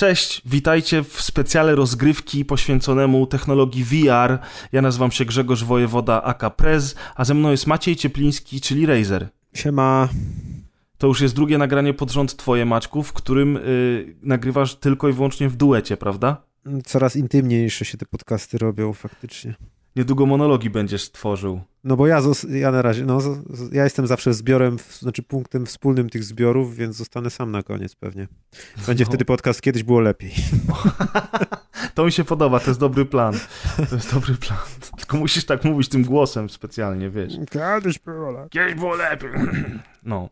Cześć, witajcie w specjale rozgrywki poświęconemu technologii VR. Ja nazywam się Grzegorz Wojewoda aka Prez, a ze mną jest Maciej Ciepliński, czyli Razer. Siema. To już jest drugie nagranie pod rząd twoje, Maćku, w którym y, nagrywasz tylko i wyłącznie w duecie, prawda? Coraz intymniejsze się te podcasty robią faktycznie. Niedługo monologi będziesz tworzył. No bo ja, ja na razie, no, ja jestem zawsze zbiorem, znaczy punktem wspólnym tych zbiorów, więc zostanę sam na koniec pewnie. Będzie no. wtedy podcast Kiedyś było lepiej. To mi się podoba, to jest dobry plan. To jest dobry plan. Tylko musisz tak mówić tym głosem specjalnie, wiesz. Kiedyś było lepiej. Kiedyś było lepiej. No.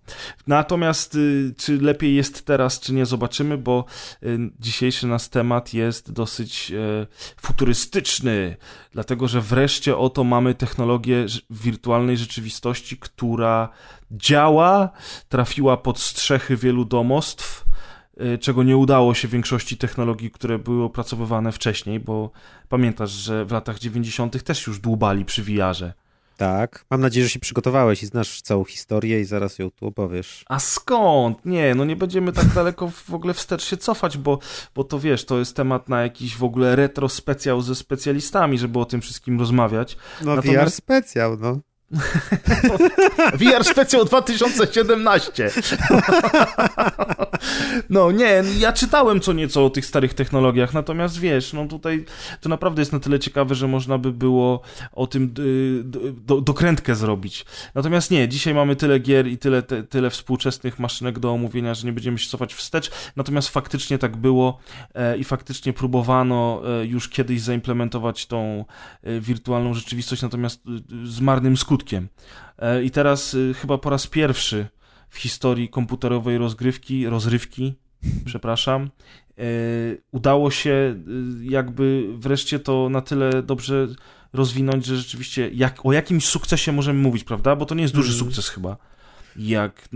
Natomiast y, czy lepiej jest teraz, czy nie, zobaczymy, bo y, dzisiejszy nasz temat jest dosyć y, futurystyczny, dlatego że wreszcie oto mamy technologię wirtualnej rzeczywistości, która działa, trafiła pod strzechy wielu domostw, czego nie udało się większości technologii, które były opracowywane wcześniej, bo pamiętasz, że w latach 90. też już dłubali przy VR-ze. Tak. Mam nadzieję, że się przygotowałeś i znasz całą historię i zaraz ją tu opowiesz. A skąd? Nie, no nie będziemy tak daleko w ogóle wstecz się cofać, bo, bo to wiesz, to jest temat na jakiś w ogóle retro specjał ze specjalistami, żeby o tym wszystkim rozmawiać. No Natomiast... VR specjał, no. VR Specjal 2017. No nie, ja czytałem co nieco o tych starych technologiach, natomiast wiesz, no tutaj to naprawdę jest na tyle ciekawe, że można by było o tym y, do, dokrętkę zrobić. Natomiast nie, dzisiaj mamy tyle gier i tyle, te, tyle współczesnych maszynek do omówienia, że nie będziemy się cofać wstecz. Natomiast faktycznie tak było e, i faktycznie próbowano e, już kiedyś zaimplementować tą e, wirtualną rzeczywistość, natomiast z marnym skutkiem skutkiem. E, I teraz y, chyba po raz pierwszy w historii komputerowej rozgrywki, rozrywki, przepraszam, e, udało się y, jakby wreszcie to na tyle dobrze rozwinąć, że rzeczywiście jak, o jakimś sukcesie możemy mówić, prawda? Bo to nie jest duży mm. sukces chyba. Jak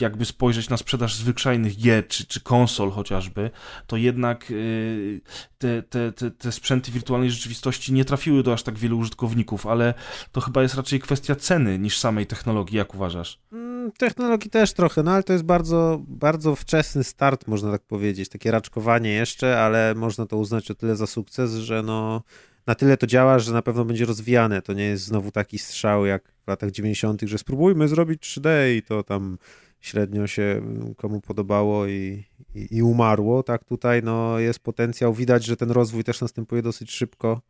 jakby spojrzeć na sprzedaż zwyczajnych gier czy, czy konsol chociażby, to jednak y, te, te, te, te sprzęty wirtualnej rzeczywistości nie trafiły do aż tak wielu użytkowników, ale to chyba jest raczej kwestia ceny niż samej technologii, jak uważasz? Mm, technologii też trochę, no ale to jest bardzo, bardzo wczesny start, można tak powiedzieć, takie raczkowanie jeszcze, ale można to uznać o tyle za sukces, że no na tyle to działa, że na pewno będzie rozwijane. To nie jest znowu taki strzał jak w latach 90., że spróbujmy zrobić 3D i to tam średnio się komu podobało i, i, i, umarło, tak tutaj no, jest potencjał, widać, że ten rozwój też następuje dosyć szybko,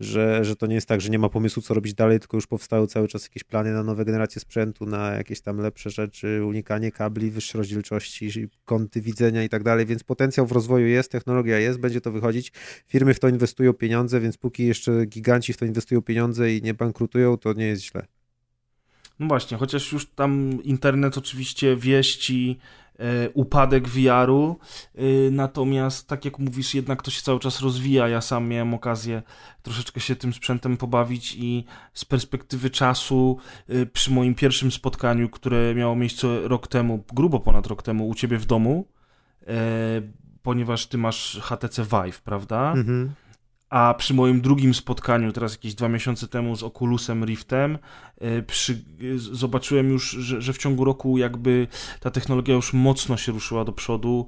że, że to nie jest tak, że nie ma pomysłu, co robić dalej, tylko już powstały cały czas jakieś plany na nowe generacje sprzętu, na jakieś tam lepsze rzeczy, unikanie kabli, wyższe rozdzielczości, kąty widzenia i tak dalej, więc potencjał w rozwoju jest, technologia jest, będzie to wychodzić, firmy w to inwestują pieniądze, więc póki jeszcze giganci w to inwestują pieniądze i nie bankrutują, to nie jest źle. No właśnie, chociaż już tam internet oczywiście wieści e, upadek VR-u, e, natomiast tak jak mówisz, jednak to się cały czas rozwija. Ja sam miałem okazję troszeczkę się tym sprzętem pobawić i z perspektywy czasu e, przy moim pierwszym spotkaniu, które miało miejsce rok temu, grubo ponad rok temu u ciebie w domu, e, ponieważ ty masz HTC Vive, prawda? Mhm a przy moim drugim spotkaniu, teraz jakieś dwa miesiące temu z Oculusem Riftem, e, przy, zobaczyłem już, że, że, w ciągu roku jakby ta technologia już mocno się ruszyła do przodu,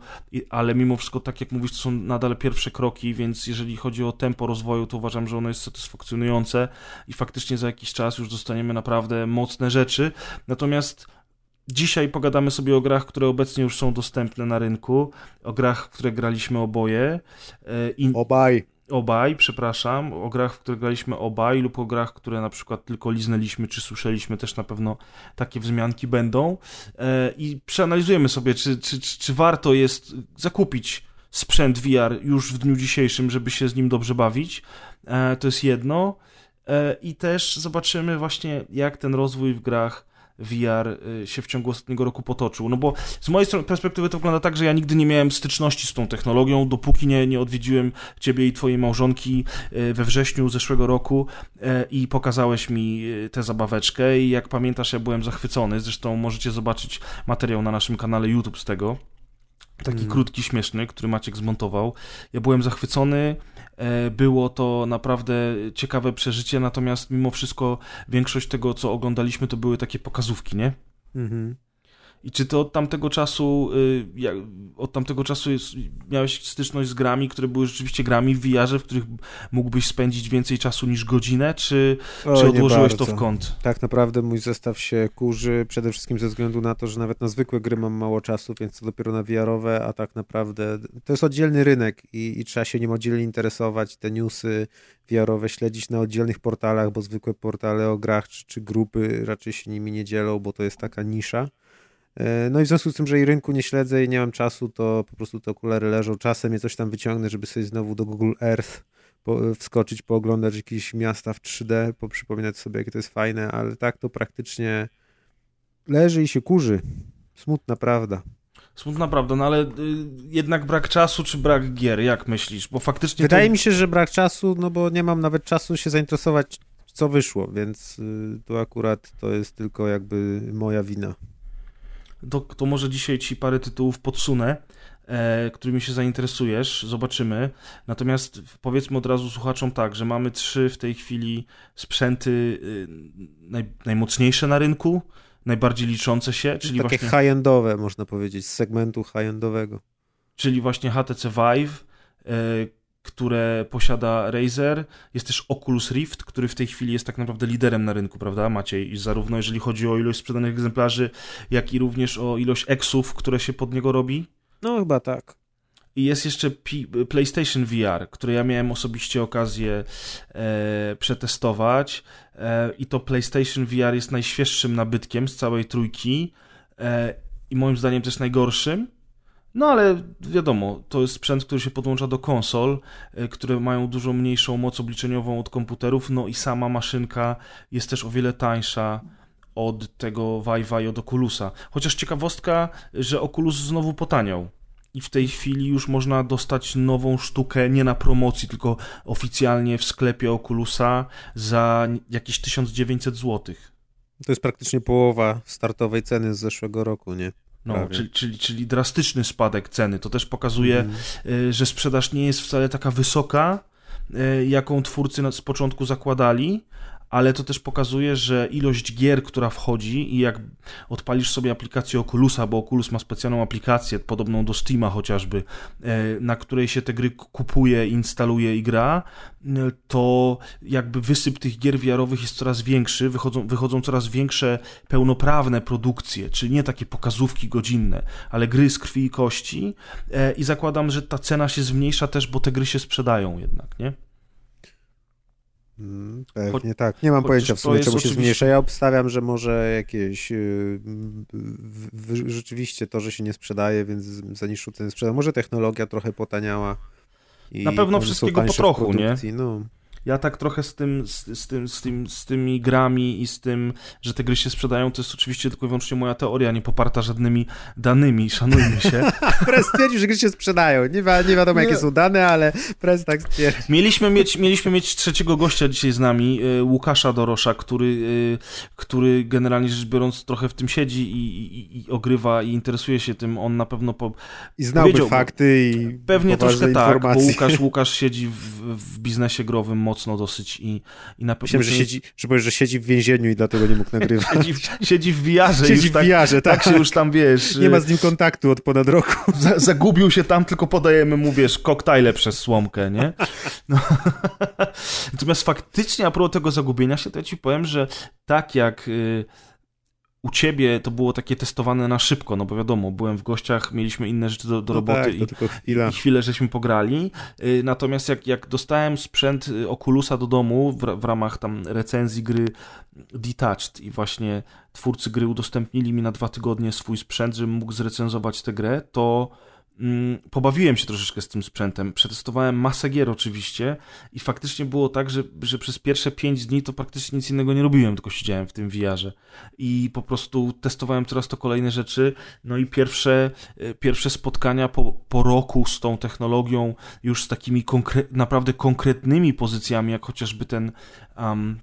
ale mimo wszystko, tak jak mówisz, to są nadal pierwsze kroki, więc jeżeli chodzi o tempo rozwoju, to uważam, że ono jest satysfakcjonujące i faktycznie za jakiś czas już dostaniemy naprawdę mocne rzeczy. Natomiast Dzisiaj pogadamy sobie o grach, które obecnie już są dostępne na rynku, o grach, które graliśmy oboje. E, I... Obaj obaj, przepraszam, o grach, w które graliśmy obaj lub o grach, które na przykład tylko liznęliśmy czy słyszeliśmy, też na pewno takie wzmianki będą e, i przeanalizujemy sobie, czy, czy, czy, czy warto jest zakupić sprzęt VR już w dniu dzisiejszym, żeby się z nim dobrze bawić. E, to jest jedno. E, I też zobaczymy właśnie, jak ten rozwój w grach VR y, się w ciągu ostatniego roku potoczył. No bo z mojej perspektywy to wygląda tak, że ja nigdy nie miałem styczności z tą technologią, dopóki nie, nie odwiedziłem ciebie i twojej małżonki y, we wrześniu zeszłego roku y, i pokazałeś mi tę zabaweczkę i jak pamiętasz, ja byłem zachwycony. Zresztą możecie zobaczyć materiał na naszym kanale YouTube z tego. Taki mm. krótki, śmieszny, który Maciek zmontował. Ja byłem zachwycony. E, było to naprawdę ciekawe przeżycie, natomiast mimo wszystko większość tego, co oglądaliśmy, to były takie pokazówki, nie? Mhm. I czy ty od tamtego czasu, y, od tamtego czasu miałeś styczność z grami, które były rzeczywiście grami w VR-ze, w których mógłbyś spędzić więcej czasu niż godzinę, czy, o, czy odłożyłeś to w kąt? Tak naprawdę mój zestaw się kurzy przede wszystkim ze względu na to, że nawet na zwykłe gry mam mało czasu, więc to dopiero na VR-owe, a tak naprawdę to jest oddzielny rynek i, i trzeba się nim oddzielnie interesować, te newsy VR-owe śledzić na oddzielnych portalach, bo zwykłe portale o grach czy, czy grupy raczej się nimi nie dzielą, bo to jest taka nisza. E, no i w związku z tym, że i rynku nie śledzę i nie mam czasu, to po prostu te okulary leżą. Czasem je coś tam wyciągnę, żeby sobie znowu do Google Earth po, wskoczyć, pooglądać jakieś miasta w 3D, poprzypominać sobie, jakie to jest fajne, ale tak to praktycznie leży i się kurzy. Smutna prawda. Smutna prawda, no ale y, jednak brak czasu czy brak gier, jak myślisz? Bo faktycznie. Wydaje to... mi się, że brak czasu, no bo nie mam nawet czasu się zainteresować, co wyszło, więc y, tu akurat to jest tylko jakby moja wina to, to może dzisiaj ci parę tytułów podsunę, e, którymi się zainteresujesz, zobaczymy. Natomiast powiedzmy od razu słuchaczom tak, że mamy trzy w tej chwili sprzęty y, naj, najmocniejsze na rynku, najbardziej liczące się, czyli Takie właśnie... high-endowe, można powiedzieć, z segmentu high-endowego. Czyli właśnie HTC Vive, e, które posiada Razer. Jest też Oculus Rift, który w tej chwili jest tak naprawdę liderem na rynku, prawda Maciej? Zarówno jeżeli chodzi o ilość sprzedanych egzemplarzy, jak i również o ilość eksów, które się pod niego robi. No chyba tak. I jest jeszcze P PlayStation VR, które ja miałem osobiście okazję e, przetestować. E, I to PlayStation VR jest najświeższym nabytkiem z całej trójki e, i moim zdaniem też najgorszym no ale wiadomo, to jest sprzęt, który się podłącza do konsol, e, które mają dużo mniejszą moc obliczeniową od komputerów, no i sama maszynka jest też o wiele tańsza od tego Vive'a od Oculusa. Chociaż ciekawostka, że Oculus znowu potaniał. I w tej chwili już można dostać nową sztukę nie na promocji, tylko oficjalnie w sklepie Oculusa za jakieś 1900 zł. To jest praktycznie połowa startowej ceny z zeszłego roku, nie? No, czyli, czyli, czyli drastyczny spadek ceny. To też pokazuje, mm. że sprzedaż nie jest wcale taka wysoka, y, jaką twórcy z początku zakładali, ale to też pokazuje, że ilość gier, która wchodzi i jak odpalisz sobie aplikację Oculusa, bo Oculus ma specjalną aplikację, podobną do Steama chociażby, e, na której się te gry kupuje, instaluje i gra, to jakby wysyp tych gier wiarowych jest coraz większy, wychodzą, wychodzą coraz większe pełnoprawne produkcje, czyli nie takie pokazówki godzinne, ale gry z krwi i kości e, i zakładam, że ta cena się zmniejsza też, bo te gry się sprzedają jednak, nie? Mm, pewnie tak. Nie mam pojęcia w sumie, czemu się oczywiście... zmniejsza. Ja obstawiam, że może jakieś yy, rzeczywiście to, że się nie sprzedaje, więc za niższą cenę sprzeda. Może technologia trochę potaniała. Na pewno wszystkiego po trochu, nie? No ja tak trochę z tym, z, z, tym, z, tym, z tymi grami i z tym, że te gry się sprzedają, to jest oczywiście tylko i wyłącznie moja teoria, nie poparta żadnymi danymi, szanujmy się. Press stwierdził, że gry się sprzedają. Nie, wi nie wiadomo, jakie są dane, ale Press tak stwierdził. Mieliśmy mieć, mieliśmy mieć trzeciego gościa dzisiaj z nami, y, Łukasza Dorosza, który, y, który generalnie rzecz biorąc trochę w tym siedzi i, i, i ogrywa i interesuje się tym. On na pewno po... I znałby fakty i Pewnie troszkę tak, bo Łukasz, Łukasz siedzi w, w biznesie growym mocno dosyć i, i na pewno... Myślałem, że siedzi, że powiesz, że siedzi w więzieniu i dlatego nie mógł nagrywać. siedzi, siedzi w wiarze. Siedzi w tak, wiarze, tak. Tak się już tam, wiesz... Nie ma z nim kontaktu od ponad roku. Za, zagubił się tam, tylko podajemy mu, wiesz, koktajle przez słomkę, nie? No. Natomiast faktycznie a propos tego zagubienia się, to ja ci powiem, że tak jak... Y u ciebie to było takie testowane na szybko, no bo wiadomo, byłem w gościach, mieliśmy inne rzeczy do, do no roboty tak, i, i, chwilę żeśmy pograli. Y, natomiast jak, jak dostałem sprzęt y, Oculusa do domu w, w ramach tam recenzji gry Detached i właśnie twórcy gry udostępnili mi na dwa tygodnie swój sprzęt, żebym mógł zrecenzować tę grę, to pobawiłem się troszeczkę z tym sprzętem. Przetestowałem masę gier oczywiście i faktycznie było tak, że, że przez pierwsze 5 dni to praktycznie nic innego nie robiłem, tylko siedziałem w tym VR-ze i po prostu testowałem coraz to kolejne rzeczy. No i pierwsze, e, pierwsze spotkania po, po roku z tą technologią, już z takimi konkre naprawdę konkretnymi pozycjami, jak chociażby ten um,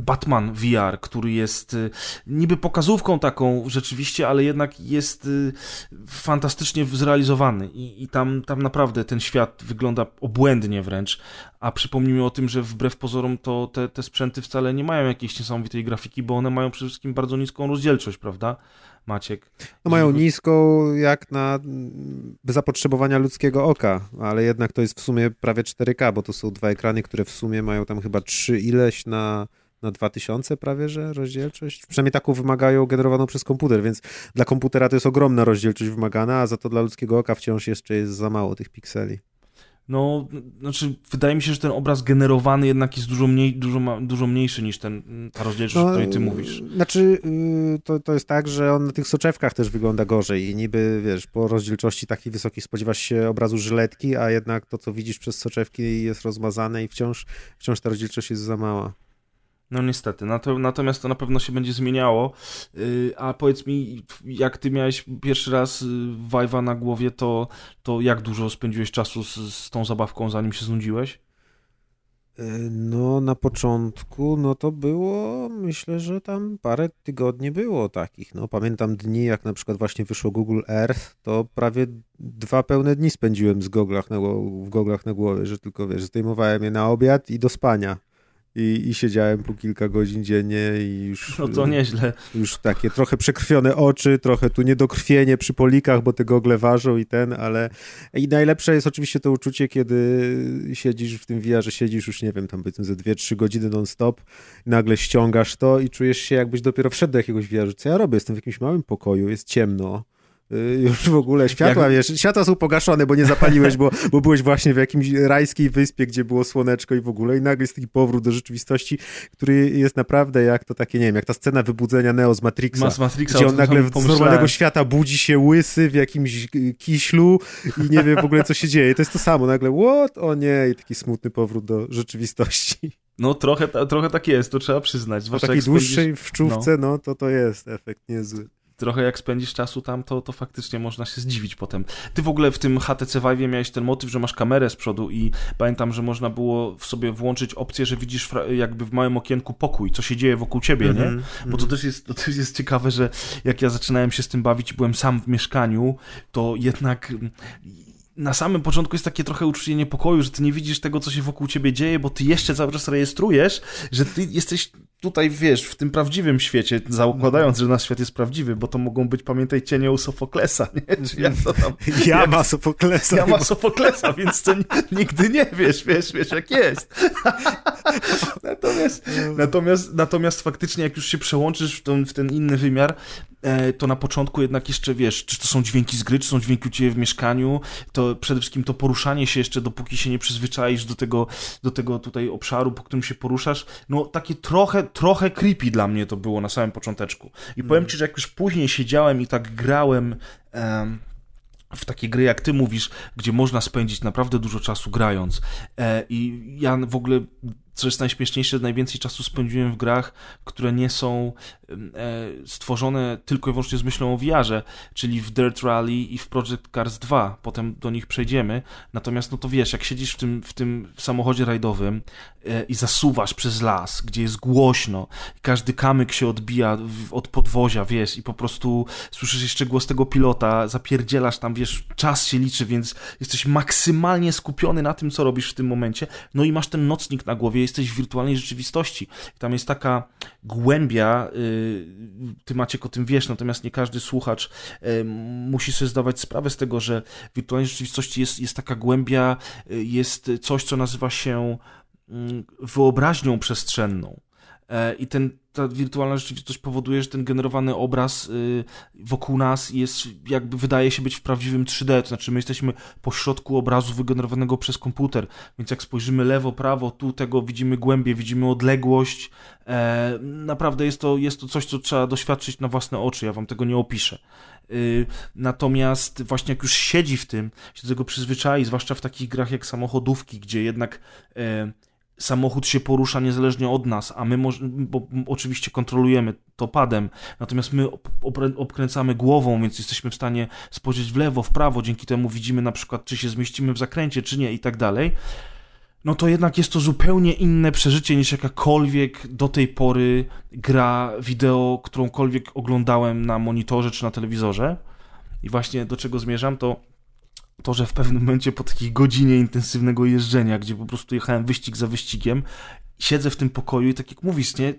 Batman VR, który jest y, niby pokazówką taką rzeczywiście, ale jednak jest y, fantastycznie zrealizowany i, i tam, tam naprawdę ten świat wygląda obłędnie wręcz, a przypomnijmy o tym, że wbrew pozorom to te, te sprzęty wcale nie mają jakiejś niesamowitej grafiki, bo one mają przede wszystkim bardzo niską rozdzielczość, prawda? Maciek. No mają niską jak na mm, zapotrzebowania ludzkiego oka, ale jednak to jest w sumie prawie 4K, bo to są dwa ekrany, które w sumie mają tam chyba trzy ileś na na 2000 prawie, że rozdzielczość. Przynajmniej taką wymagają generowaną przez komputer, więc dla komputera to jest ogromna rozdzielczość wymagana, a za to dla ludzkiego oka wciąż jeszcze jest za mało tych pikseli. No, znaczy, wydaje mi się, że ten obraz generowany jednak jest dużo, mniej, dużo, dużo mniejszy niż ten, ta rozdzielczość, no, o której ty mówisz. Znaczy, y, to, to jest tak, że on na tych soczewkach też wygląda gorzej i niby, wiesz, po rozdzielczości takiej wysokiej spodziewasz się obrazu żyletki, a jednak to, co widzisz przez soczewki jest rozmazane i wciąż, wciąż ta rozdzielczość jest za mała. No niestety, natomiast to na pewno się będzie zmieniało. Y, a powiedz mi, jak ty miałeś pierwszy raz Vive'a y, na głowie, to, to jak dużo spędziłeś czasu z, z tą zabawką, zanim się znudziłeś? Y, no, na początku, no to było, myślę, że tam parę tygodni było takich. No, pamiętam dni, jak na przykład właśnie wyszło Google Earth, to prawie dwa pełne dni spędziłem z goglach na, w goglach na głowie, że tylko, wiesz, zdejmowałem je na obiad i do spania i, i siedziałem po kilka godzin dziennie i już... No to nieźle. Już takie trochę przekrwione oczy, trochę tu niedokrwienie przy polikach, bo te gogle ważą i ten, ale... I najlepsze jest oczywiście to uczucie, kiedy siedzisz w tym VR, że siedzisz już, nie wiem, tam powiedzmy ze 2-3 godziny non-stop, nagle ściągasz to i czujesz się jakbyś dopiero wszedł do jakiegoś VR. Co ja robię? Jestem w jakimś małym pokoju, jest ciemno już w ogóle światła, Jak... wiesz, światła są pogaszone, bo nie zapaliłeś, bo, bo byłeś właśnie w jakimś rajskiej wyspie, gdzie było słoneczko i w ogóle i nagle jest taki powrót do rzeczywistości, który jest naprawdę jak to takie, nie wiem, jak ta scena wybudzenia Neo z Matrixa, z Matrixa gdzie on nagle z normalnego świata budzi się łysy w jakimś kiślu i nie wie w ogóle co się dzieje. To jest to samo, nagle what? O nie, i taki smutny powrót do rzeczywistości. No trochę, trochę tak jest, to trzeba przyznać. Zwłaszcza takiej dłuższej w czuwce, no. no to to jest efekt niezły trochę jak spędzisz czasu tam, to, to faktycznie można się zdziwić potem. Ty w ogóle w tym HTC Vive miałeś ten motyw, że masz kamerę z przodu i pamiętam, że można było w sobie włączyć opcję, że widzisz jakby w małym okienku pokój, co się dzieje wokół ciebie, mm -hmm, nie? Mm -hmm. Bo to też, jest, to też jest ciekawe, że jak ja zaczynałem się z tym bawić i byłem sam w mieszkaniu, to jednak na samym początku jest takie trochę uczucie niepokoju, że ty nie widzisz tego, co się wokół ciebie dzieje, bo ty jeszcze cały czas rejestrujesz, że ty jesteś tutaj, wiesz, w tym prawdziwym świecie, zakładając, że nasz świat jest prawdziwy, bo to mogą być, pamiętaj, cienie u Sofoklesa, nie? Czy jak to tam... Jama jak... Sofoklesa. Jama Sofoklesa, więc to nigdy nie wiesz, wiesz, wiesz, jak jest. natomiast, natomiast, natomiast faktycznie, jak już się przełączysz w ten, w ten inny wymiar, E, to na początku jednak jeszcze wiesz, czy to są dźwięki z gry, czy są dźwięki u ciebie w mieszkaniu, to przede wszystkim to poruszanie się jeszcze, dopóki się nie przyzwyczaisz do tego, do tego tutaj obszaru, po którym się poruszasz, no takie trochę, trochę creepy dla mnie to było na samym począteczku. I powiem ci, że jak już później siedziałem i tak grałem um, w takie gry, jak ty mówisz, gdzie można spędzić naprawdę dużo czasu grając. E, I ja w ogóle co jest najśmieszniejsze, najwięcej czasu spędziłem w grach, które nie są e, stworzone tylko i wyłącznie z myślą o VR-ze, czyli w Dirt Rally i w Project Cars 2. Potem do nich przejdziemy. Natomiast, no to wiesz, jak siedzisz w tym, w tym samochodzie rajdowym e, i zasuwasz przez las, gdzie jest głośno, każdy kamyk się odbija od podwozia, wiesz, i po prostu słyszysz jeszcze głos tego pilota, zapierdzielasz tam, wiesz, czas się liczy, więc jesteś maksymalnie skupiony na tym, co robisz w tym momencie. No i masz ten nocnik na głowie, jesteś w wirtualnej rzeczywistości. Tam jest taka głębia, y, ty Maciek o tym wiesz, natomiast nie każdy słuchacz y, musi sobie zdawać sprawę z tego, że w wirtualnej rzeczywistości jest, jest taka głębia, y, jest coś, co nazywa się mm, wyobraźnią przestrzenną. E, I ten, ta wirtualna rzeczywistość powoduje, że ten generowany obraz y, wokół nas jest, jakby wydaje się być w prawdziwym 3D, to znaczy my jesteśmy po środku obrazu wygenerowanego przez komputer, więc jak spojrzymy lewo, prawo, tu tego widzimy głębiej, widzimy odległość. E, naprawdę jest to, jest to coś, co trzeba doświadczyć na własne oczy, ja wam tego nie opiszę. Y, natomiast właśnie jak już siedzi w tym, się do tego przyzwyczai, zwłaszcza w takich grach jak samochodówki, gdzie jednak e, samochód się porusza niezależnie od nas, a my bo oczywiście kontrolujemy to padem, natomiast my obkręcamy głową, więc jesteśmy w stanie spojrzeć w lewo, w prawo, dzięki temu widzimy na przykład, czy się zmieścimy w zakręcie, czy nie i tak dalej. No to jednak jest to zupełnie inne przeżycie niż jakakolwiek do tej pory gra wideo, którąkolwiek oglądałem na monitorze czy na telewizorze. I właśnie do czego zmierzam, to to, że w pewnym momencie po takiej godzinie intensywnego jeżdżenia, gdzie po prostu jechałem wyścig za wyścigiem, siedzę w tym pokoju i tak jak mówisz, nie,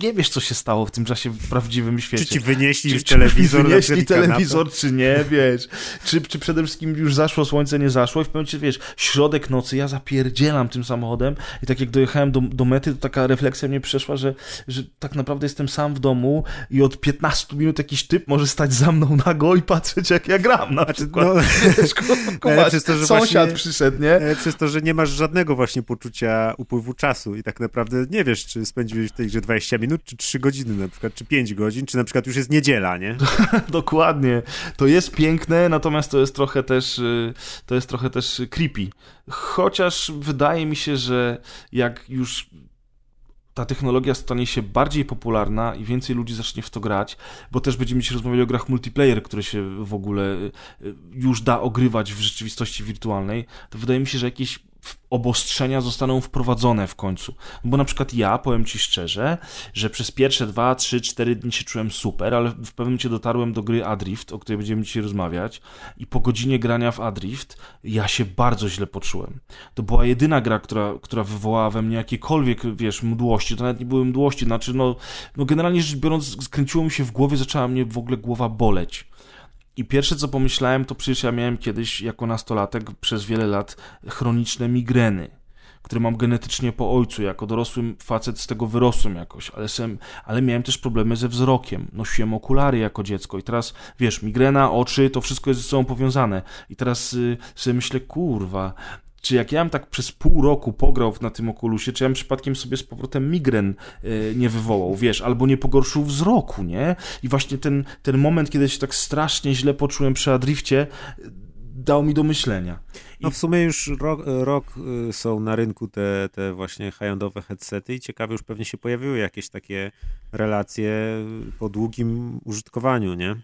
nie wiesz, co się stało w tym czasie w prawdziwym świecie. Czy ci wynieśli czy, już telewizor? Czy wynieśli telewizor, czy nie, wiesz. Czy, czy przede wszystkim już zaszło słońce, nie zaszło i w pewnym momencie, wiesz, środek nocy, ja zapierdzielam tym samochodem i tak jak dojechałem do, do mety, to taka refleksja mnie przeszła, że, że tak naprawdę jestem sam w domu i od 15 minut jakiś typ może stać za mną nago i patrzeć, jak ja gram na znaczy, przykład. No, wiesz, przez to, że sąsiad właśnie, przyszedł, nie? Przez to, że nie masz żadnego właśnie poczucia upływu czasu i tak naprawdę nie wiesz, czy spędziłeś w tej grze 20 minut, czy 3 godziny na przykład, czy 5 godzin, czy na przykład już jest niedziela, nie? Dokładnie. To jest piękne, natomiast to jest trochę też y, to jest trochę też creepy. Chociaż wydaje mi się, że jak już ta technologia stanie się bardziej popularna i więcej ludzi zacznie w to grać, bo też będziemy się rozmawiali o grach multiplayer, które się w ogóle y, y, już da ogrywać w rzeczywistości wirtualnej, to wydaje mi się, że jakieś obostrzenia zostaną wprowadzone w końcu. Bo na przykład ja, powiem Ci szczerze, że przez pierwsze 2, 3, 4 dni się czułem super, ale w pewnym momencie dotarłem do gry Adrift, o której będziemy dzisiaj rozmawiać i po godzinie grania w Adrift ja się bardzo źle poczułem. To była jedyna gra, która, która wywołała we mnie jakiekolwiek, wiesz, mdłości. To nawet nie były mdłości, znaczy no, no generalnie rzecz biorąc skręciło mi się w głowie, zaczęła mnie w ogóle głowa boleć. I pierwsze co pomyślałem, to przecież ja miałem kiedyś jako nastolatek przez wiele lat chroniczne migreny, które mam genetycznie po ojcu. Jako dorosły facet z tego wyrosłem jakoś, ale, sem, ale miałem też problemy ze wzrokiem. Nosiłem okulary jako dziecko i teraz, wiesz, migrena, oczy, to wszystko jest ze sobą powiązane. I teraz y, sobie myślę, kurwa, czy jak ja bym tak przez pół roku pograł na tym okulusie, czy ja bym przypadkiem sobie z powrotem migren yy, nie wywołał, wiesz, albo nie pogorszył wzroku, nie? I właśnie ten, ten moment, kiedy się tak strasznie źle poczułem przy Adrifcie, dał mi do myślenia. I... No w sumie już rok, rok y, są na rynku te, te właśnie high-endowe headsety i ciekawe już pewnie się pojawiły jakieś takie relacje po długim użytkowaniu, nie?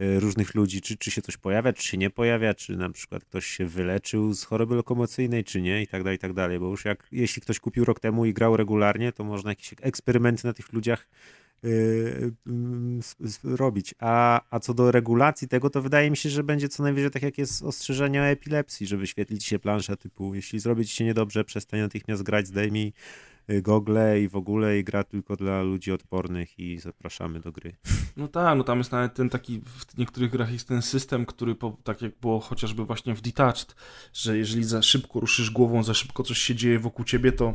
E, różnych ludzi, czy, czy się coś pojawia, czy się nie pojawia, czy na przykład ktoś się wyleczył z choroby lokomocyjnej, czy nie i tak dalej, i tak dalej, bo już jak, jeśli ktoś kupił rok temu i grał regularnie, to można jakieś eksperymenty na tych ludziach yy, yy, robić. A, a co do regulacji tego, to wydaje mi się, że będzie co najwyżej tak jak jest ostrzeżenie o epilepsji, że wyświetlić się plansza typu, jeśli zrobić się niedobrze, przestań natychmiast grać, zdejmij gogle i w ogóle i gra tylko dla ludzi odpornych i zapraszamy do gry. No tak, no tam jest nawet ten taki, w niektórych grach jest ten system, który po, tak jak było chociażby właśnie w Detached, że jeżeli za szybko ruszysz głową, za szybko coś się dzieje wokół ciebie, to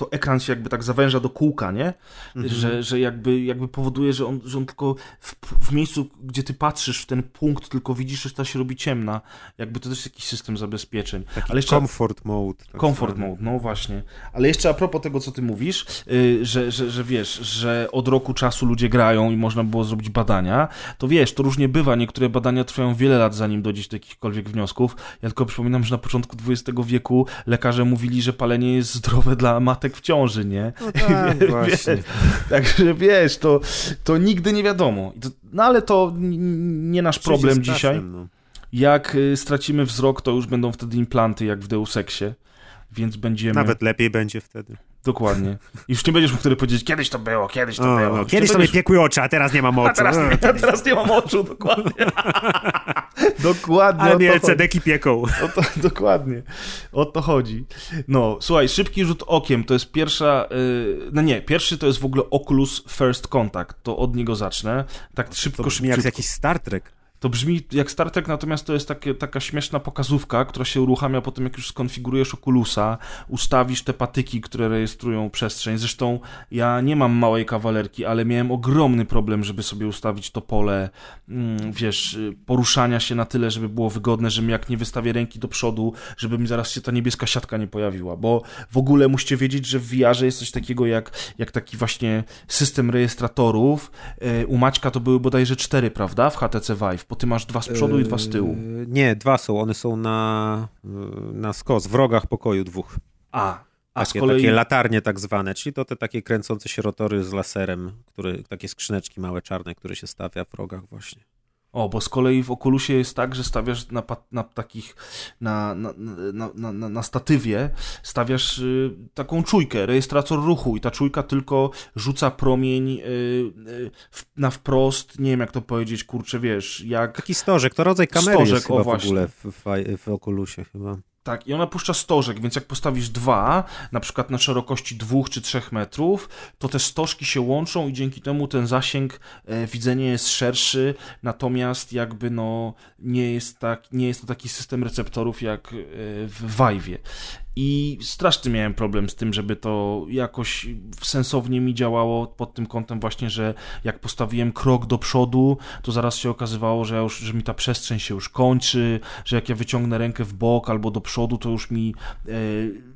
to ekran się jakby tak zawęża do kółka, nie? Mhm. Że, że jakby, jakby powoduje, że on, że on tylko w, w, miejscu, gdzie ty patrzysz w ten punkt, tylko widzisz, że ta się robi ciemna. Jakby to też jest jakiś system zabezpieczeń. Taki Ale jeszcze, comfort mode. Tak comfort mode, no właśnie. Ale jeszcze a propos tego, co ty mówisz, yy, że, że, że wiesz, że od roku czasu ludzie grają i można było zrobić badania, to wiesz, to różnie bywa. Niektóre badania trwają wiele lat, zanim dojdziesz do jakichkolwiek wniosków. Ja tylko przypominam, że na początku XX wieku lekarze mówili, że palenie jest zdrowe dla matek w ciąży, nie? No tak, wie, właśnie. Wie, także wiesz, to, to nigdy nie wiadomo. No ale to nie nasz problem dzisiaj. No. Jak y, stracimy wzrok, to już będą wtedy implanty, jak w Deus Exie, więc będziemy... Nawet lepiej będzie wtedy. Dokładnie. I już nie będziesz mógł wtedy powiedzieć, kiedyś to było, kiedyś to o, było. No, kiedyś to będziesz... mi piekły oczy, a teraz nie mam oczu. A teraz, nie, a teraz nie mam oczu, dokładnie. dokładnie. Ale mnie LCD-ki pieką. O to, dokładnie. O to chodzi. No, słuchaj, szybki rzut okiem to jest pierwsza, yy, no nie, pierwszy to jest w ogóle Oculus First Contact, to od niego zacznę. Tak szybko, to szybko. jak jakiś Star Trek. To brzmi jak Star Trek, natomiast to jest takie, taka śmieszna pokazówka, która się uruchamia po tym, jak już skonfigurujesz Oculusa, ustawisz te patyki, które rejestrują przestrzeń. Zresztą ja nie mam małej kawalerki, ale miałem ogromny problem, żeby sobie ustawić to pole, mm, wiesz, poruszania się na tyle, żeby było wygodne, żebym jak nie wystawię ręki do przodu, żeby mi zaraz się ta niebieska siatka nie pojawiła, bo w ogóle musicie wiedzieć, że w VR jest coś takiego jak, jak taki właśnie system rejestratorów. E, u Maćka to były bodajże cztery, prawda, w HTC Vive bo ty masz dwa z przodu i dwa z tyłu. Yy, nie, dwa są, one są na, yy, na skos, w rogach pokoju dwóch. A, a takie, kolei... takie latarnie tak zwane, czyli to te takie kręcące się rotory z laserem, które, takie skrzyneczki małe czarne, które się stawia w rogach właśnie. O, bo z kolei w Oculusie jest tak, że stawiasz na, na takich, na, na, na, na, statywie, stawiasz y, taką czujkę, rejestrator ruchu i ta czujka tylko rzuca promień y, y, na wprost, nie wiem jak to powiedzieć, kurczę, wiesz, jak... Taki stożek, to rodzaj kamery stożek, jest o, w ogóle w, w, w Oculusie chyba. Tak, i ona puszcza stożek, więc jak postawisz dwa, na przykład na szerokości dwóch czy trzech metrów, to te stożki się łączą i dzięki temu ten zasięg e, widzenia jest szerszy, natomiast jakby no nie jest, tak, nie jest to taki system receptorów jak e, w Vive'ie. I straszny miałem problem z tym, żeby to jakoś sensownie mi działało pod tym kątem właśnie, że jak postawiłem krok do przodu, to zaraz się okazywało, że, ja już, że mi ta przestrzeń się już kończy, że jak ja wyciągnę rękę w bok albo do przodu, to już mi... Yy,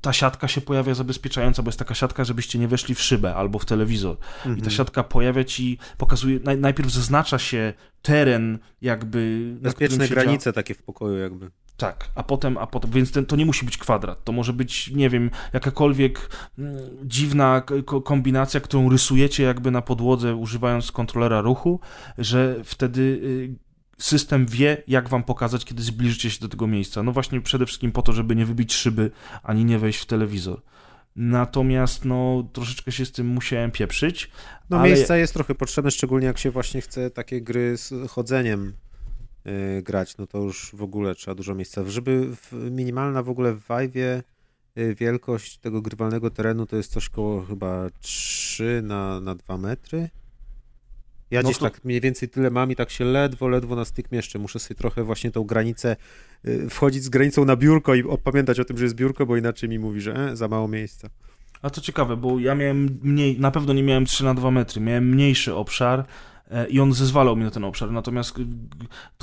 ta siatka się pojawia zabezpieczająca, bo jest taka siatka, żebyście nie weszli w szybę albo w telewizor. Mhm. I ta mhm. siatka pojawia ci, pokazuje, naj, najpierw zaznacza się teren jakby... Bezpieczne granice takie w pokoju jakby. Tak, a potem, a potem, więc ten, to nie musi być kwadrat, to może być, nie wiem, jakakolwiek mm, dziwna kombinacja, którą rysujecie jakby na podłodze używając kontrolera ruchu, że wtedy y, system wie, jak wam pokazać, kiedy zbliżycie się do tego miejsca. No właśnie przede wszystkim po to, żeby nie wybić szyby, ani nie wejść w telewizor. Natomiast no, troszeczkę się z tym musiałem pieprzyć. No ale... miejsca jest trochę potrzebne, szczególnie jak się właśnie chce takie gry z chodzeniem grać, no to już w ogóle trzeba dużo miejsca. Żeby minimalna w ogóle w Vive'ie y, wielkość tego grywalnego terenu to jest coś koło chyba 3 na, na 2 metry. Ja no gdzieś to... tak mniej więcej tyle mam i tak się ledwo, ledwo na styk mieszczę. Muszę sobie trochę właśnie tą granicę y, wchodzić z granicą na biurko i pamiętać o tym, że jest biurko, bo inaczej mi mówi, że e, za mało miejsca. A to ciekawe, bo ja miałem mniej, na pewno nie miałem 3 na 2 metry, miałem mniejszy obszar i on zezwalał mi na ten obszar, natomiast totalnie...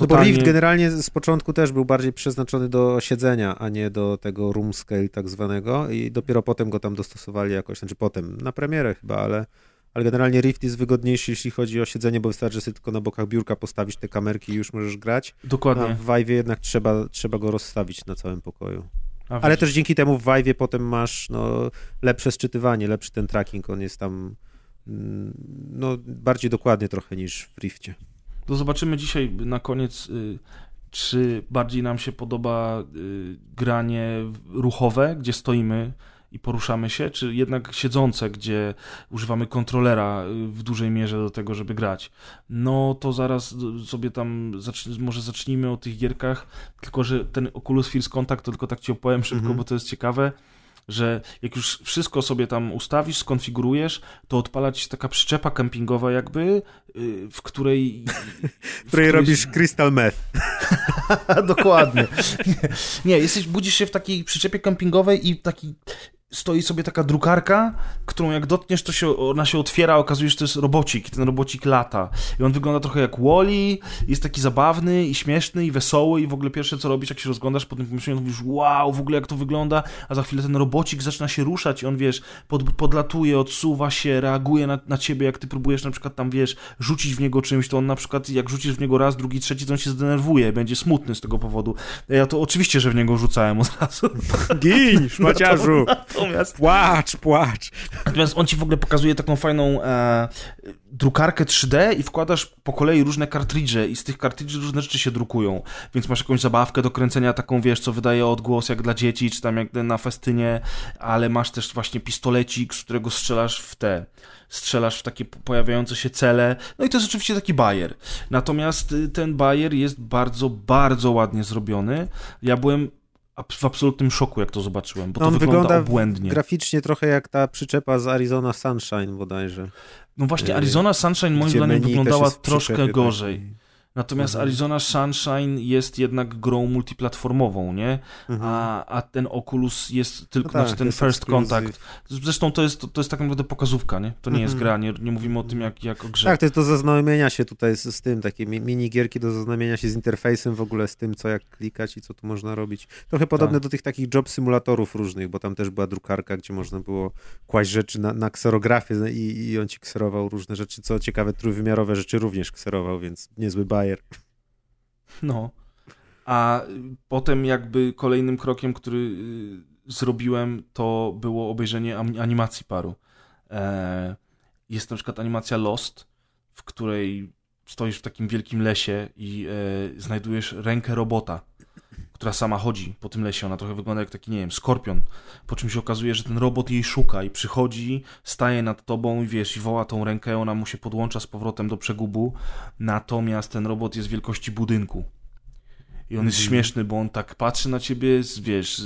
No bo Rift generalnie z początku też był bardziej przeznaczony do siedzenia, a nie do tego room scale tak zwanego i dopiero potem go tam dostosowali jakoś, znaczy potem, na premierę chyba, ale, ale generalnie Rift jest wygodniejszy, jeśli chodzi o siedzenie, bo wystarczy sobie tylko na bokach biurka postawić te kamerki i już możesz grać. Dokładnie. A w Vive jednak trzeba, trzeba go rozstawić na całym pokoju. Ale też dzięki temu w Vive potem masz no, lepsze sczytywanie, lepszy ten tracking, on jest tam no, bardziej dokładnie trochę niż w Rifcie. To zobaczymy dzisiaj na koniec, y, czy bardziej nam się podoba y, granie ruchowe, gdzie stoimy i poruszamy się, czy jednak siedzące, gdzie używamy kontrolera y, w dużej mierze do tego, żeby grać. No to zaraz sobie tam zacz może zacznijmy o tych gierkach, tylko że ten Oculus First Contact to tylko tak ci opowiem szybko, mm -hmm. bo to jest ciekawe że jak już wszystko sobie tam ustawisz, skonfigurujesz, to odpala ci się taka przyczepa kempingowa jakby, y, w której... W, której robisz crystal meth. Dokładnie. Nie, nie, jesteś, budzisz się w takiej przyczepie kempingowej i taki stoi sobie taka drukarka, którą jak dotkniesz, to się, ona się otwiera, okazuje się, że to jest robocik i ten robocik lata. I on wygląda trochę jak Wally, jest taki zabawny i śmieszny i wesoły i w ogóle pierwsze co robisz, jak się rozglądasz po tym pomieszczeniu, to mówisz, wow, w ogóle jak to wygląda, a za chwilę ten robocik zaczyna się ruszać i on, wiesz, pod, podlatuje, odsuwa się, reaguje na, na ciebie, jak ty próbujesz na przykład tam, wiesz, rzucić w niego czymś, to on na przykład, jak rzucisz w niego raz, drugi, trzeci, to on się zdenerwuje, będzie smutny z tego powodu. Ja to oczywiście, że w niego rzucałem od razu. Gin, szmaciarzu! Natomiast... Płacz, płacz. Natomiast on ci w ogóle pokazuje taką fajną e, drukarkę 3D i wkładasz po kolei różne kartridże i z tych kartridży różne rzeczy się drukują. Więc masz jakąś zabawkę do kręcenia taką, wiesz, co wydaje odgłos jak dla dzieci, czy tam jak na festynie, ale masz też właśnie pistolecik, z którego strzelasz w te strzelasz w takie pojawiające się cele. No i to jest oczywiście taki bajer. Natomiast y, ten bajer jest bardzo, bardzo ładnie zrobiony. Ja byłem w absolutnym szoku, jak to zobaczyłem, bo no to wygląda, wygląda obłędnie. graficznie trochę jak ta przyczepa z Arizona Sunshine bodajże. No właśnie, Arizona Sunshine moim zdaniem wyglądała troszkę gorzej. Natomiast mhm. Arizona Sunshine jest jednak grą multiplatformową, nie? Mhm. A, a ten Oculus jest tylko, no tak, znaczy ten First Contact. Zresztą to jest, to, to jest tak naprawdę pokazówka, nie? To nie mhm. jest gra, nie, nie mówimy o tym jak, jak o grze. Tak, to jest do zaznajomienia się tutaj z, z tym, takie mini gierki do zaznajomienia się z interfejsem w ogóle, z tym, co jak klikać i co tu można robić. Trochę podobne tak. do tych takich job symulatorów różnych, bo tam też była drukarka, gdzie można było kłaść rzeczy na, na kserografię i, i on ci kserował różne rzeczy, co ciekawe, trójwymiarowe rzeczy również kserował, więc niezły bajer No. A potem jakby kolejnym krokiem, który y, zrobiłem, to było obejrzenie animacji paru. E, jest na przykład animacja Lost, w której stoisz w takim wielkim lesie i e, znajdujesz rękę robota która sama chodzi po tym lesie. Ona trochę wygląda jak taki, nie wiem, skorpion. Po czym się okazuje, że ten robot jej szuka i przychodzi, staje nad tobą i wiesz, i woła tą rękę, ona mu się podłącza z powrotem do przegubu. Natomiast ten robot jest wielkości budynku. I on jest mhm. śmieszny, bo on tak patrzy na ciebie, wiesz,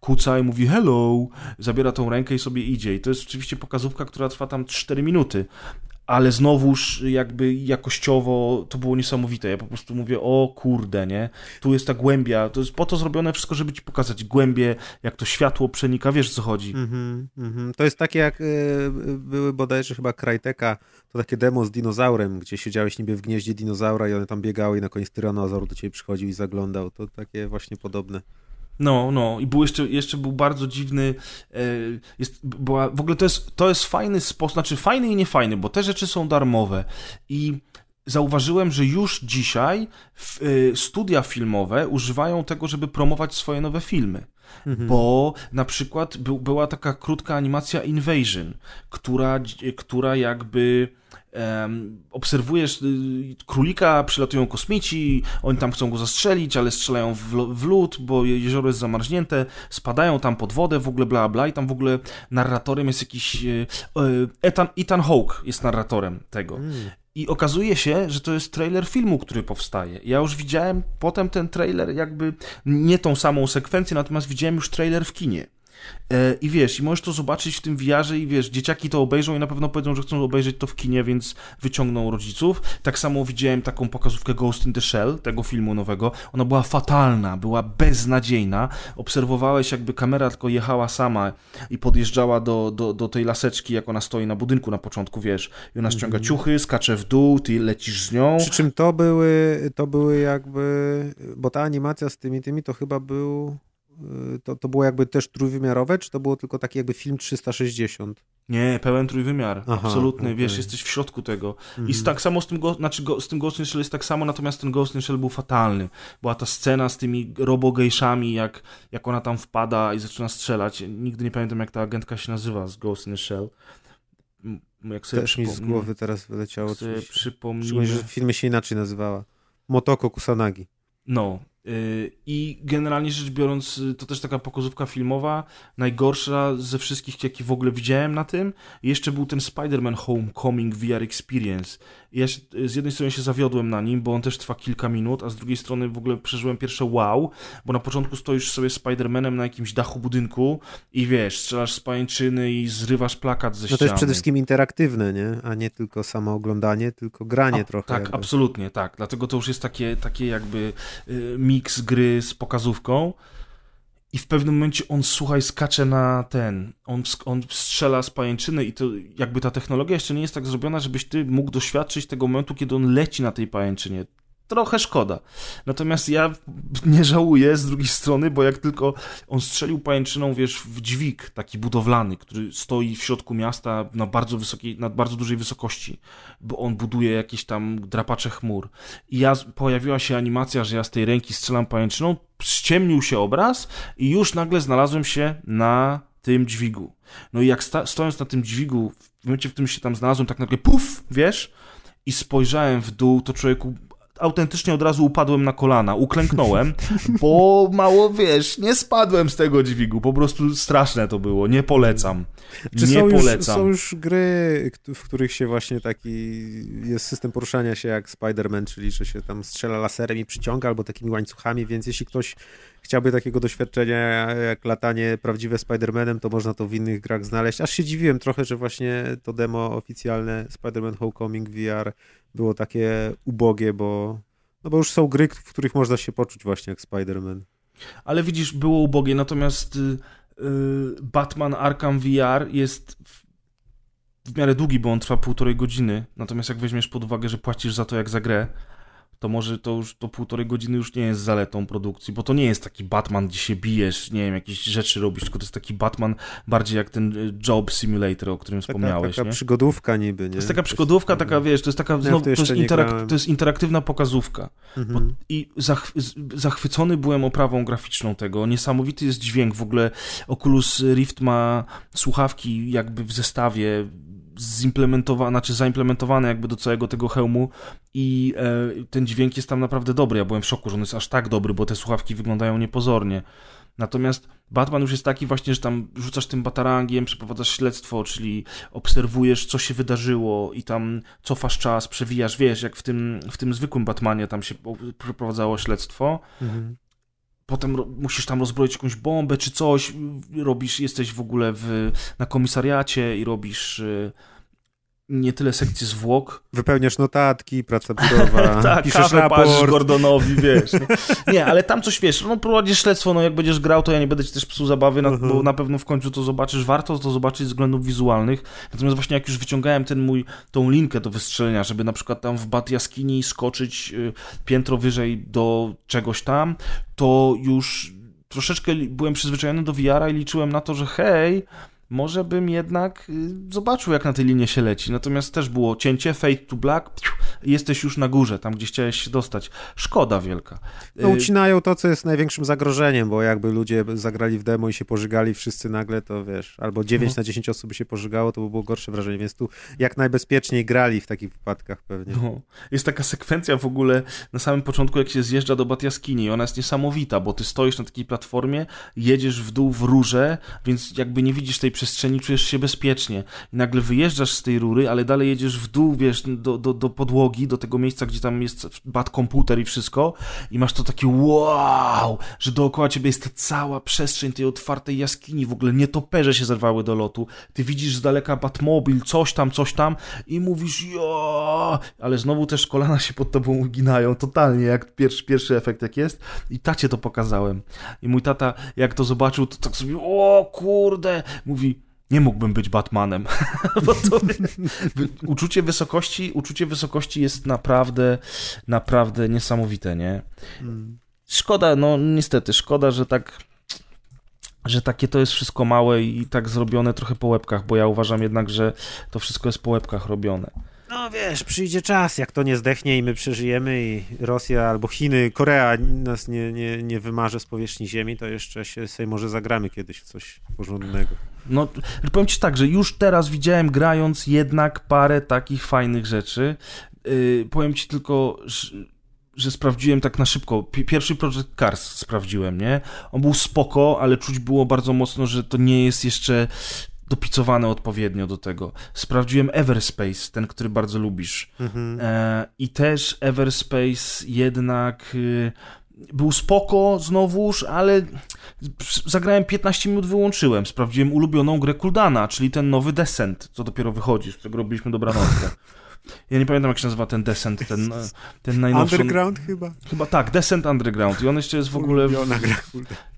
kuca i mówi hello, zabiera tą rękę i sobie idzie. I to jest oczywiście pokazówka, która trwa tam 4 minuty ale znowuż jakby jakościowo to było niesamowite. Ja po prostu mówię, o kurde, nie? Tu jest ta głębia, to jest po to zrobione wszystko, żeby ci pokazać głębie, jak to światło przenika, wiesz co chodzi. Mm -hmm, To jest takie jak y, były bodajże chyba Krajteka, to takie demo z dinozaurem, gdzie siedziałeś niby w gnieździe dinozaura i one tam biegały i na koniec tyranozaur do ciebie przychodził i zaglądał. To takie właśnie podobne. No, no i był jeszcze, jeszcze był bardzo dziwny, e, jest, była, w ogóle to jest, to jest fajny sposób, znaczy fajny i niefajny, bo te rzeczy są darmowe i zauważyłem, że już dzisiaj e, studia filmowe używają tego, żeby promować swoje nowe filmy. Mhm. Bo na przykład był, była taka krótka animacja Invasion, która, która jakby obserwujesz y, królika, przylatują kosmici, oni tam chcą go zastrzelić, ale strzelają w, w lód, bo jezioro jest zamarznięte, spadają tam pod wodę, w ogóle bla bla i tam w ogóle narratorem jest jakiś y, y, Ethan, Ethan Hawke jest narratorem tego. Mm. I okazuje się, że to jest trailer filmu, który powstaje. Ja już widziałem potem ten trailer, jakby nie tą samą sekwencję, natomiast widziałem już trailer w kinie. E, I wiesz, i możesz to zobaczyć w tym wiarze i wiesz, dzieciaki to obejrzą i na pewno powiedzą, że chcą obejrzeć to w kinie, więc wyciągną rodziców. Tak samo widziałem taką pokazówkę Ghost in the Shell, tego filmu nowego. Ona była fatalna, była beznadziejna. Obserwowałeś, jakby kamera tylko jechała sama i podjeżdżała do, do, do tej laseczki, jak ona stoi na budynku na początku, wiesz. I ona ściąga mm. ciuchy, skacze w dół, ty lecisz z nią. Przy czym to były, to były jakby, bo ta animacja z tymi, tymi to chyba był to, to było jakby też trójwymiarowe, czy to było tylko taki jakby film 360? Nie, pełen trójwymiar, Aha, absolutny, okay. wiesz, jesteś w środku tego. Mhm. I z, tak samo z tym, go, znaczy go, z tym Ghost in Shell jest tak samo, natomiast ten Ghost in Shell był fatalny. Była ta scena z tymi robogejszami, jak, jak ona tam wpada i zaczyna strzelać. Nigdy nie pamiętam, jak ta agentka się nazywa z Ghost in Shell. Jak sobie Też mi z głowy teraz wyleciało. Przypomnijmy. że w filmie się inaczej nazywała. Motoko Kusanagi. No, Y, I generalnie rzecz biorąc, y, to też taka pokazówka filmowa, najgorsza ze wszystkich, jakie w ogóle widziałem na tym. jeszcze był ten Spider-Man Homecoming VR Experience. Ja się, z jednej strony się zawiodłem na nim, bo on też trwa kilka minut, a z drugiej strony w ogóle przeżyłem pierwsze wow, bo na początku stoisz sobie Spider-Manem na jakimś dachu budynku i wiesz, strzelasz z pajęczyny i zrywasz plakat ze ściany. No to jest przede wszystkim interaktywne, nie? A nie tylko samo oglądanie, tylko granie a, trochę. Tak, jakby. absolutnie, tak. Dlatego to już jest takie, takie jakby y, miks gry z pokazówką. I w pewnym momencie on, słuchaj, skacze na ten, on, on strzela z pajęczyny i to jakby ta technologia jeszcze nie jest tak zrobiona, żebyś ty mógł doświadczyć tego momentu, kiedy on leci na tej pajęczynie trochę szkoda. Natomiast ja nie żałuję z drugiej strony, bo jak tylko on strzelił pajęczyną, wiesz, w dźwig taki budowlany, który stoi w środku miasta na bardzo wysokiej, na bardzo dużej wysokości, bo on buduje jakieś tam drapacze chmur. I ja, pojawiła się animacja, że ja z tej ręki strzelam pajęczyną, ściemnił się obraz i już nagle znalazłem się na tym dźwigu. No i jak stojąc na tym dźwigu, w momencie, w którym się tam znalazłem, tak nagle puf, wiesz, i spojrzałem w dół, to człowieku autentycznie od razu upadłem na kolana, uklęknąłem, bo mało, wiesz, nie spadłem z tego dźwigu, po prostu straszne to było, nie polecam. Czy nie są polecam. Już, są już gry, w których się właśnie taki, jest system poruszania się jak Spider-Man, czyli że się tam strzela laserem i przyciąga, albo takimi łańcuchami, więc jeśli ktoś chciałby takiego doświadczenia jak latanie prawdziwe Spider-Manem, to można to w innych grach znaleźć. Aż się dziwiłem trochę, że właśnie to demo oficjalne Spider-Man Homecoming VR było takie ubogie, bo, no bo już są gry, w których można się poczuć właśnie jak Spider-Man. Ale widzisz, było ubogie, natomiast yy, Batman Arkham VR jest w, w miarę długi, bo on trwa półtorej godziny. Natomiast jak weźmiesz pod uwagę, że płacisz za to jak za grę, to może to już to półtorej godziny już nie jest zaletą produkcji, bo to nie jest taki Batman, gdzie się bijesz, nie wiem, jakieś rzeczy robisz, tylko to jest taki Batman bardziej jak ten y, Job Simulator, o którym taka, wspomniałeś. Taka nie? przygodówka niby, nie? To jest taka przygodówka, taka wiesz, to jest taka, znowu, to, jest interak- to jest interaktywna pokazówka. Mhm. I zach zachwycony byłem oprawą graficzną tego, niesamowity jest dźwięk, w ogóle Oculus Rift ma słuchawki jakby w zestawie, zimplementowane, znaczy zaimplementowane jakby do całego tego hełmu i e, ten dźwięk jest tam naprawdę dobry. Ja byłem w szoku, że on jest aż tak dobry, bo te słuchawki wyglądają niepozornie. Natomiast Batman już jest taki właśnie, że tam rzucasz tym batarangiem, przeprowadzasz śledztwo, czyli obserwujesz, co się wydarzyło i tam cofasz czas, przewijasz, wiesz, jak w tym, w tym zwykłym Batmanie tam się przeprowadzało śledztwo. Mhm. Potem musisz tam rozbroić jakąś bombę czy coś, robisz, jesteś w ogóle w, na komisariacie i robisz y, nie tyle sekcji zwłok. Wypełniasz notatki, praca budowa, tak, piszesz raport. Gordonowi, wiesz. Nie? nie? ale tam coś, wiesz, no prowadzisz śledztwo, no jak będziesz grał, to ja nie będę ci też psuł zabawy, uh -huh. bo mhm. na pewno w końcu to zobaczysz. Warto to zobaczyć z względów wizualnych. Natomiast właśnie jak już wyciągałem ten mój, tą linkę do wystrzelenia, żeby na przykład tam w Bat Jaskini skoczyć y, piętro wyżej do czegoś tam, to już troszeczkę byłem przyzwyczajony do VR-a i liczyłem na to, że hej, może bym jednak y, zobaczył, jak na tej linie się leci. Natomiast też było cięcie, fade to black, jesteś już na górze, tam gdzie chciałeś się dostać. Szkoda wielka. No, y, ucinają to, co jest największym zagrożeniem, bo jakby ludzie zagrali w demo i się pożygali wszyscy nagle, to wiesz, albo 9 no. na 10 osób by się pożygało, to by było gorsze wrażenie, więc tu jak najbezpieczniej grali w takich wypadkach pewnie. No. Jest taka sekwencja w ogóle na samym początku, jak się zjeżdża do Batiaskini, ona jest niesamowita, bo ty stoisz na takiej platformie, jedziesz w dół w rurze, więc jakby nie widzisz tej przestrzeni, czujesz się bezpiecznie. I nagle wyjeżdżasz z tej rury, ale dalej jedziesz w dół, wiesz, do, do, do podłogi, do tego miejsca, gdzie tam jest bad komputer i wszystko. I masz to takie wow, że dookoła ciebie jest cała przestrzeń tej otwartej jaskini, w ogóle nietoperze się zerwały do lotu, ty widzisz z daleka Batmobil, coś tam, coś tam. I mówisz jo, ale znowu też kolana się pod tobą uginają, totalnie, jak pierwszy, pierwszy efekt jak jest. I tacie to pokazałem. I mój tata, jak to zobaczył, to tak sobie, o kurde, mówi, nie mógłbym być Batmanem. Bo to, uczucie wysokości, uczucie wysokości jest naprawdę, naprawdę niesamowite, nie? Hmm. Szkoda, no niestety, szkoda, że tak że takie to jest wszystko małe i tak zrobione trochę po łebkach, bo ja uważam jednak, że to wszystko jest po łebkach robione. No wiesz, przyjdzie czas, jak to nie zdechnie i my przeżyjemy i Rosja albo Chiny, Korea nas nie, nie, nie wymarze z powierzchni ziemi, to jeszcze się sobie może zagramy kiedyś w coś porządnego. No, powiem ci tak, że już teraz widziałem grając jednak parę takich fajnych rzeczy. Yy, powiem ci tylko, że, że sprawdziłem tak na szybko. Pierwszy Project Cars sprawdziłem, nie? On był spoko, ale czuć było bardzo mocno, że to nie jest jeszcze dopicowane odpowiednio do tego. Sprawdziłem Everspace, ten, który bardzo lubisz. Mhm. E, I też Everspace jednak y, był spoko znowuż, ale zagrałem 15 minut, wyłączyłem. Sprawdziłem ulubioną grę Kuldana, czyli ten nowy Descent, co dopiero wychodzi, z którego robiliśmy dobranockę. Ja nie pamiętam, jak się nazywa ten Descent, ten, ten najnowszy. Underground chyba? Chyba tak, Descent Underground. I on jeszcze jest w ogóle. W...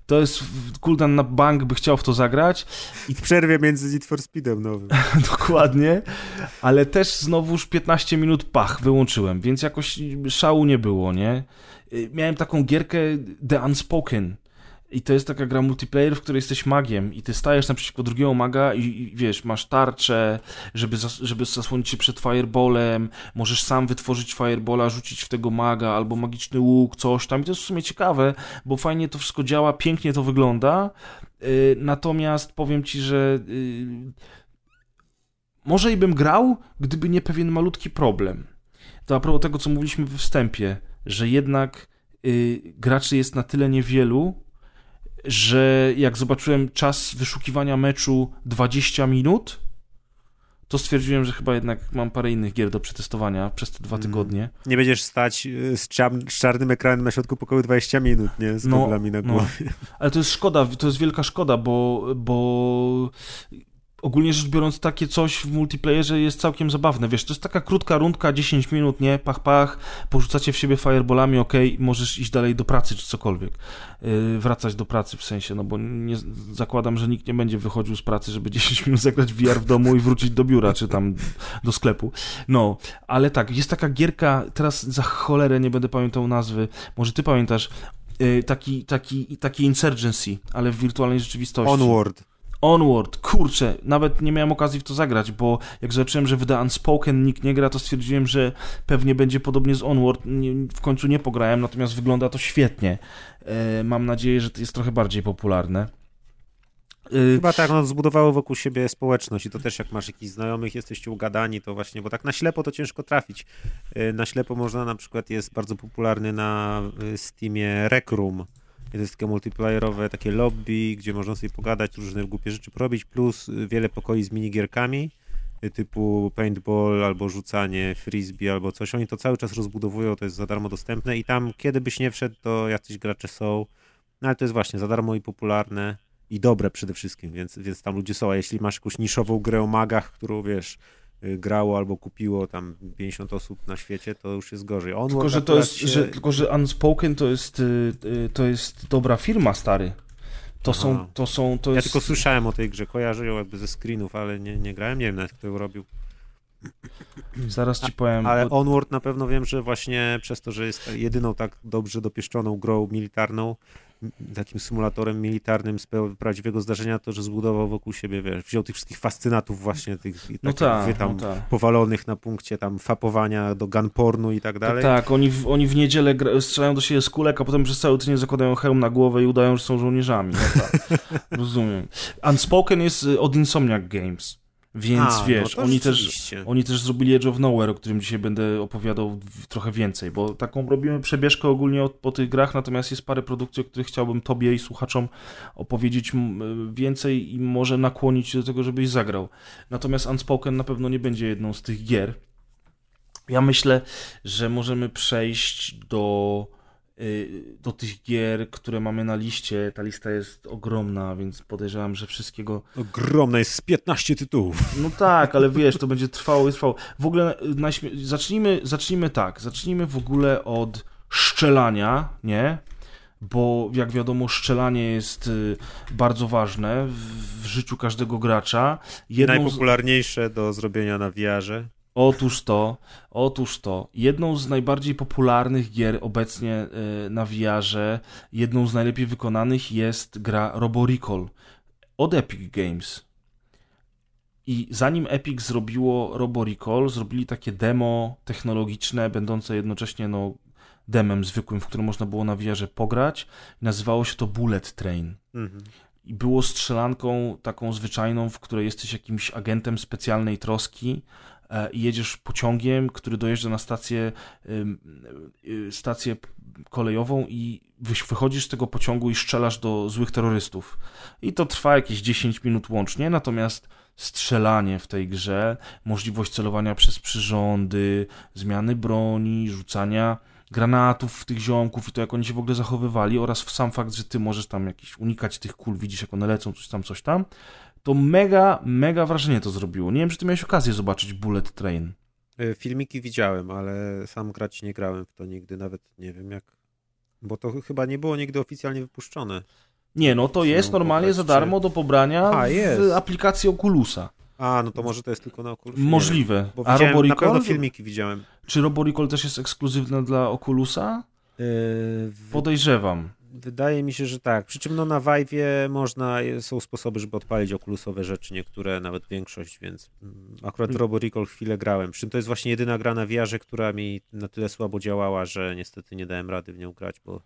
To jest Kuldan na bank by chciał w to zagrać. I w przerwie między Need for Speedem nowym. Dokładnie. Ale też znowuż 15 minut pach wyłączyłem, więc jakoś szału nie było, nie? Miałem taką gierkę The Unspoken i to jest taka gra multiplayer, w której jesteś magiem i ty stajesz naprzeciwko drugiego maga i, i wiesz, masz tarczę, żeby, zas żeby zasłonić się przed fireballem, możesz sam wytworzyć firebola, rzucić w tego maga, albo magiczny łuk, coś tam. I to jest w sumie ciekawe, bo fajnie to wszystko działa, pięknie to wygląda. Yy, natomiast powiem ci, że yy, może i bym grał, gdyby nie pewien malutki problem. To a propos tego, co mówiliśmy we wstępie, że jednak yy, graczy jest na tyle niewielu, że jak zobaczyłem czas wyszukiwania meczu 20 minut, to stwierdziłem, że chyba jednak mam parę innych gier do przetestowania przez te dwa mm. tygodnie. Nie będziesz stać y, z, z czarnym ekranem na środku pokoju 20 minut, nie? Z no, na no. głowie. No. Ale to jest szkoda, to jest wielka szkoda, bo, bo ogólnie rzecz biorąc, takie coś w multiplayerze jest całkiem zabawne. Wiesz, to jest taka krótka rundka, 10 minut, nie? Pach, pach, porzucacie w siebie fireballami, ok, możesz iść dalej do pracy czy cokolwiek. Yy, wracać do pracy w sensie, no bo nie, zakładam, że nikt nie będzie wychodził z pracy, żeby 10 minut zagrać VR w domu i wrócić do biura czy tam do sklepu. No, ale tak, jest taka gierka, teraz za cholerę nie będę pamiętał nazwy, może ty pamiętasz, yy, taki, taki, taki Insurgency, ale w wirtualnej rzeczywistości. Onward. Onward, kurczę, nawet nie miałem okazji w to zagrać, bo jak zobaczyłem, że wyda Unspoken nikt nie gra, to stwierdziłem, że pewnie będzie podobnie z Onward. W końcu nie pograłem, natomiast wygląda to świetnie. E, mam nadzieję, że to jest trochę bardziej popularne. E, Chyba tak, no, zbudowało wokół siebie społeczność i to też jak masz jakichś znajomych, jesteście ugadani, to właśnie, bo tak na ślepo to ciężko trafić. E, na ślepo można na przykład, jest bardzo popularny na Steamie Rec Room, jest takie multiplayerowe, takie lobby, gdzie można sobie pogadać, różne głupie rzeczy porobić, plus wiele pokoi z minigierkami typu paintball albo rzucanie frisbee albo coś. Oni to cały czas rozbudowują, to jest za darmo dostępne i tam kiedy byś nie wszedł, to jacyś gracze są. No ale to jest właśnie za darmo i popularne i dobre przede wszystkim, więc, więc tam ludzie są. A jeśli masz jakąś niszową grę o magach, którą wiesz, y, grało albo kupiło tam 50 osób na świecie, to już jest gorzej. On tylko, że to jest, się... że, tylko, że Unspoken to jest, y, y, to jest dobra firma, stary. To Aha. są, to są, to ja jest... tylko słyszałem o tej grze, kojarzę ją jakby ze screenów, ale nie, nie grałem, nie wiem nawet kto ją robił. Zaraz ci powiem. Ale bo... Onward na pewno wiem, że właśnie przez to, że jest jedyną tak dobrze dopieszczoną grą militarną, takim symulatorem militarnym z prawdziwego zdarzenia, to, że zbudował wokół siebie, wiesz, wziął tych wszystkich fascynatów właśnie, tych no tak, tam no ta. powalonych na punkcie tam fapowania do gunpornu i tak dalej. Tak, oni, w, oni w niedzielę strzelają do siebie z kulek, a potem przez cały tydzień zakładają hełm na głowę i udają, że są żołnierzami. No tak, rozumiem. Unspoken jest y, od Insomniac Games. Więc A, wiesz, no oni, też, oni też zrobili Edge of Nowhere, o którym dzisiaj będę opowiadał trochę więcej, bo taką robimy przebieżkę ogólnie po tych grach, natomiast jest parę produkcji, o których chciałbym tobie i słuchaczom opowiedzieć więcej i może nakłonić do tego, żebyś zagrał. Natomiast Unspoken na pewno nie będzie jedną z tych gier. Ja myślę, że możemy przejść do do tych gier, które mamy na liście. Ta lista jest ogromna, więc podejrzewam, że wszystkiego. Ogromna jest z 15 tytułów. No tak, ale wiesz, to będzie trwało i trwało. W ogóle y, zacznijmy, zacznijmy tak. Zacznijmy w ogóle od szczelania, nie? Bo jak wiadomo, szczelanie jest y, bardzo ważne w, życiu każdego gracza. Jedną Najpopularniejsze do zrobienia na wiarze. Otóż to, otóż to. Jedną z najbardziej popularnych gier obecnie y, na VR-ze, jedną z najlepiej wykonanych jest gra Roboricall od Epic Games. I zanim Epic zrobiło Roboricall, zrobili takie demo technologiczne, będące jednocześnie no, demem zwykłym, w którym można było na VR-ze pograć. Nazywało się to Bullet Train. Mhm. I było strzelanką taką zwyczajną, w której jesteś jakimś agentem specjalnej troski, E, i jedziesz pociągiem, który dojeżdża na stację, y, stację kolejową i wychodzisz z tego pociągu i strzelasz do złych terrorystów. I to trwa jakieś 10 minut łącznie, natomiast strzelanie w tej grze, możliwość celowania przez przyrządy, zmiany broni, rzucania granatów w tych ziomków i to jak oni się w ogóle zachowywali oraz w sam fakt, że ty możesz tam jakiś unikać tych kul, widzisz jak one lecą, coś tam, coś tam, to mega, mega wrażenie to zrobiło. Nie wiem, czy ty miałeś okazję zobaczyć Bullet Train. E, filmiki widziałem, ale sam grać nie grałem w to nigdy, nawet nie wiem jak. Bo to chyba nie było nigdy oficjalnie wypuszczone. Nie, no to jest normalnie za darmo do pobrania A, w aplikacji Oculusa. A, no to może to jest tylko na Oculusie. Możliwe. Bo A Roboricall? Na pewno filmiki widziałem. Czy Roboricall też jest ekskluzywne dla Oculusa? Yy, Podejrzewam. Wydaje mi się, że tak. Przy czym no na Vive można, są sposoby, żeby odpalić okulusowe rzeczy, niektóre, nawet większość, więc mm, akurat hmm. Robo Recall chwilę grałem. Przy czym to jest właśnie jedyna gra na VR, która mi na tyle słabo działała, że niestety nie dałem rady w nią grać, bo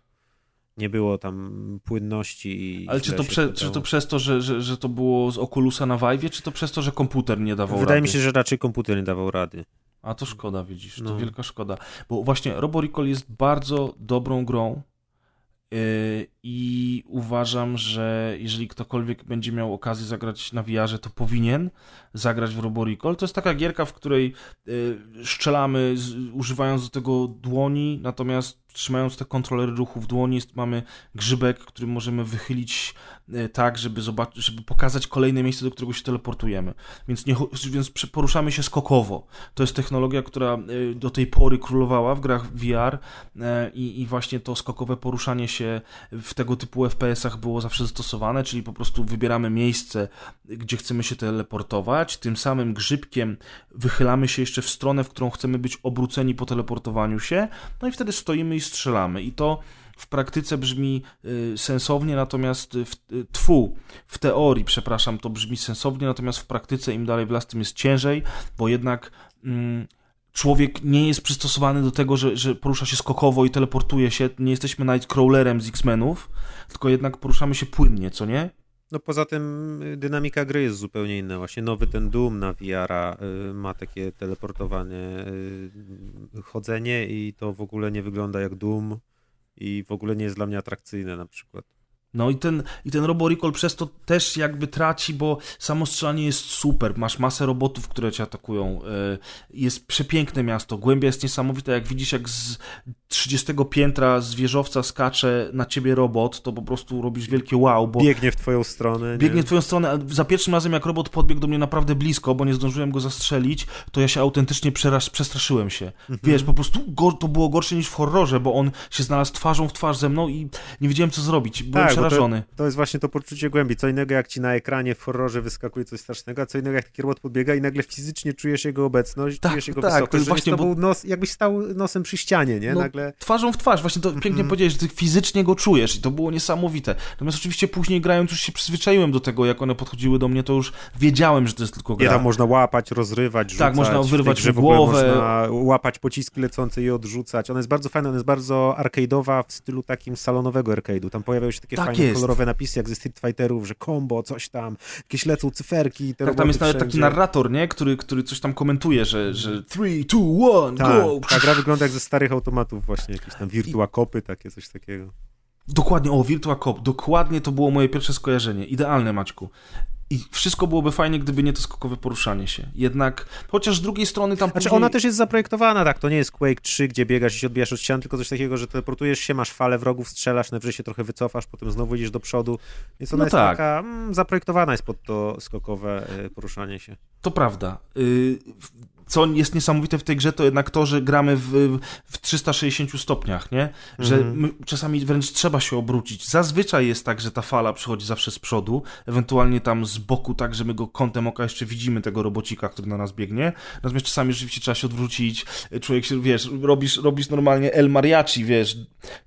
nie było tam płynności. Ale czy to, prze, czy to przez to, że, że, że to było z Oculusa na Vive, czy to przez to, że komputer nie dawał Wydaje rady? mi się, że raczej komputer nie dawał rady. A to szkoda, widzisz, no. to wielka szkoda. Bo właśnie Robo Recall jest bardzo dobrą grą, I uważam, że jeżeli ktokolwiek będzie miał okazję zagrać na VR, to powinien zagrać w Roboricall. To jest taka gierka, w której y, strzelamy używając do tego dłoni, natomiast trzymając te kontrolery ruchu w dłoni jest, mamy grzybek, który możemy wychylić e, tak, żeby, zobaczyć, żeby pokazać kolejne miejsce, do którego się teleportujemy. Więc, nie, więc poruszamy się skokowo. To jest technologia, która e, do tej pory królowała w grach VR e, i, i właśnie to skokowe poruszanie się w tego typu FPS-ach było zawsze zastosowane, czyli po prostu wybieramy miejsce, gdzie chcemy się teleportować, tym samym grzybkiem wychylamy się jeszcze w stronę, w którą chcemy być obróceni po teleportowaniu się, no i wtedy stoimy i strzelamy. I to w praktyce brzmi y, sensownie, natomiast w, y, tfu, w teorii, przepraszam, to brzmi sensownie, natomiast w praktyce im dalej w las, tym jest ciężej, bo jednak mm, człowiek nie jest przystosowany do tego, że, że porusza się skokowo i teleportuje się. Nie jesteśmy Nightcrawlerem z X-Menów, tylko jednak poruszamy się płynnie, co nie? No poza tym y, dynamika gry jest zupełnie inna. Właśnie nowy ten Doom na VR y, ma takie teleportowane y, chodzenie i to w ogóle nie wygląda jak Doom i w ogóle nie jest dla mnie atrakcyjne na przykład. No i ten, i ten Robo Recall przez to też jakby traci, bo samo strzelanie jest super. Masz masę robotów, które cię atakują. E, jest przepiękne miasto. Głębia jest niesamowita. Jak widzisz, jak z 30 piętra z wieżowca skacze na ciebie robot, to po prostu robisz wielkie wow. Bo biegnie w twoją stronę. Nie? Biegnie w twoją stronę. Za pierwszym razem, jak robot podbiegł do mnie naprawdę blisko, bo nie zdążyłem go zastrzelić, to ja się autentycznie przeraż, przestraszyłem się. Mhm. Wiesz, po prostu to było gorsze niż w horrorze, bo on się znalazł twarzą w twarz ze mną i nie wiedziałem, co zrobić. Byłem tak, przerażony. To, to, jest właśnie to poczucie głębi. Co innego, jak ci na ekranie w horrorze wyskakuje coś strasznego, a co innego, jak taki robot podbiega i nagle fizycznie czujesz jego obecność, tak, czujesz jego tak, wysokość, to jest właśnie, bo... nos, jakbyś stał nosem przy ścianie, nie? No, nagle... Twarzą w twarz, właśnie to pięknie mm powiedziałeś, że ty fizycznie go czujesz i to było niesamowite. Natomiast oczywiście później grając już się przyzwyczaiłem do tego, jak one podchodziły do mnie, to już wiedziałem, że to jest tylko gra. Nie, tam można łapać, rozrywać, rzucać. Tak, można wyrwać w głowę. Można łapać pociski lecące i odrzucać. Ona jest bardzo fajna, ona jest bardzo arcade'owa w stylu takim salonowego arcade'u. Tam pojawiają się takie tak fajne, jest. kolorowe napisy, jak ze Street Fighterów, że combo, coś tam, jakieś lecą cyferki. tak, tam jest nawet taki narrator, nie? Który, który coś tam komentuje, że, że 3, 2, 1, go! Ta gra wygląda jak ze starych automatów właśnie, jakieś tam Virtua Kopy, takie coś takiego. Dokładnie, o, Virtua Cop, dokładnie to było moje pierwsze skojarzenie. Idealne, Maćku. I wszystko byłoby fajnie, gdyby nie to skokowe poruszanie się. Jednak, chociaż z drugiej strony tam Znaczy później... ona też jest zaprojektowana, tak, to nie jest Quake 3, gdzie biegasz i się odbijasz od ścian, tylko coś takiego, że teleportujesz się, masz falę wrogów, strzelasz, najwyżej się trochę wycofasz, potem znowu idziesz do przodu, więc ona no jest tak. taka, mm, zaprojektowana jest pod to skokowe y, poruszanie się. To prawda. Y, co jest niesamowite w tej grze, to jednak to, że gramy w, w 360 stopniach, nie? Że mm. czasami wręcz trzeba się obrócić. Zazwyczaj jest tak, że ta fala przychodzi zawsze z przodu, ewentualnie tam z boku, tak, że my go kątem oka jeszcze widzimy tego robocika, który na nas biegnie. Natomiast czasami rzeczywiście trzeba się odwrócić. Człowiek się, wiesz, robisz, robisz normalnie El Mariachi, wiesz,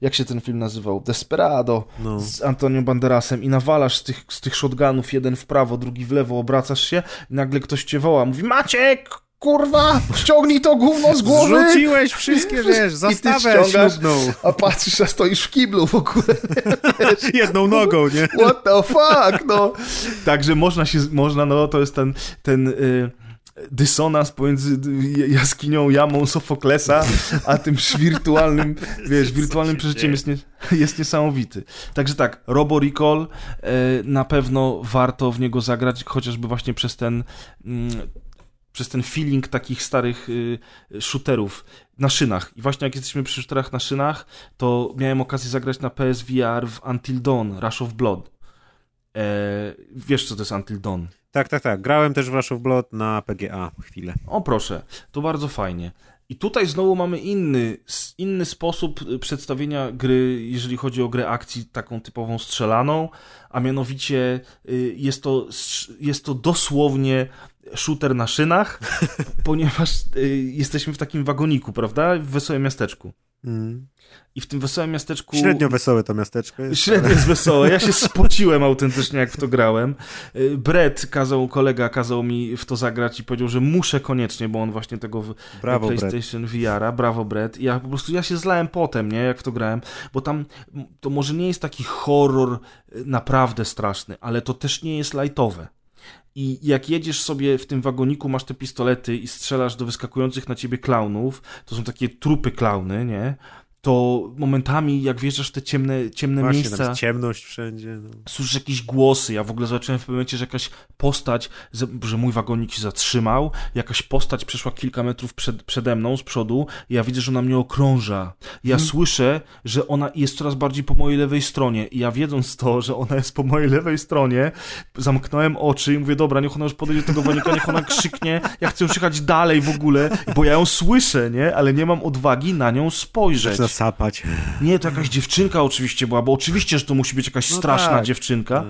jak się ten film nazywał? Desperado no. z Antonio Banderasem i nawalasz z tych, z tych shotgunów jeden w prawo, drugi w lewo, obracasz się i nagle ktoś cię woła, mówi Maciek, kurwa, ściągnij to gówno z głowy. Rzuciłeś wszystkie, wiesz, zastawę ślubną. A patrzysz, a stoisz w kiblu w ogóle. Wiesz, Jedną nogą, nie? What the fuck, no. Także można się, można, no, to jest ten, ten... Y dysonans pomiędzy jaskinią, jamą Sofoklesa, a tym wirtualnym, wiesz, wirtualnym przeżyciem jest, nie, jest niesamowity. Także tak, Robo Recall e, na pewno warto w niego zagrać, chociażby właśnie przez ten mm, przez ten feeling takich starych y, shooterów na szynach. I właśnie jak jesteśmy przy shooterach na szynach, to miałem okazję zagrać na PSVR w Until Dawn, Rush of Blood. E, wiesz, co to jest Until Dawn? Tak, tak, tak. Grałem też w Rush of Blood na PGA chwilę. O proszę, to bardzo fajnie. I tutaj znowu mamy inny, inny sposób y, przedstawienia gry, jeżeli chodzi o grę akcji taką typową strzelaną, a mianowicie y, jest to, jest to dosłownie shooter na szynach, ponieważ y, jesteśmy w takim wagoniku, prawda? W wesołym miasteczku. Mm. I w tym wesołym miasteczku. Średnio wesołe to miasteczko jest. Średnio jest wesołe. Ja się spociłem autentycznie, jak w to grałem. Y, Brett kazał, kolega kazał mi w to zagrać i powiedział, że muszę koniecznie, bo on właśnie tego w Brawo, PlayStation VR-a. Brawo, Brett. I ja po prostu ja się zlałem potem, nie? Jak w to grałem, bo tam to może nie jest taki horror y, naprawdę straszny, ale to też nie jest lightowe. I jak jedziesz sobie w tym wagoniku, masz te pistolety i strzelasz do wyskakujących na ciebie klaunów, to są takie trupy klauny, nie? To momentami, jak wjeżdżasz w te ciemne, ciemne Właśnie, miejsca... Tam ciemność wszędzie. No. Słyszysz jakieś głosy. Ja w ogóle zobaczyłem w pewnym momencie, że jakaś postać, że mój wagonik się zatrzymał, jakaś postać przeszła kilka metrów przed, przede mną, z przodu i ja widzę, że ona mnie okrąża. Ja hmm. słyszę, że ona jest coraz bardziej po mojej lewej stronie i ja wiedząc to, że ona jest po mojej lewej stronie, zamknąłem oczy i mówię, dobra, niech ona już podejdzie do tego wagonika, niech ona krzyknie, ja chcę już jechać dalej w ogóle, bo ja ją słyszę, nie? Ale nie mam odwagi na nią spojrzeć sapać. Nie, to jakaś dziewczynka oczywiście była, bo oczywiście, że to musi być jakaś no straszna tak. dziewczynka. Tak.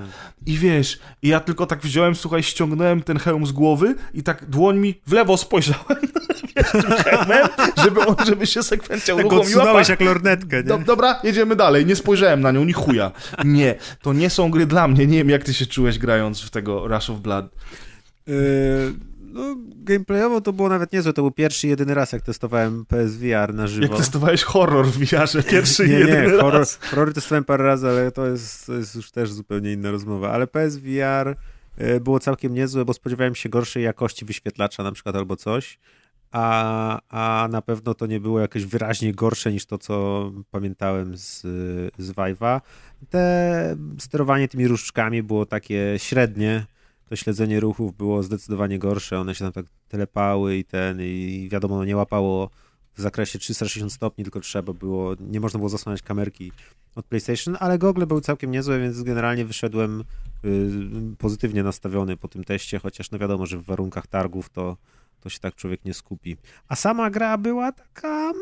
I wiesz, i ja tylko tak wziąłem, słuchaj, ściągnąłem ten hełm z głowy i tak dłońmi w lewo spojrzałem, wiesz, tym hełmem, żeby, on, żeby się sekwencja tak uruchomiła. jak lornetkę, nie? Do, dobra, jedziemy dalej. Nie spojrzałem na nią, ni chuja. Nie, to nie są gry dla mnie. Nie wiem, jak ty się czułeś grając w tego Rush of Blood. Yy no, gameplayowo to było nawet niezłe. To był pierwszy jedyny raz, jak testowałem PSVR na żywo. Jak testowałeś horror w VR-ze, pierwszy nie, jedyny nie, horror, raz. Horror testowałem parę razy, ale to jest, to jest już też zupełnie inna rozmowa. Ale PSVR e, było całkiem niezłe, bo spodziewałem się gorszej jakości wyświetlacza na przykład albo coś. a, a na pewno to nie było jakieś wyraźnie gorsze niż to, co pamiętałem z, z Vive'a. Te sterowanie tymi różdżkami było takie średnie, to śledzenie ruchów było zdecydowanie gorsze, one się tam tak telepały i ten, i wiadomo, no nie łapało w zakresie 360 stopni, tylko trzeba było, nie można było zasłaniać kamerki od PlayStation, ale gogle były całkiem niezłe, więc generalnie wyszedłem y, pozytywnie nastawiony po tym teście, chociaż no wiadomo, że w warunkach targów to, to się tak człowiek nie skupi. A sama gra była taka, mm,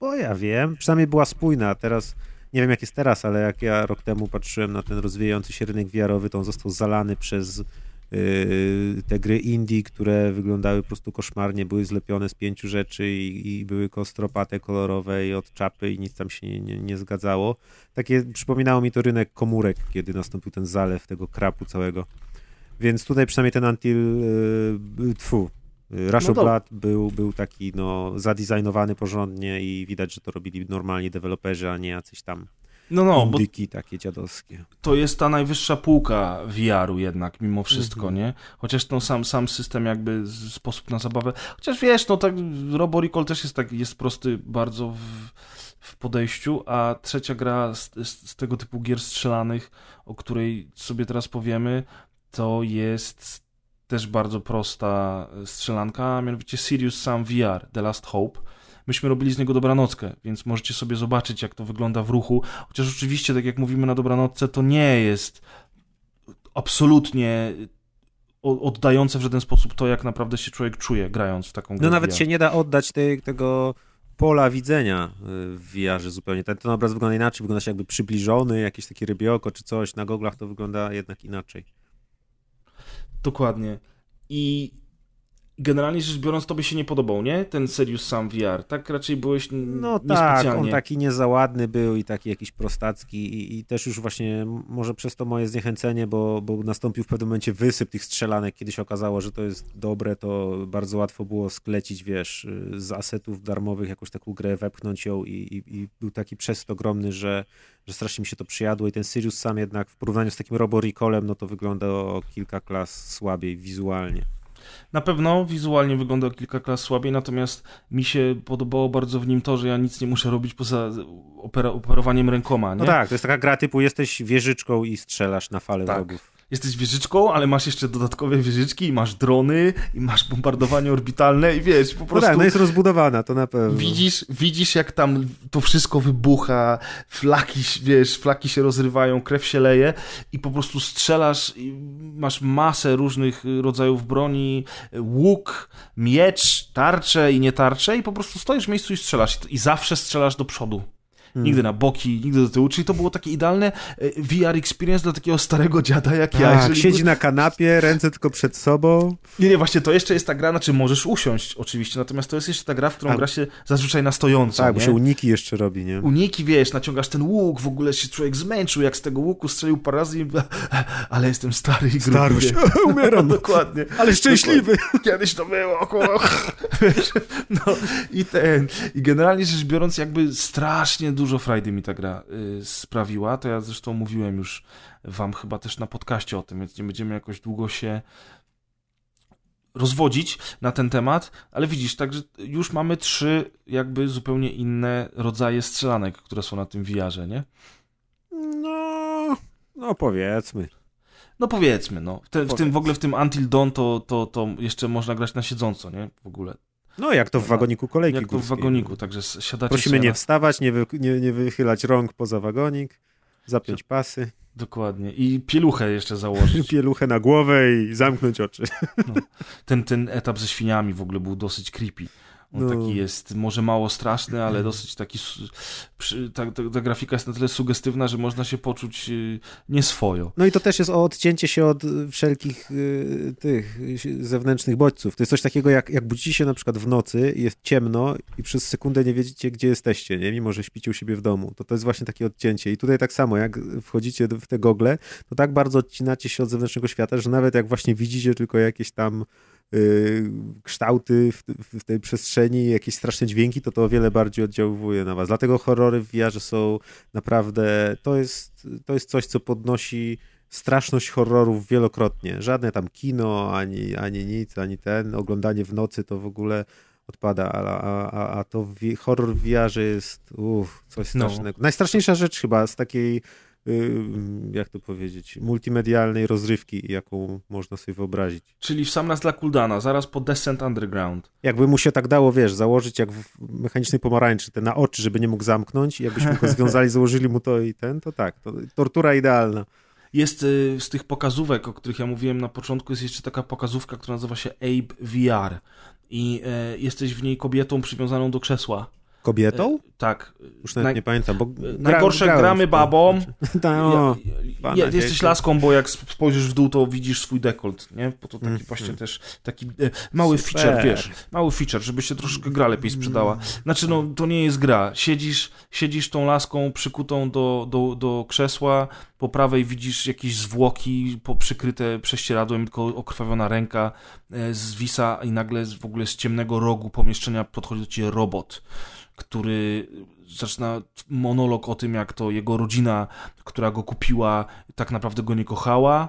bo ja wiem, przynajmniej była spójna, teraz nie wiem jak jest teraz, ale jak ja rok temu patrzyłem na ten rozwijający się rynek VR-owy, to on został zalany przez yy, te gry indie, które wyglądały po prostu koszmarnie, były zlepione z pięciu rzeczy i, i były kostropate, kolorowe i od czapy i nic tam się nie, nie, nie, zgadzało. Takie przypominało mi to rynek komórek, kiedy nastąpił ten zalew tego krapu całego. Więc tutaj przynajmniej ten Until, yy, tfu, Rush no of Blood był, był taki no, zadesignowany porządnie i widać, że to robili normalni deweloperzy, a nie jacyś tam no, no, indyki takie dziadowskie. To jest ta najwyższa półka VR-u jednak, mimo wszystko, -hmm. nie? Chociaż ten sam, sam system jakby sposób na zabawę, chociaż wiesz, no tak Robo Recall też jest tak, jest prosty bardzo w, w podejściu, a trzecia gra z, z, z tego typu gier strzelanych, o której sobie teraz powiemy, to jest też bardzo prosta strzelanka, a mianowicie Sirius Sam VR, The Last Hope. Myśmy robili z niego dobranockę, więc możecie sobie zobaczyć, jak to wygląda w ruchu. Chociaż oczywiście, tak jak mówimy na dobranocce, to nie jest absolutnie oddające w żaden sposób to, jak naprawdę się człowiek czuje, grając w taką grę. No nawet się nie da oddać tej, tego pola widzenia y, w VR zupełnie. Ten, ten obraz wygląda inaczej, wygląda się jakby przybliżony, jakieś takie rybioko czy coś. Na goglach to wygląda jednak inaczej. Dokładnie. I generalnie rzecz biorąc, tobie się nie podobał, nie? Ten Serious Sam VR. Tak raczej byłeś No tak, on taki niezaładny był i taki jakiś prostacki i, i, też już właśnie może przez to moje zniechęcenie, bo, bo nastąpił w pewnym momencie wysyp tych strzelanek, kiedy się okazało, że to jest dobre, to bardzo łatwo było sklecić, wiesz, z asetów darmowych jakąś taką grę, wepchnąć ją i, i, i był taki przesyt ogromny, że, że strasznie mi się to przyjadło i ten Sirius sam jednak w porównaniu z takim Robo Recallem, no to wygląda o kilka klas słabiej wizualnie. Na pewno wizualnie wygląda kilka klas słabiej, natomiast mi się podobało bardzo w nim to, że ja nic nie muszę robić poza opera operowaniem rękoma. Nie? No tak, to jest taka gra typu jesteś wieżyczką i strzelasz na fale tak. wrogów jesteś wieżyczką, ale masz jeszcze dodatkowe wieżyczki i masz drony i masz bombardowanie orbitalne i wiesz, po prostu... No tak, no jest rozbudowana, to na pewno. Widzisz, widzisz jak tam to wszystko wybucha, flaki, wiesz, flaki się rozrywają, krew się leje i po prostu strzelasz i masz masę różnych rodzajów broni, łuk, miecz, tarcze i nie tarcze i po prostu stoisz w miejscu i strzelasz i zawsze strzelasz do przodu. Hmm. Nigdy na boki, nigdy do tyłu, czyli to było takie idealne e, VR experience dla takiego starego dziada jak ja. Tak, siedzi na kanapie, ręce tylko przed sobą. Nie, nie, właśnie to jeszcze jest ta gra, znaczy możesz usiąść oczywiście, natomiast to jest jeszcze ta gra, w którą A... gra się zazwyczaj na stojąco. Tak, nie? bo się uniki jeszcze robi, nie? Uniki, wiesz, naciągasz ten łuk, w ogóle się człowiek zmęczył, jak z tego łuku strzelił parę razy i... ale jestem stary i gruby. Starość, umieram. Dokładnie. Ale szczęśliwy. Kiedyś to było, no i ten, i generalnie rzecz biorąc jakby strasznie dużo frajdy mi ta gra y, sprawiła. To ja zresztą mówiłem już wam chyba też na podcaście o tym, więc nie będziemy jakoś długo się rozwodzić na ten temat, ale widzisz, także już mamy trzy jakby zupełnie inne rodzaje strzelanek, które są na tym VR-ze, nie? No, no powiedzmy. No powiedzmy, no. W, te, w tym w ogóle w tym Until Dawn to, to, to jeszcze można grać na siedząco, nie? W ogóle. No, jak to w wagoniku kolejki Jak to w wagoniku, także siadacie Prosimy nie wstawać, nie, wy, nie, nie wychylać rąk poza wagonik, zapiąć pasy. Dokładnie. I pieluchę jeszcze założyć. pieluchę na głowę i zamknąć oczy. No. Ten, ten etap ze świniami w ogóle był dosyć creepy. On no. taki jest może mało straszny, ale dosyć taki. Ta, ta, grafika jest na tyle sugestywna, że można się poczuć y, nieswojo. No i to też jest o odcięcie się od wszelkich y, tych zewnętrznych bodźców. To jest coś takiego, jak, jak budzicie się na przykład w nocy, jest ciemno i przez sekundę nie wiedzicie, gdzie jesteście, nie? mimo że śpicie u siebie w domu. To to jest właśnie takie odcięcie. I tutaj tak samo, jak wchodzicie w te gogle, to tak bardzo odcinacie się od zewnętrznego świata, że nawet jak właśnie widzicie tylko jakieś tam Y, kształty w, w, tej przestrzeni, jakieś straszne dźwięki, to to o wiele bardziej oddziałuje na was. Dlatego horrory w VR są naprawdę, to jest, to jest coś, co podnosi straszność horrorów wielokrotnie. Żadne tam kino, ani, ani nic, ani ten. Oglądanie w nocy to w ogóle odpada, a, a, a to w, horror w VR jest uff, coś no. strasznego. No. Najstraszniejsza rzecz chyba z takiej y, jak to powiedzieć, multimedialnej rozrywki, jaką można sobie wyobrazić. Czyli w sam raz dla Kuldana, zaraz po Descent Underground. Jakby mu się tak dało, wiesz, założyć jak w mechanicznej pomarańczy, te na oczy, żeby nie mógł zamknąć i jakbyśmy go związali, założyli mu to i ten, to tak, to tortura idealna. Jest y, z tych pokazówek, o których ja mówiłem na początku, jest jeszcze taka pokazówka, która nazywa się Abe VR i e, jesteś w niej kobietą przywiązaną do krzesła. Kobietą? E, tak. Już nawet Naj... nie pamiętam, bo e, Najgorsze grałem, gramy babą. no, ja, ja, jesteś laską, bo jak spojrzysz w dół, to widzisz swój dekolt, nie? Bo to taki mm, właśnie mm. też taki e, mały Super. feature, wiesz, mały feature, żeby się troszkę gra lepiej sprzedała. Znaczy, no, to nie jest gra. Siedzisz, siedzisz tą laską przykutą do, do, do krzesła, po prawej widzisz jakieś zwłoki przykryte prześcieradłem, tylko okrwawiona ręka e, zwisa i nagle w ogóle z ciemnego rogu pomieszczenia podchodzi do ciebie robot który zaczyna monolog o tym, jak to jego rodzina, która go kupiła, tak naprawdę go nie kochała,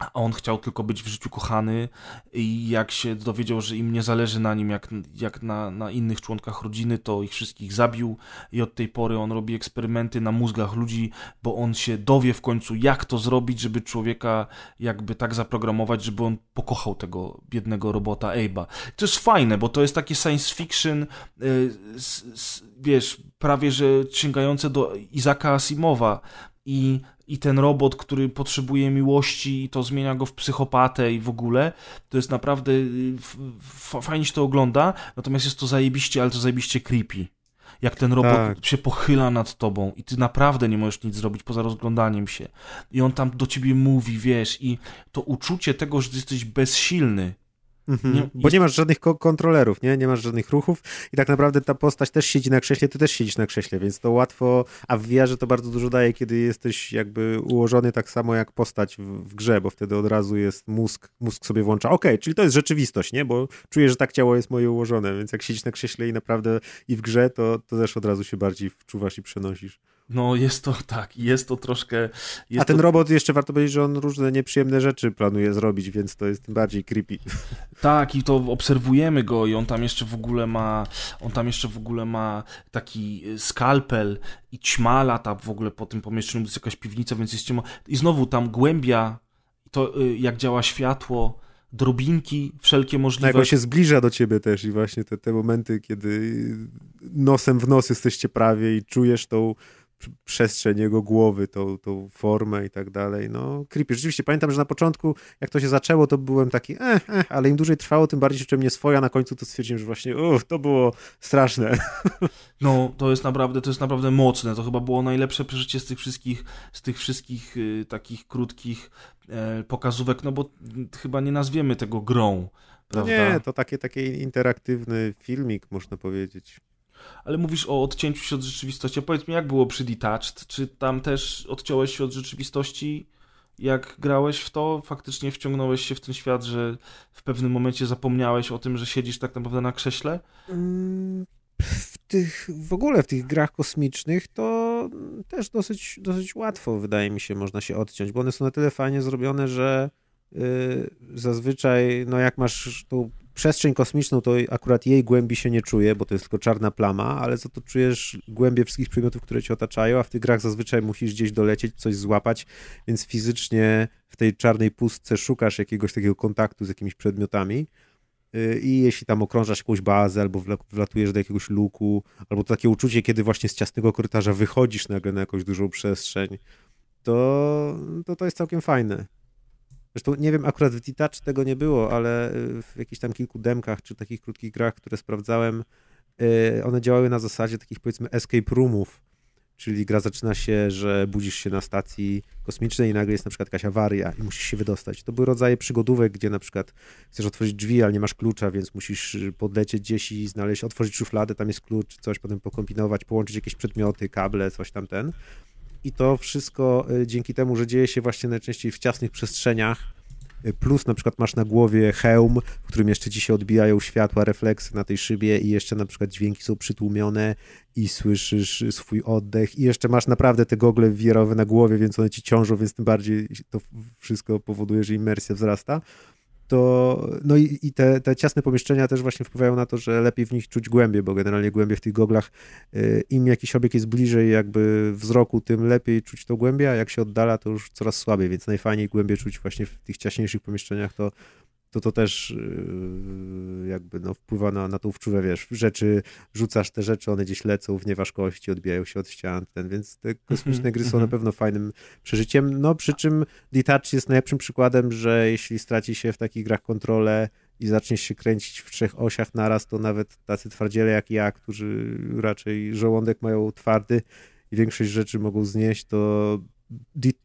a on chciał tylko być w życiu kochany i jak się dowiedział, że im nie zależy na nim jak, jak na, na innych członkach rodziny, to ich wszystkich zabił i od tej pory on robi eksperymenty na mózgach ludzi, bo on się dowie w końcu jak to zrobić, żeby człowieka jakby tak zaprogramować, żeby on pokochał tego biednego robota Abe'a. To jest fajne, bo to jest takie science fiction, yy, wiesz, prawie że sięgające do Izaka Asimowa i i ten robot, który potrzebuje miłości i to zmienia go w psychopatę i w ogóle, to jest naprawdę y, fajnie się to ogląda, natomiast jest to zajebiście, ale to zajebiście creepy. Jak ten robot tak. się pochyla nad tobą i ty naprawdę nie możesz nic zrobić poza rozglądaniem się. I on tam do ciebie mówi, wiesz, i to uczucie tego, że jesteś bezsilny, Mhm. Nie, Bo nie masz żadnych ko kontrolerów, nie? Nie masz żadnych ruchów i tak naprawdę ta postać też siedzi na krześle, ty też siedzisz na krześle, więc to łatwo, a w VR to bardzo dużo daje, kiedy jesteś jakby ułożony tak samo jak postać w, w grze, bo wtedy od razu jest mózg, mózg sobie włącza, okej, okay, czyli to jest rzeczywistość, nie? Bo czuję, że tak ciało jest moje ułożone, więc jak siedzisz na krześle i naprawdę i w grze, to, to też od razu się bardziej wczuwasz i przenosisz. No jest to tak, jest to troszkę... Jest A ten to... robot jeszcze warto powiedzieć, że on różne nieprzyjemne rzeczy planuje zrobić, więc to jest tym bardziej creepy. Tak i to obserwujemy go i on tam jeszcze w ogóle ma, on tam jeszcze w ogóle ma taki y, skalpel i ćma lata w ogóle po tym pomieszczeniu, to jest jakaś piwnica, więc jest ciemno. I znowu tam głębia, to y, jak działa światło, drobinki wszelkie możliwe. Tak, on się zbliża do ciebie też i właśnie te, te momenty, kiedy nosem w nos jesteście prawie i czujesz tą przestrzeń jego głowy, tą, tą formę i tak dalej. No, creepy. Rzeczywiście pamiętam, że na początku, jak to się zaczęło, to byłem taki, eh, eh, ale im dłużej trwało, tym bardziej się mnie swoja. Na końcu to stwierdziłem, że właśnie, uff, to było straszne. No, to jest naprawdę, to jest naprawdę mocne. To chyba było najlepsze przeżycie z tych wszystkich, z tych wszystkich y, takich krótkich e, pokazówek, no bo chyba nie nazwiemy tego grą. Prawda? No nie, to takie, taki interaktywny filmik, można powiedzieć. Ale mówisz o odcięciu się od rzeczywistości. Powiedz mi, jak było przy Detached? Czy tam też odciąłeś się od rzeczywistości? Jak grałeś w to, faktycznie wciągnąłeś się w ten świat, że w pewnym momencie zapomniałeś o tym, że siedzisz tak naprawdę na krześle? Mm, w tych, w ogóle w tych grach kosmicznych to też dosyć, dosyć łatwo, wydaje mi się, można się odciąć, bo one są na tyle fajnie zrobione, że yy, zazwyczaj, no jak masz tą przestrzeń kosmiczną to akurat jej głębi się nie czuje, bo to jest tylko czarna plama, ale za to czujesz głębie wszystkich przedmiotów, które cię otaczają, a w tych grach zazwyczaj musisz gdzieś dolecieć, coś złapać, więc fizycznie w tej czarnej pustce szukasz jakiegoś takiego kontaktu z jakimiś przedmiotami y, i jeśli tam okrążasz jakąś bazę albo wlatujesz do jakiegoś luku, albo to takie uczucie, kiedy właśnie z ciasnego korytarza wychodzisz nagle na jakąś dużą przestrzeń, to to, to jest całkiem fajne. Zresztą nie wiem, akurat w Detach tego nie było, ale y, w jakichś tam kilku demkach czy takich krótkich grach, które sprawdzałem, y, one działały na zasadzie takich powiedzmy escape roomów, czyli gra zaczyna się, że budzisz się na stacji kosmicznej i nagle jest na przykład jakaś awaria i musisz się wydostać. To były rodzaje przygodówek, gdzie na przykład chcesz otworzyć drzwi, ale nie masz klucza, więc musisz podlecieć gdzieś i znaleźć, otworzyć szufladę, tam jest klucz, coś, potem pokombinować, połączyć jakieś przedmioty, kable, coś tam ten i to wszystko y, dzięki temu, że dzieje się właśnie najczęściej w ciasnych przestrzeniach, plus na przykład masz na głowie hełm, w którym jeszcze ci się odbijają światła, refleksy na tej szybie i jeszcze na przykład dźwięki są przytłumione i słyszysz swój oddech. I jeszcze masz naprawdę te gogle wirowe na głowie, więc one ci ciążą, więc tym bardziej to wszystko powoduje, że imersja wzrasta to no i, i te, te ciasne pomieszczenia też właśnie wpływają na to, że lepiej w nich czuć głębie, bo generalnie głębie w tych goglach, y, im jakiś obiekt jest bliżej jakby wzroku, tym lepiej czuć to głębie, a jak się oddala, to już coraz słabiej, więc najfajniej głębie czuć właśnie w tych ciaśniejszych pomieszczeniach, to to to też yy, jakby no, wpływa na, na tą wczuwę, wiesz, rzeczy, rzucasz te rzeczy, one gdzieś lecą w nieważkości, odbijają się od ścian, ten, więc te kosmiczne mhm, gry są na mhm. pewno fajnym przeżyciem, no przy czym Detach jest najlepszym przykładem, że jeśli straci się w takich grach kontrolę i zaczniesz się kręcić w trzech osiach naraz, to nawet tacy twardziele jak ja, którzy raczej żołądek mają twardy i większość rzeczy mogą znieść, to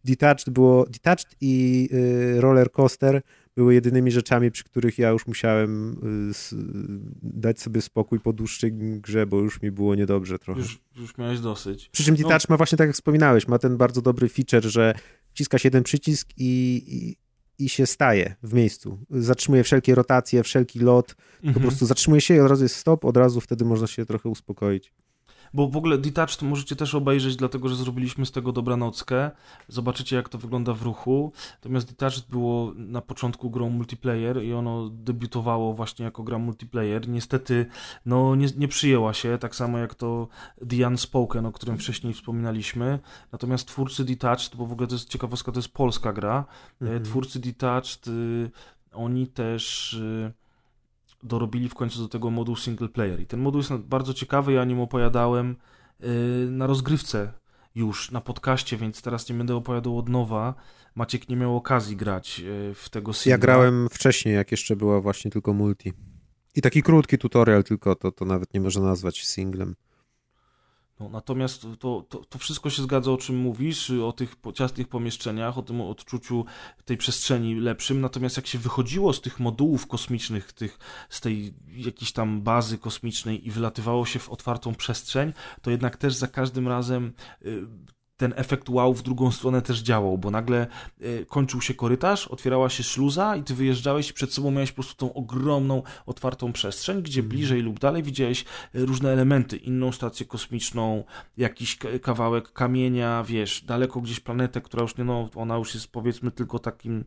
Detached było, Detached i y, Roller Coaster były jedynymi rzeczami, przy których ja już musiałem y, dać sobie spokój po dłuższej grze, bo już mi było niedobrze trochę. Już, już miałeś dosyć. Przy czym Detach no. ma właśnie tak jak wspominałeś, ma ten bardzo dobry feature, że wciska się jeden przycisk i, i, i się staje w miejscu. Zatrzymuje wszelkie rotacje, wszelki lot, mhm. po prostu zatrzymuje się i od razu jest stop, od razu wtedy można się trochę uspokoić. Bo w ogóle Detached możecie też obejrzeć, dlatego że zrobiliśmy z tego dobranockę. Zobaczycie, jak to wygląda w ruchu. Natomiast Detached było na początku grą multiplayer i ono debiutowało właśnie jako gra multiplayer. Niestety, no nie, nie przyjęła się, tak samo jak to The Unspoken, o którym wcześniej wspominaliśmy. Natomiast twórcy Detached, bo w ogóle to jest ciekawostka, to jest polska gra. Mhm. Twórcy Detached, y, oni też... Y, dorobili w końcu do tego moduł single player. I ten moduł jest bardzo ciekawy, ja o nim opowiadałem yy, na rozgrywce już, na podcaście, więc teraz nie będę opowiadał od nowa. Maciek nie miał okazji grać yy, w tego singla. Ja grałem wcześniej, jak jeszcze była właśnie tylko multi. I taki krótki tutorial tylko, to, to nawet nie można nazwać singlem. No, natomiast to, to, to, wszystko się zgadza, o czym mówisz, o tych ciasnych pomieszczeniach, o tym odczuciu tej przestrzeni lepszym. Natomiast jak się wychodziło z tych modułów kosmicznych, tych, z tej jakiejś tam bazy kosmicznej i wylatywało się w otwartą przestrzeń, to jednak też za każdym razem y, ten efekt wow w drugą stronę też działał, bo nagle y, kończył się korytarz, otwierała się śluza i ty wyjeżdżałeś i przed sobą miałeś po prostu tą ogromną, otwartą przestrzeń, gdzie mhm. bliżej lub dalej widziałeś y, różne elementy, inną stację kosmiczną, jakiś kawałek kamienia, wiesz, daleko gdzieś planetę, która już nie, no, ona już jest powiedzmy tylko takim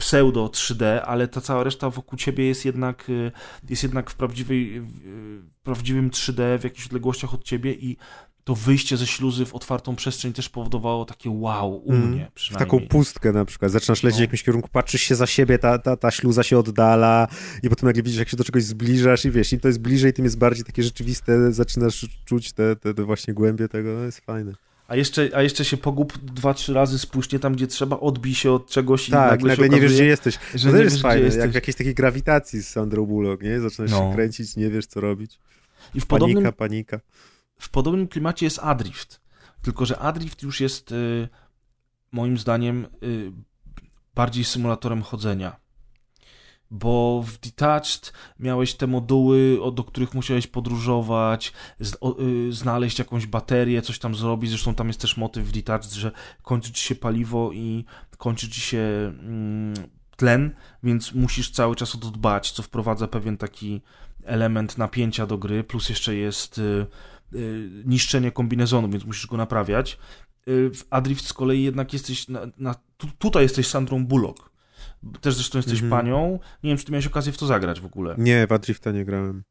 pseudo 3D, ale ta cała reszta wokół ciebie jest jednak, y, jest jednak w, prawdziwej, w prawdziwym 3D, w jakichś odległościach od ciebie i to wyjście ze śluzy w otwartą przestrzeń też powodowało takie wow u mm, mnie przynajmniej. Taką pustkę na przykład. Zaczynasz lecieć no. w jakimś kierunku, patrzysz się za siebie, ta, ta, ta śluza się oddala i potem nagle widzisz, jak się do czegoś zbliżasz i wiesz, im to jest bliżej, tym jest bardziej takie rzeczywiste, zaczynasz czuć te, te, te właśnie głębie tego, no jest fajne. A jeszcze, a jeszcze się pogub dwa, trzy razy spuśnie tam, gdzie trzeba, odbij się od czegoś i tak, nagle, nagle okazuje, nie wiesz, gdzie jesteś. Że to też jest fajne, jak w jakiejś takiej grawitacji z Sandro Bullock, nie? Zaczynasz no. się kręcić, nie wiesz, co robić. I w panika, podobnym... panika w podobnym klimacie jest Adrift. Tylko, że Adrift już jest y, moim zdaniem y, bardziej symulatorem chodzenia. Bo w Detached miałeś te moduły, do których musiałeś podróżować, y, znaleźć jakąś baterię, coś tam zrobić. Zresztą tam jest też motyw w Detached, że kończy ci się paliwo i kończy ci się mm, tlen, więc musisz cały czas o to dbać, co wprowadza pewien taki element napięcia do gry, plus jeszcze jest niszczenie kombinezonu, więc musisz go naprawiać. Y, w Adrift z kolei jednak jesteś, na, na, tutaj jesteś Sandrą Bullock. Też zresztą jesteś -hmm. panią. Nie wiem, czy ty miałeś okazję w to zagrać w ogóle. Nie, w Adrifta nie grałem.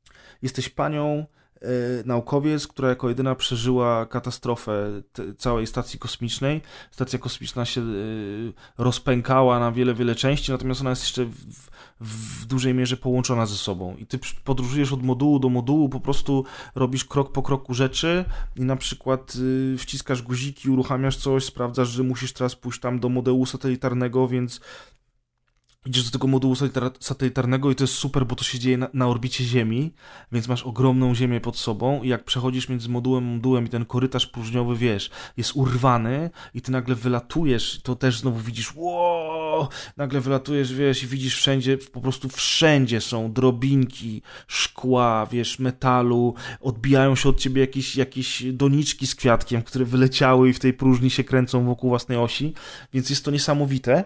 Jesteś panią, E, naukowiec, która jako jedyna przeżyła katastrofę całej stacji kosmicznej. Stacja kosmiczna się rozpękała na wiele, wiele części, natomiast ona jest jeszcze w, w dużej mierze połączona ze sobą. I ty podróżujesz od modułu do modułu, po prostu robisz krok po kroku rzeczy i na przykład e, wciskasz guziki, uruchamiasz coś, sprawdzasz, że musisz teraz pójść tam do modelu satelitarnego, więc idziesz do tego modułu satelitarnego i to jest super, bo to się dzieje na, na, orbicie Ziemi, więc masz ogromną Ziemię pod sobą i jak przechodzisz między modułem modułem i ten korytarz próżniowy, wiesz, jest urwany i ty nagle wylatujesz, to też znowu widzisz, wow, nagle wylatujesz, wiesz, i widzisz wszędzie, po prostu wszędzie są drobinki, szkła, wiesz, metalu, odbijają się od ciebie jakieś, jakieś doniczki z kwiatkiem, które wyleciały i w tej próżni się kręcą wokół własnej osi, więc jest to niesamowite.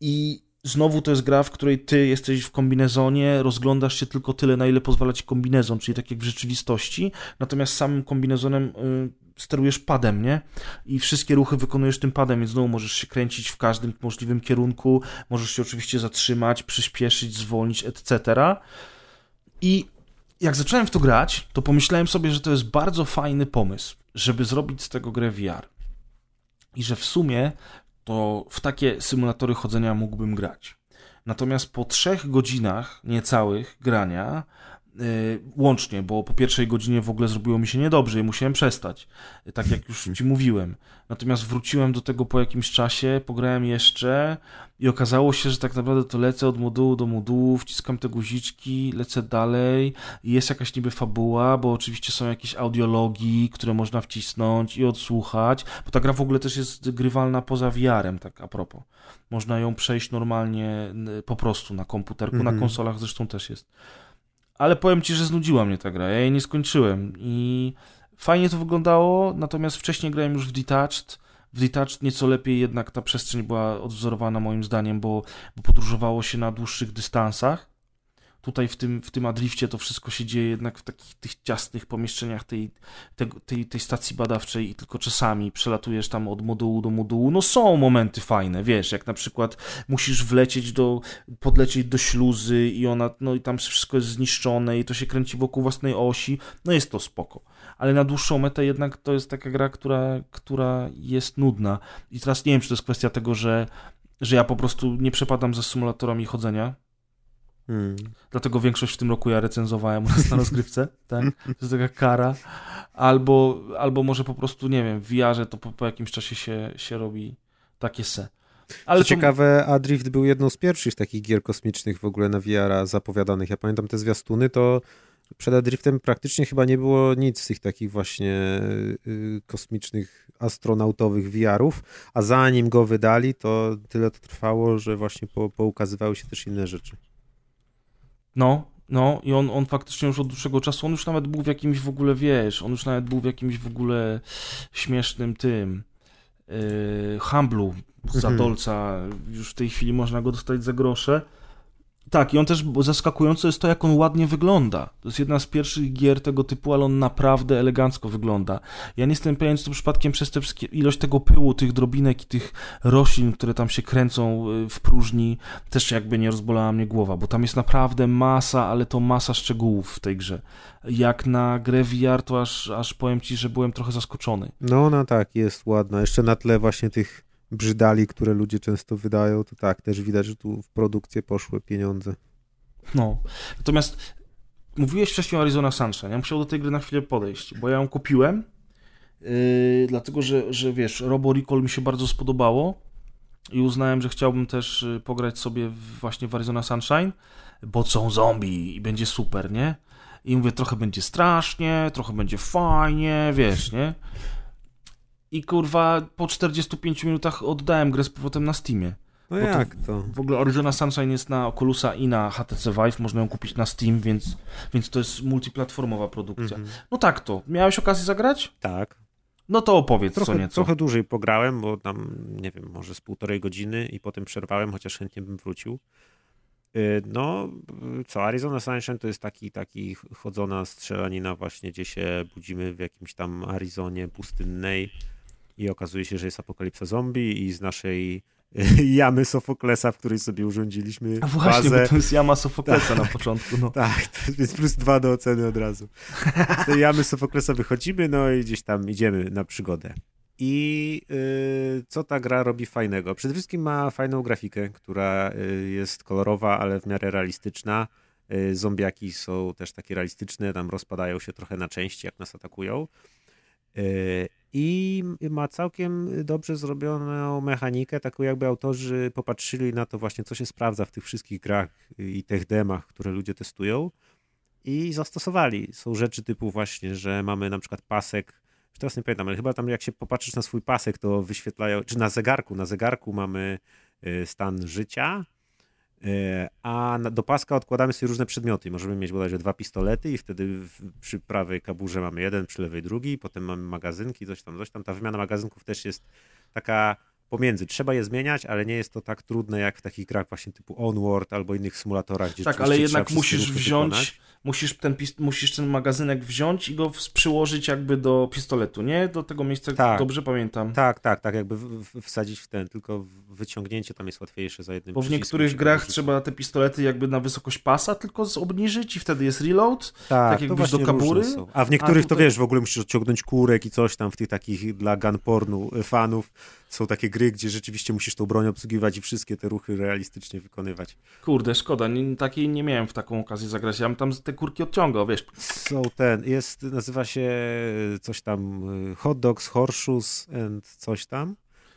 I znowu to jest gra, w której ty jesteś w kombinezonie, rozglądasz się tylko tyle, na ile pozwala ci kombinezon, czyli tak jak w rzeczywistości, natomiast samym kombinezonem y, sterujesz padem, nie? I wszystkie ruchy wykonujesz tym padem, więc znowu możesz się kręcić w każdym możliwym kierunku, możesz się oczywiście zatrzymać, przyspieszyć, zwolnić, etc. I jak zacząłem w to grać, to pomyślałem sobie, że to jest bardzo fajny pomysł, żeby zrobić z tego grę VR. I że w sumie to w takie symulatory chodzenia mógłbym grać. Natomiast po trzech godzinach niecałych grania łącznie, bo po pierwszej godzinie w ogóle zrobiło mi się niedobrze i musiałem przestać, tak jak już ci mówiłem. Natomiast wróciłem do tego po jakimś czasie, pograłem jeszcze i okazało się, że tak naprawdę to lecę od modułu do modułu, wciskam te guziczki, lecę dalej i jest jakaś niby fabuła, bo oczywiście są jakieś audiologii, które można wcisnąć i odsłuchać, bo ta gra w ogóle też jest grywalna poza VR-em, tak a propos. Można ją przejść normalnie po prostu na komputerku, mm -hmm. na mhm. konsolach zresztą też jest ale powiem ci, że znudziła mnie ta gra. Ja jej nie skończyłem i fajnie to wyglądało, natomiast wcześniej grałem już w Detached. W Detached nieco lepiej jednak ta przestrzeń była odwzorowana moim zdaniem, bo, bo podróżowało się na dłuższych dystansach. Tutaj w tym, w tym Adrifcie to wszystko się dzieje jednak w takich tych ciasnych pomieszczeniach tej, tej, tej, tej stacji badawczej i tylko czasami przelatujesz tam od modułu do modułu. No są momenty fajne, wiesz, jak na przykład musisz wlecieć do, podlecieć do śluzy i ona, no i tam wszystko jest zniszczone i to się kręci wokół własnej osi, no jest to spoko. Ale na dłuższą metę jednak to jest taka gra, która, która jest nudna. I teraz nie wiem, czy to jest kwestia tego, że, że ja po prostu nie przepadam za symulatorami chodzenia, Hmm. Dlatego większość w tym roku ja recenzowałem u nas na rozgrywce, tak? To jest taka kara. Albo, albo może po prostu, nie wiem, w VR-ze to po, po jakimś czasie się, się robi takie se. Ale to... ciekawe, Adrift był jedną z pierwszych takich gier kosmicznych w ogóle na VR zapowiadanych. Ja pamiętam te zwiastuny, to przed Adriftem praktycznie chyba nie było nic z tych takich właśnie y, kosmicznych, astronautowych VR-ów, a zanim go wydali, to tyle to trwało, że właśnie po, poukazywały się też inne rzeczy. No, no i on, on faktycznie już od dłuższego czasu, on już nawet był w jakimś w ogóle, wiesz, on już nawet był w jakimś w ogóle śmiesznym tym yy, Hamblu za mhm. dolca, już w tej chwili można go dostać za grosze. Tak, i on też zaskakujące jest to, jak on ładnie wygląda. To jest jedna z pierwszych gier tego typu, ale on naprawdę elegancko wygląda. Ja nie jestem pewien, czy to przypadkiem przez tę ilość tego pyłu, tych drobinek i tych roślin, które tam się kręcą y, w próżni, też jakby nie rozbolała mnie głowa, bo tam jest naprawdę masa, ale to masa szczegółów w tej grze. Jak na grę VR, to aż, aż powiem ci, że byłem trochę zaskoczony. No, no tak, jest ładna. Jeszcze na tle właśnie tych brzydali, które ludzie często wydają, to tak, też widać, że tu w produkcję poszły pieniądze. No, natomiast mówiłeś wcześniej o Arizona Sunshine, ja musiał do tej gry na chwilę podejść, bo ja ją kupiłem, yy, dlatego, że, że wiesz, Robo Recall mi się bardzo spodobało i uznałem, że chciałbym też y, pograć sobie właśnie w Arizona Sunshine, bo są zombie i będzie super, nie? I mówię, trochę będzie strasznie, trochę będzie fajnie, wiesz, nie? I kurwa po 45 minutach oddałem grę z powrotem na Steamie. No jak to? W ogóle Arizona Sunshine jest na Oculusa i na HTC Vive, można ją kupić na Steam, więc, więc to jest multiplatformowa produkcja. Mm -hmm. No tak to. Miałeś okazję zagrać? Tak. No to opowiedz trochę, co nieco. Trochę dłużej pograłem, bo tam, nie wiem, może z półtorej godziny i potem przerwałem, chociaż chętnie bym wrócił. Y, no, co, Arizona Sunshine to jest taki, taki chodzona strzelanina właśnie, gdzie się budzimy w jakimś tam Arizonie pustynnej, i okazuje się, że jest apokalipsa zombie i z naszej jamy Sofoklesa, w której sobie urządziliśmy A właśnie, bazę. bo to jest jama Sofoklesa tak, na początku. No. Tak, więc plus dwa do oceny od razu. Z tej jamy Sofoklesa wychodzimy, no i gdzieś tam idziemy na przygodę. I yy, co ta gra robi fajnego? Przede wszystkim ma fajną grafikę, która yy, jest kolorowa, ale w miarę realistyczna. Yy, zombiaki są też takie realistyczne, tam rozpadają się trochę na części, jak nas atakują. I ma całkiem dobrze zrobioną mechanikę, taką jakby autorzy popatrzyli na to właśnie, co się sprawdza w tych wszystkich grach i tych demach, które ludzie testują i zastosowali. Są rzeczy typu właśnie, że mamy na przykład pasek, teraz nie pamiętam, ale chyba tam jak się popatrzysz na swój pasek, to wyświetlają, czy na zegarku, na zegarku mamy y, stan życia, a do paska odkładamy sobie różne przedmioty. Możemy mieć bodajże dwa pistolety i wtedy przy prawej kaburze mamy jeden, przy lewej drugi, potem mamy magazynki, coś tam, coś tam. Ta wymiana magazynków też jest taka pomiędzy. Trzeba je zmieniać, ale nie jest to tak trudne jak w takich grach właśnie typu Onward albo innych symulatorach, gdzie Tak, ale jednak musisz wziąć, musisz ten, musisz ten magazynek wziąć i go przyłożyć jakby do pistoletu, nie? Do tego miejsca, tak, dobrze pamiętam. Tak, tak, tak, jakby wsadzić w ten, tylko wyciągnięcie tam jest łatwiejsze za jednym Bo w niektórych grach trzeba te pistolety jakby na wysokość pasa tylko obniżyć i wtedy jest reload, tak, tak jakbyś do kabury. A w niektórych A tutaj... to wiesz, w ogóle musisz odciągnąć kurek i coś tam w tych takich dla gunpornu y, fanów są takie gry, gdzie rzeczywiście musisz tą broń obsługiwać i wszystkie te ruchy realistycznie wykonywać. Kurde, szkoda, nie, takiej nie miałem w taką okazję zagrać. Ja bym tam te kurki odciągał, wiesz. Są ten, jest, nazywa się coś tam y, hot dogs, horseshoes and coś tam.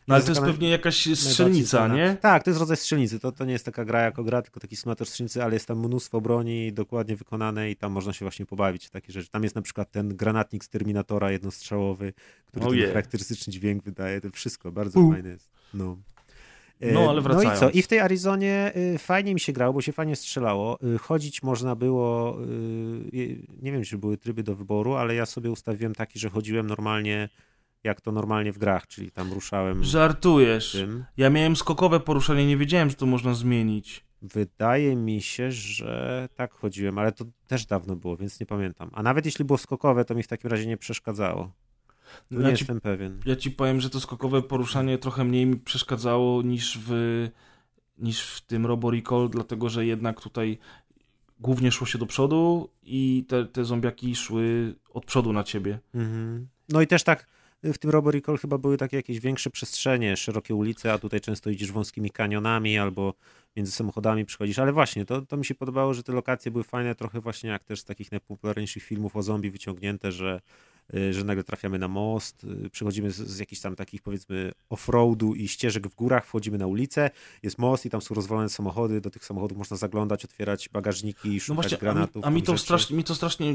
No ale to jest pewnie jakaś strzelnica, nie? Tak, to jest rodzaj strzelnicy. To, to nie jest taka gra jako gra, tylko taki symulator strzelnicy, ale jest tam mnóstwo broni dokładnie wykonane i tam można się właśnie pobawić takie rzeczy. Tam jest na przykład ten granatnik z Terminatora jednostrzałowy, który oh, ten yeah. charakterystyczny dźwięk wydaje. To wszystko bardzo uh. fajne jest. No. No, ale wracając. No i co? I w tej Arizonie y, fajnie mi się grało, bo się fajnie strzelało. Y, chodzić można było, y, nie wiem, czy były tryby do wyboru, ale ja sobie ustawiłem taki, że chodziłem normalnie jak to normalnie w grach, czyli tam ruszałem. Żartujesz. Tym. Ja miałem skokowe poruszanie, nie wiedziałem, że to można zmienić. Wydaje mi się, że tak chodziłem, ale to też dawno było, więc nie pamiętam. A nawet jeśli było skokowe, to mi w takim razie nie przeszkadzało. No ja nie ci, jestem pewien. Ja ci powiem, że to skokowe poruszanie trochę mniej mi przeszkadzało niż w, niż w tym Robo Recall, dlatego że jednak tutaj głównie szło się do przodu i te, te zombiaki szły od przodu na ciebie. Mhm. No i też tak w tym Robo Recall chyba były takie jakieś większe przestrzenie, szerokie ulice, a tutaj często idziesz wąskimi kanionami albo między samochodami przychodzisz, ale właśnie, to, to mi się podobało, że te lokacje były fajne, trochę właśnie jak też z takich najpopularniejszych filmów o zombie wyciągnięte, że że nagle trafiamy na most, y, przechodzimy z, z jakichś tam takich powiedzmy off-roadu i ścieżek w górach, wchodzimy na ulicę, jest most i tam są rozwalone samochody, do tych samochodów można zaglądać, otwierać bagażniki, szukać no właśnie, granatów. A mi, a mi to, strasznie, mi to strasznie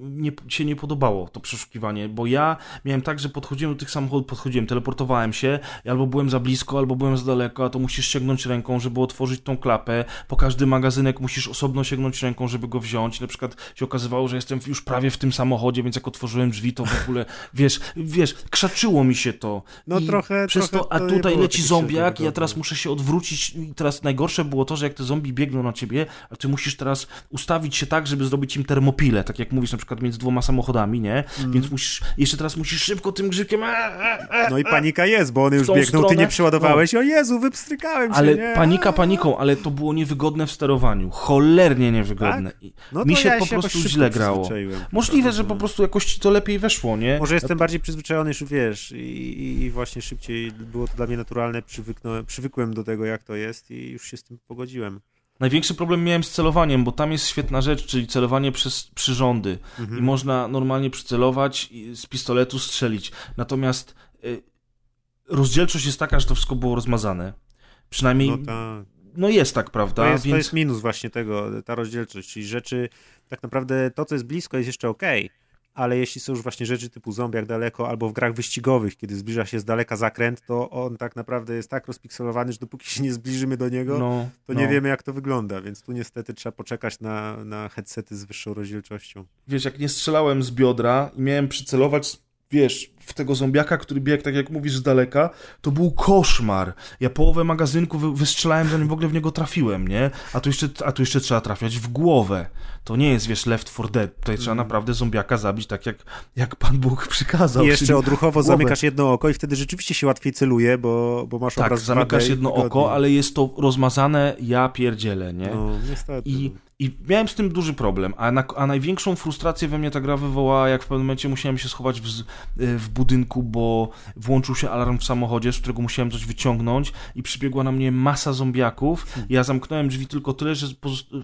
nie, się nie podobało, to przeszukiwanie, bo ja miałem tak, że podchodziłem do tych samochodów, podchodziłem, teleportowałem się, albo byłem za blisko, albo byłem za daleko, a to musisz sięgnąć ręką, żeby otworzyć tą klapę, po każdy magazynek musisz osobno sięgnąć ręką, żeby go wziąć, na przykład się okazywało, że jestem już prawie w tym samochodzie, więc jak otworzyłem drzwi, to w ogóle, wiesz, wiesz, krzaczyło mi się to. No I trochę, przez trochę to, a tutaj leci zombiak i ja teraz muszę się odwrócić i teraz najgorsze było to, że jak te zombie biegną na ciebie, a ty musisz teraz ustawić się tak, żeby zrobić im termopilę, tak jak mówisz na przykład między dwoma samochodami, nie? Mm. Więc musisz, jeszcze teraz musisz szybko tym grzykiem e, e, e, no i panika jest, bo one już biegną, stronę. ty nie przeładowałeś, no. o Jezu, wypstrykałem się, Ale nie? panika paniką, ale to było niewygodne w sterowaniu, cholernie niewygodne. Tak? No Mi się ja po prostu źle grało. Możliwe, że po prostu jakoś ci to lepiej weszło nie? Może jestem bardziej przyzwyczajony, już wiesz, i, i, właśnie szybciej było to dla mnie naturalne, przywykłem do tego, jak to jest i już się z tym pogodziłem. Największy problem miałem z celowaniem, bo tam jest świetna rzecz, czyli celowanie przez przyrządy. Mhm. I można normalnie przycelować i z pistoletu strzelić. Natomiast y, rozdzielczość jest taka, że to wszystko było rozmazane. Przynajmniej. No, tak. no jest tak, prawda? To jest, Więc... to jest minus właśnie tego, ta rozdzielczość. Czyli rzeczy, tak naprawdę to, co jest blisko, jest jeszcze ok ale jeśli są już właśnie rzeczy typu zombie jak daleko, albo w grach wyścigowych, kiedy zbliża się z daleka zakręt, to on tak naprawdę jest tak rozpikselowany, że dopóki się nie zbliżymy do niego, no, to no. nie wiemy jak to wygląda, więc tu niestety trzeba poczekać na, na headsety z wyższą rozdzielczością. Wiesz, jak nie strzelałem z biodra i miałem przycelować, wiesz, w tego zombiaka, który biegł, tak jak mówisz, z daleka, to był koszmar. Ja połowę magazynku wy wystrzelałem, zanim w ogóle w niego trafiłem, nie? A tu jeszcze, a tu jeszcze trzeba trafiać w głowę. To nie jest, wiesz, Left 4 Dead. Tutaj trzeba mm. naprawdę zombiaka zabić tak, jak, jak Pan Bóg przykazał. I jeszcze odruchowo zamykasz jedno oko i wtedy rzeczywiście się łatwiej celuje, bo, bo masz tak, obraz Tak, zamykasz jedno oko, ale jest to rozmazane, ja pierdzielę, nie? No, niestety. I i miałem z tym duży problem, a, na, a największą frustrację we mnie ta gra wywołała, jak w pewnym momencie musiałem się schować w, w budynku, bo włączył się alarm w samochodzie, z którego musiałem coś wyciągnąć i przybiegła na mnie masa zombiaków. Hmm. Ja zamknąłem drzwi tylko tyle, że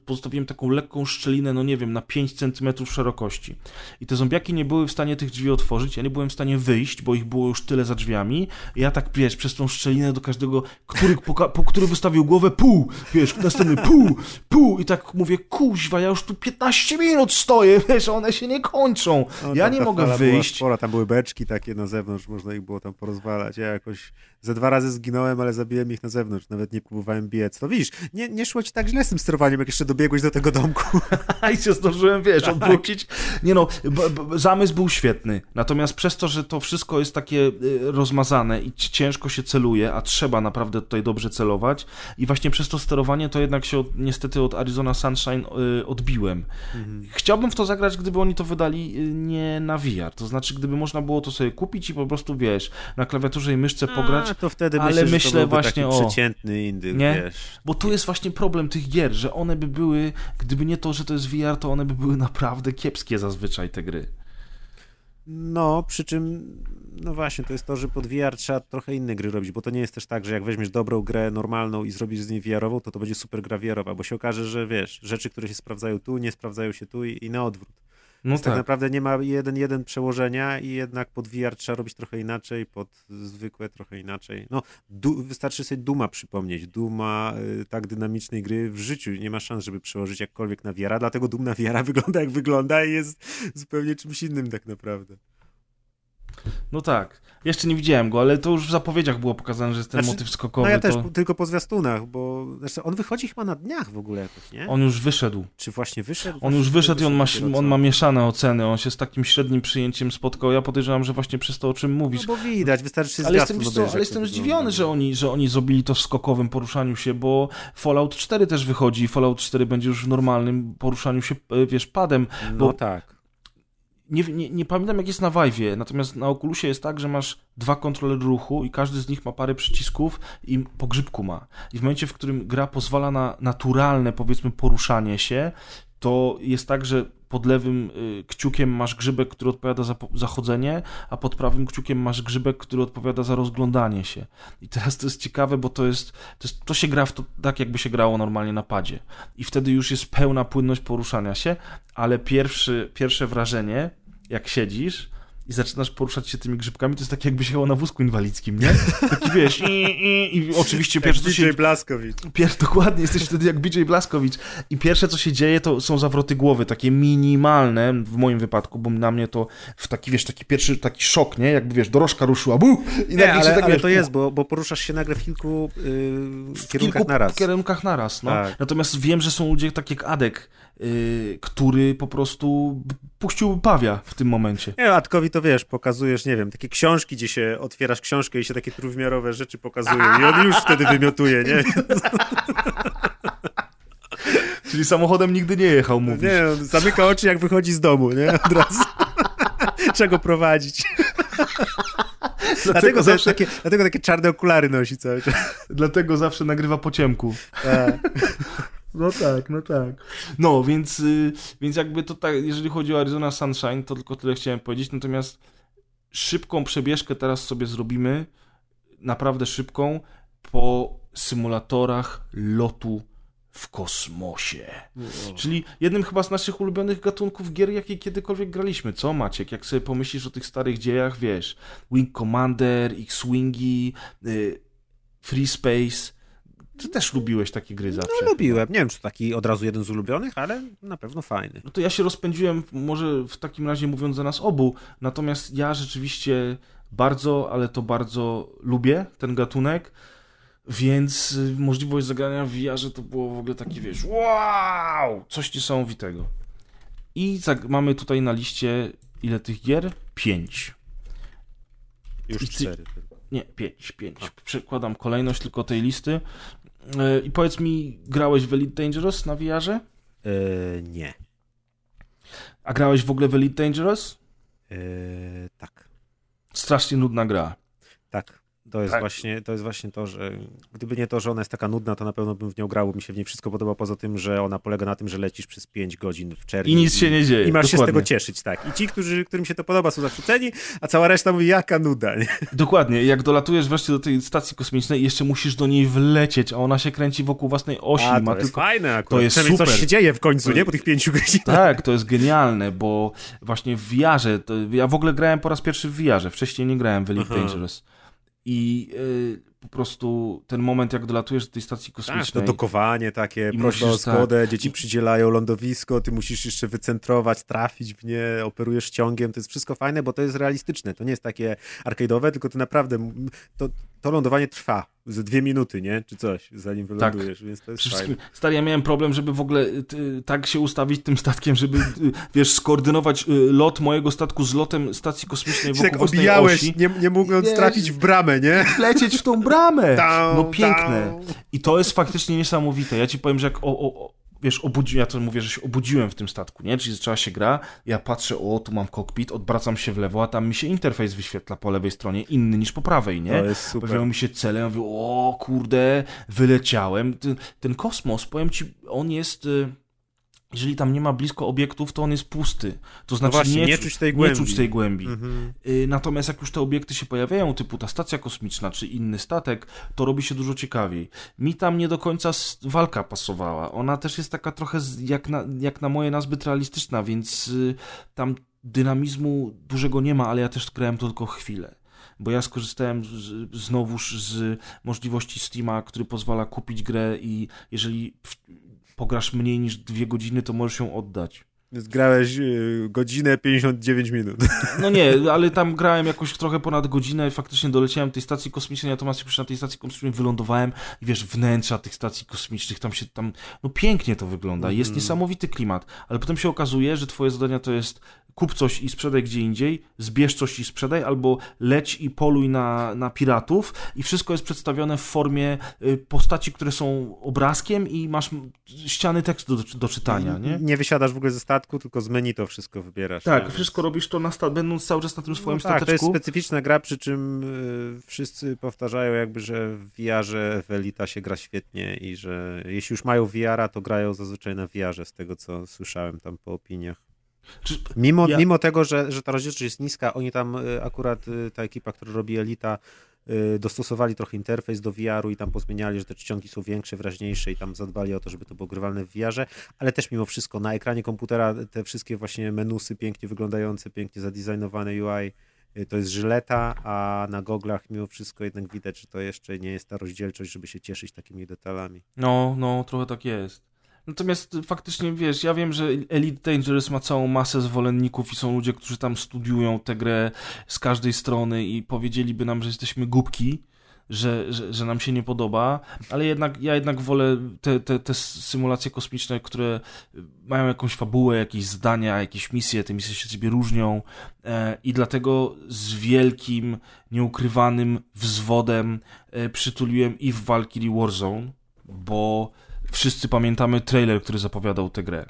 pozostawiłem taką lekką szczelinę, no nie wiem, na 5 centymetrów szerokości. I te zombiaki nie były w stanie tych drzwi otworzyć, ja nie byłem w stanie wyjść, bo ich było już tyle za drzwiami. I ja tak, wiesz, przez tą szczelinę do każdego, który, po, po który wystawił głowę, pół, wiesz, następny pół, pół i tak mówię, kuźwa, ja już tu 15 minut stoję, wiesz, one się nie kończą. No, ja nie mogę wyjść. Spora, tam były beczki takie na zewnątrz, można ich było tam porozwalać. Ja jakoś Ze dwa razy zginąłem, ale zabiłem ich na zewnątrz, nawet nie próbowałem biec. No widzisz, nie, nie szło ci tak źle z tym sterowaniem, jak jeszcze dobiegłeś do tego domku. I się zdążyłem, wiesz, tak. odwrócić. Nie no, b- b- zamysł był świetny, natomiast przez to, że to wszystko jest takie y, rozmazane i ciężko się celuje, a trzeba naprawdę tutaj dobrze celować i właśnie przez to sterowanie to jednak się od, niestety od Arizona Sunshine y, odbiłem. Mhm. Chciałbym w to zagrać, gdyby oni to wydali y, nie na VR, to znaczy gdyby można było to sobie kupić i po prostu, wiesz, na klawiaturze i myszce pograć, a, to wtedy ale myślę, myślę właśnie o przeciętny indyk, nie? Wiesz. Bo tu jest właśnie problem tych gier, że one by były, gdyby nie to, że to jest VR, to one by były naprawdę kiepskie zazwyczaj te gry. No, przy czym, no właśnie, to jest to, że pod VR trzeba trochę inne gry robić, bo to nie jest też tak, że jak weźmiesz dobrą grę normalną i zrobisz z niej VR-ową, to to będzie super gra VR-owa, bo się okaże, że wiesz, rzeczy, które się sprawdzają tu, nie sprawdzają się tu i, i na odwrót. No tak. tak. naprawdę nie ma jeden, jeden przełożenia i jednak pod VR trzeba robić trochę inaczej, pod zwykłe trochę inaczej. No, wystarczy sobie Duma przypomnieć. Duma y, tak dynamicznej gry w życiu nie ma szans, żeby przełożyć jakkolwiek na VR, dlatego Dum na VR wygląda jak wygląda i jest zupełnie czymś innym tak naprawdę. No tak. Jeszcze nie widziałem go, ale to już w zapowiedziach było pokazane, że jest ten znaczy, motyw skokowy. No ja też, to... tylko po zwiastunach, bo znaczy on wychodzi chyba na dniach w ogóle jakoś, nie? On już wyszedł. Czy właśnie wyszedł? On już wyszedł i on ma, on ma mieszane oceny, on się z takim średnim przyjęciem spotkał. Ja podejrzewam, że właśnie przez to, o czym mówisz. No bo widać, wystarczy Ale jestem, co, ale jestem zdziwiony, że oni, że oni zrobili to w skokowym poruszaniu się, bo Fallout 4 też wychodzi i Fallout 4 będzie już w normalnym poruszaniu się, e, wiesz, padem. Bo... No tak nie, nie, nie, pamiętam jak jest na Vive, natomiast na Oculusie jest tak, że masz dwa kontrolery ruchu i każdy z nich ma parę przycisków i po grzybku ma. I w momencie, w którym gra pozwala na naturalne, powiedzmy, poruszanie się, to jest tak, że pod lewym y, kciukiem masz grzybek, który odpowiada za zachodzenie, a pod prawym kciukiem masz grzybek, który odpowiada za rozglądanie się. I teraz to jest ciekawe, bo to jest, to, jest, to się gra w to, tak, jakby się grało normalnie na padzie. I wtedy już jest pełna płynność poruszania się, ale pierwszy, pierwsze wrażenie jak siedzisz i zaczynasz poruszać się tymi grzybkami, to jest tak jakby się na wózku inwalidzkim, nie? Taki wiesz, i, i, i oczywiście pierwsze co się... Blaskowicz. Pier... Dokładnie, jesteś wtedy jak BJ Blaskowicz. I pierwsze co się dzieje, to są zawroty głowy, takie minimalne, w moim wypadku, bo na mnie to w taki, wiesz, taki pierwszy taki szok, nie? Jakby, wiesz, dorożka ruszyła, bu! I nie, ale, tak, ale wiesz, to jest, bo, bo poruszasz się nagle w kilku yy, w kierunkach kilku naraz. kierunkach naraz, no. Tak. Natomiast wiem, że są ludzie tak jak Adek, yy, który po prostu puścił pawia w tym momencie. Nie, Atkowi to wiesz, pokazujesz, nie wiem, takie książki, gdzie się otwierasz książkę i się takie trójwymiarowe rzeczy pokazują i on już wtedy wymiotuje, nie? Czyli samochodem nigdy nie jechał, mówisz. Nie, on zamyka oczy jak wychodzi z domu, nie? Od razu. Czego prowadzić? Dlatego, dlatego, zawsze... takie, dlatego takie czarne okulary nosi cały czas. Dlatego zawsze nagrywa po ciemku. Tak. No tak, no tak. No, więc, y, więc jakby to tak, jeżeli chodzi o Arizona Sunshine, to tylko tyle chciałem powiedzieć. Natomiast szybką przebieżkę teraz sobie zrobimy, naprawdę szybką, po symulatorach lotu w kosmosie. Czyli jednym chyba z naszych ulubionych gatunków gier, jakie kiedykolwiek graliśmy. Co Maciek? Jak sobie pomyślisz o tych starych dziejach, wiesz, Wing Commander, X-Wingi, y, Free Space, ty też lubiłeś takie gry zawsze. No lubiłem. Nie wiem, czy taki od razu jeden z ulubionych, ale na pewno fajny. No to ja się rozpędziłem, może w takim razie mówiąc za nas obu, natomiast ja rzeczywiście bardzo, ale to bardzo lubię ten gatunek, więc y, możliwość zagrania w VR to było w ogóle takie, wiesz, wow, coś niesamowitego. I mamy tutaj na liście ile tych gier? Pięć. Już cztery. Nie, pięć, pięć. Przekładam kolejność tylko tej listy. E, I powiedz mi, grałeś w Elite Dangerous na VR-ze? Yy, nie. A grałeś w ogóle w Elite Dangerous? Yy, tak. Strasznie nudna gra. Tak. To jest, tak. właśnie, to jest właśnie to, że gdyby nie to, że ona jest taka nudna, to na pewno bym w nią grał, bo mi się w niej wszystko podoba, poza tym, że ona polega na tym, że lecisz przez 5 godzin w czerwiec. I nic się nie dzieje. I masz Dokładnie. się z tego cieszyć, tak. I ci, którzy, którym się to podoba, są zachwyceni, a cała reszta mówi, jaka nuda. Nie? Dokładnie. Jak dolatujesz wreszcie do tej stacji kosmicznej, jeszcze musisz do niej wlecieć, a ona się kręci wokół własnej osi. A, to ma jest tylko... fajne akurat. To jest super. coś się dzieje w końcu, nie? Po tych pięciu godzinach. Tak, to jest genialne, bo właśnie w VR-ze, ja w ogóle grałem po raz pierwszy w VR-ze, wcześniej nie grałem w Elite Dangerous. I y, po prostu ten moment, jak dolatujesz do tej stacji kosmicznej. Tak, to dokowanie takie, prośba o zgodę, tak. dzieci przydzielają lądowisko, ty musisz jeszcze wycentrować, trafić w nie, operujesz ciągiem, to jest wszystko fajne, bo to jest realistyczne, to nie jest takie arcade'owe, tylko to naprawdę, to, to lądowanie trwa ze dwie minuty, nie? Czy coś, zanim wylądujesz, tak. więc to jest fajne. Stary, ja miałem problem, żeby w ogóle ty, tak się ustawić tym statkiem, żeby, wiesz, skoordynować y, lot mojego statku z lotem stacji kosmicznej wokół tak obijałeś, osi. Nie, nie mógłbym trafić w bramę, nie? Lecieć w tą bramę! No piękne. I to jest faktycznie niesamowite. Ja ci powiem, że jak o, o, wiesz, obudziłem, ja to mówię, że się obudziłem w tym statku, nie? Czyli zaczęła się gra, ja patrzę, o, tu mam kokpit, odwracam się w lewo, a tam mi się interfejs wyświetla po lewej stronie, inny niż po prawej, nie? To jest super. Pojawiają mi się cele, ja mówię, o, kurde, wyleciałem. Ten, ten kosmos, powiem ci, on jest y, jeżeli tam nie ma blisko obiektów, to on jest pusty. To znaczy no właśnie, nie, nie, czuć tej głębi. Czuć tej głębi. Mhm. Y, natomiast jak już te obiekty się pojawiają, typu ta stacja kosmiczna czy inny statek, to robi się dużo ciekawiej. Mi tam nie do końca walka pasowała. Ona też jest taka trochę jak na, jak na moje nazbyt realistyczna, więc y, tam dynamizmu dużego nie ma, ale ja też grałem to tylko chwilę bo ja skorzystałem z, znowuż z możliwości Steama, który pozwala kupić grę i jeżeli pograsz mniej niż dwie godziny, to możesz ją oddać. Zgrałeś y, godzinę 59 minut. No nie, ale tam grałem jakoś trochę ponad godzinę i faktycznie doleciałem tej stacji kosmicznej, natomiast już na tej stacji kosmicznej wylądowałem i wiesz, wnętrza tych stacji kosmicznych, tam się tam, no pięknie to wygląda, jest mm. niesamowity klimat, ale potem się okazuje, że twoje zadania to jest kup coś i sprzedaj gdzie indziej, zbierz coś i sprzedaj, albo leć i poluj na, na piratów i wszystko jest przedstawione w formie y, postaci, które są obrazkiem i masz ściany tekstu do, do czytania, nie? Nie wysiadasz w ogóle ze statku, tylko z menu to wszystko wybierasz. Tak, nie? wszystko robisz to na sta- będąc cały czas na tym swoim no tak, stateczku. to jest specyficzna gra, przy czym y, wszyscy powtarzają jakby, że w VR-ze w Elita się gra świetnie i że jeśli już mają VR-a, to grają zazwyczaj na VR-ze, z tego co słyszałem tam po opiniach. Mimo, ja... mimo tego, że, że ta rozdzielczość jest niska, oni tam y, akurat, y, ta ekipa, która robi Elita, dostosowali trochę interfejs do VR-u i tam pozmieniali, że te czcionki są większe, wrażniejsze i tam zadbali o to, żeby to było grywalne w VR-ze, ale też mimo wszystko na ekranie komputera te wszystkie właśnie menusy pięknie wyglądające, pięknie zadizajnowane UI, to jest żyleta, a na goglach mimo wszystko jednak widać, że to jeszcze nie jest ta rozdzielczość, żeby się cieszyć takimi detalami. No, no, trochę tak jest. Natomiast faktycznie, wiesz, ja wiem, że Elite Dangerous ma całą masę zwolenników i są ludzie, którzy tam studiują tę grę z każdej strony i powiedzieliby nam, że jesteśmy głupki, że, że, że nam się nie podoba, ale jednak ja jednak wolę te, te, te symulacje kosmiczne, które mają jakąś fabułę, jakieś zdania, jakieś misje, te misje się od siebie różnią e, i dlatego z wielkim, nieukrywanym wzwodem e, przytuliłem i w Valkyrie Warzone, bo wszyscy pamiętamy trailer, który zapowiadał tę grę.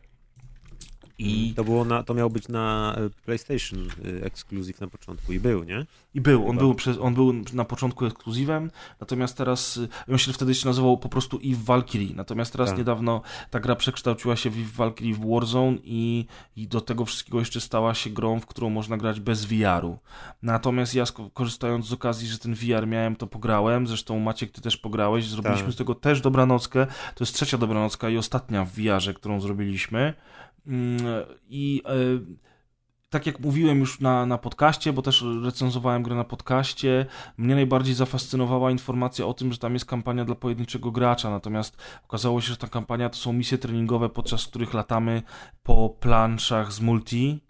I to, było na, to miał być na e, PlayStation e, Exclusive na początku i był, nie? I był, on był, przez, on był na początku ekskluzywem, natomiast teraz, e, on się wtedy się nazywał po prostu Eve Valkyrie, natomiast teraz tak. niedawno ta gra przekształciła się w Eve Valkyrie w Warzone i, i do tego wszystkiego jeszcze stała się grą, w którą można grać bez VR-u. Natomiast ja korzystając z okazji, że ten VR miałem, to pograłem, zresztą Maciek, ty też pograłeś, zrobiliśmy tak. z tego też dobranockę, to jest trzecia dobranocka i ostatnia w VR-ze, którą zrobiliśmy. Mm, I e, tak jak mówiłem już na, na podcaście, bo też recenzowałem grę na podcaście, mnie najbardziej zafascynowała informacja o tym, że tam jest kampania dla pojedynczego gracza, natomiast okazało się, że ta kampania to są misje treningowe, podczas których latamy po planszach z multi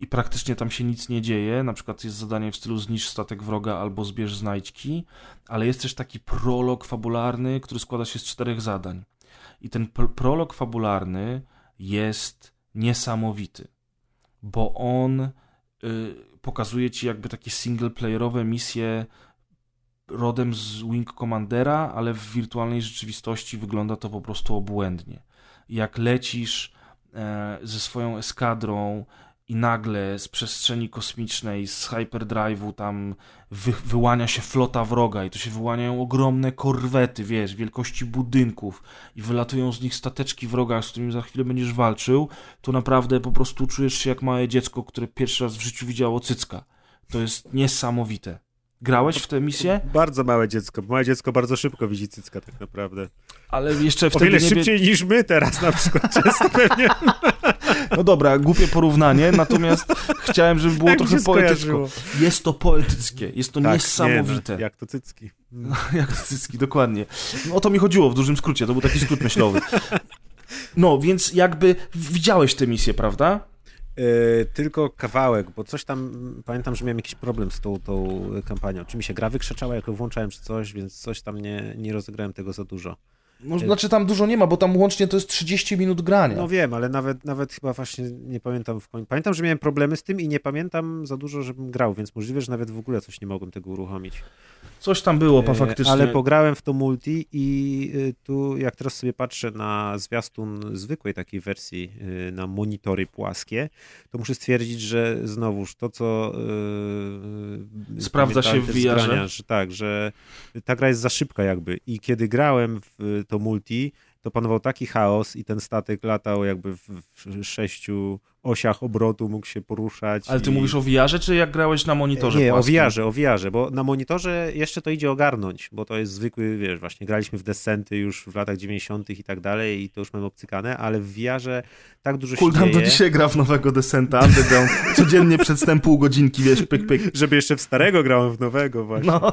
i praktycznie tam się nic nie dzieje, na przykład jest zadanie w stylu zniszcz statek wroga albo zbierz znajdźki, ale jest też taki prolog fabularny, który składa się z czterech zadań. I ten prolog fabularny jest niesamowity, bo on y, pokazuje ci jakby takie singleplayerowe misje rodem z Wing Commandera, ale w wirtualnej rzeczywistości wygląda to po prostu obłędnie. Jak lecisz e, ze swoją eskadrą i nagle z przestrzeni kosmicznej, z hyperdrive'u tam wy, wyłania się flota wroga i to się wyłaniają ogromne korwety, wiesz, wielkości budynków i wylatują z nich stateczki wroga, z którymi za chwilę będziesz walczył, to naprawdę po prostu czujesz się jak małe dziecko, które pierwszy raz w życiu widziało cycka. To jest niesamowite. Grałeś w tę misję? Bardzo małe dziecko. Małe dziecko bardzo szybko widzi cycka tak naprawdę. Ale jeszcze wtedy O wiele szybciej niż my teraz na przykład często pewnie. No dobra, głupie porównanie, natomiast chciałem, żeby było jak trochę poetycko. Jest to poetyckie, jest to tak, niesamowite. Nie, no, jak to cycki. No, jak to cycki, dokładnie. No, o to mi chodziło w dużym skrócie, to był taki skrót myślowy. No, więc jakby widziałeś tę misję, prawda? Yy, tylko kawałek, bo coś tam, pamiętam, że miałem jakiś problem z tą, tą kampanią. Czy mi się gra wykrzyczała, jak ją włączałem, czy coś, więc coś tam nie, nie rozegrałem tego za dużo. No, znaczy tam dużo nie ma, bo tam łącznie to jest 30 minut grania. No wiem, ale nawet, nawet chyba właśnie nie pamiętam w końcu. Pamiętam, że miałem problemy z tym i nie pamiętam za dużo, żebym grał, więc możliwe, że nawet w ogóle coś nie mogłem tego uruchomić. Coś tam było, pa, e, faktycznie. Ale pograłem w to multi i y, tu jak teraz sobie patrzę na zwiastun zwykłej takiej wersji y, na monitory płaskie, to muszę stwierdzić, że znowuż to, co sprawdza się w VR, że tak, że ta gra jest za szybka jakby i kiedy grałem w to multi, to panował taki chaos i ten statek latał jakby w sześciu osiach obrotu mógł się poruszać. Ale ty i... mówisz o VR, czy jak grałeś na monitorze? Nie, płaskim? o VR, o VR, bo na monitorze jeszcze to idzie ogarnąć, bo to jest zwykły, wiesz, właśnie graliśmy w Descenty już w latach 90. i tak dalej i to już mamy obcykane, ale w VR tak dużo się Kuldan do dzisiaj gra w nowego Descenta Underground, codziennie przed snem pół godzinki, wiesz, pyk, pyk. Żeby jeszcze w starego grałem w nowego właśnie. No.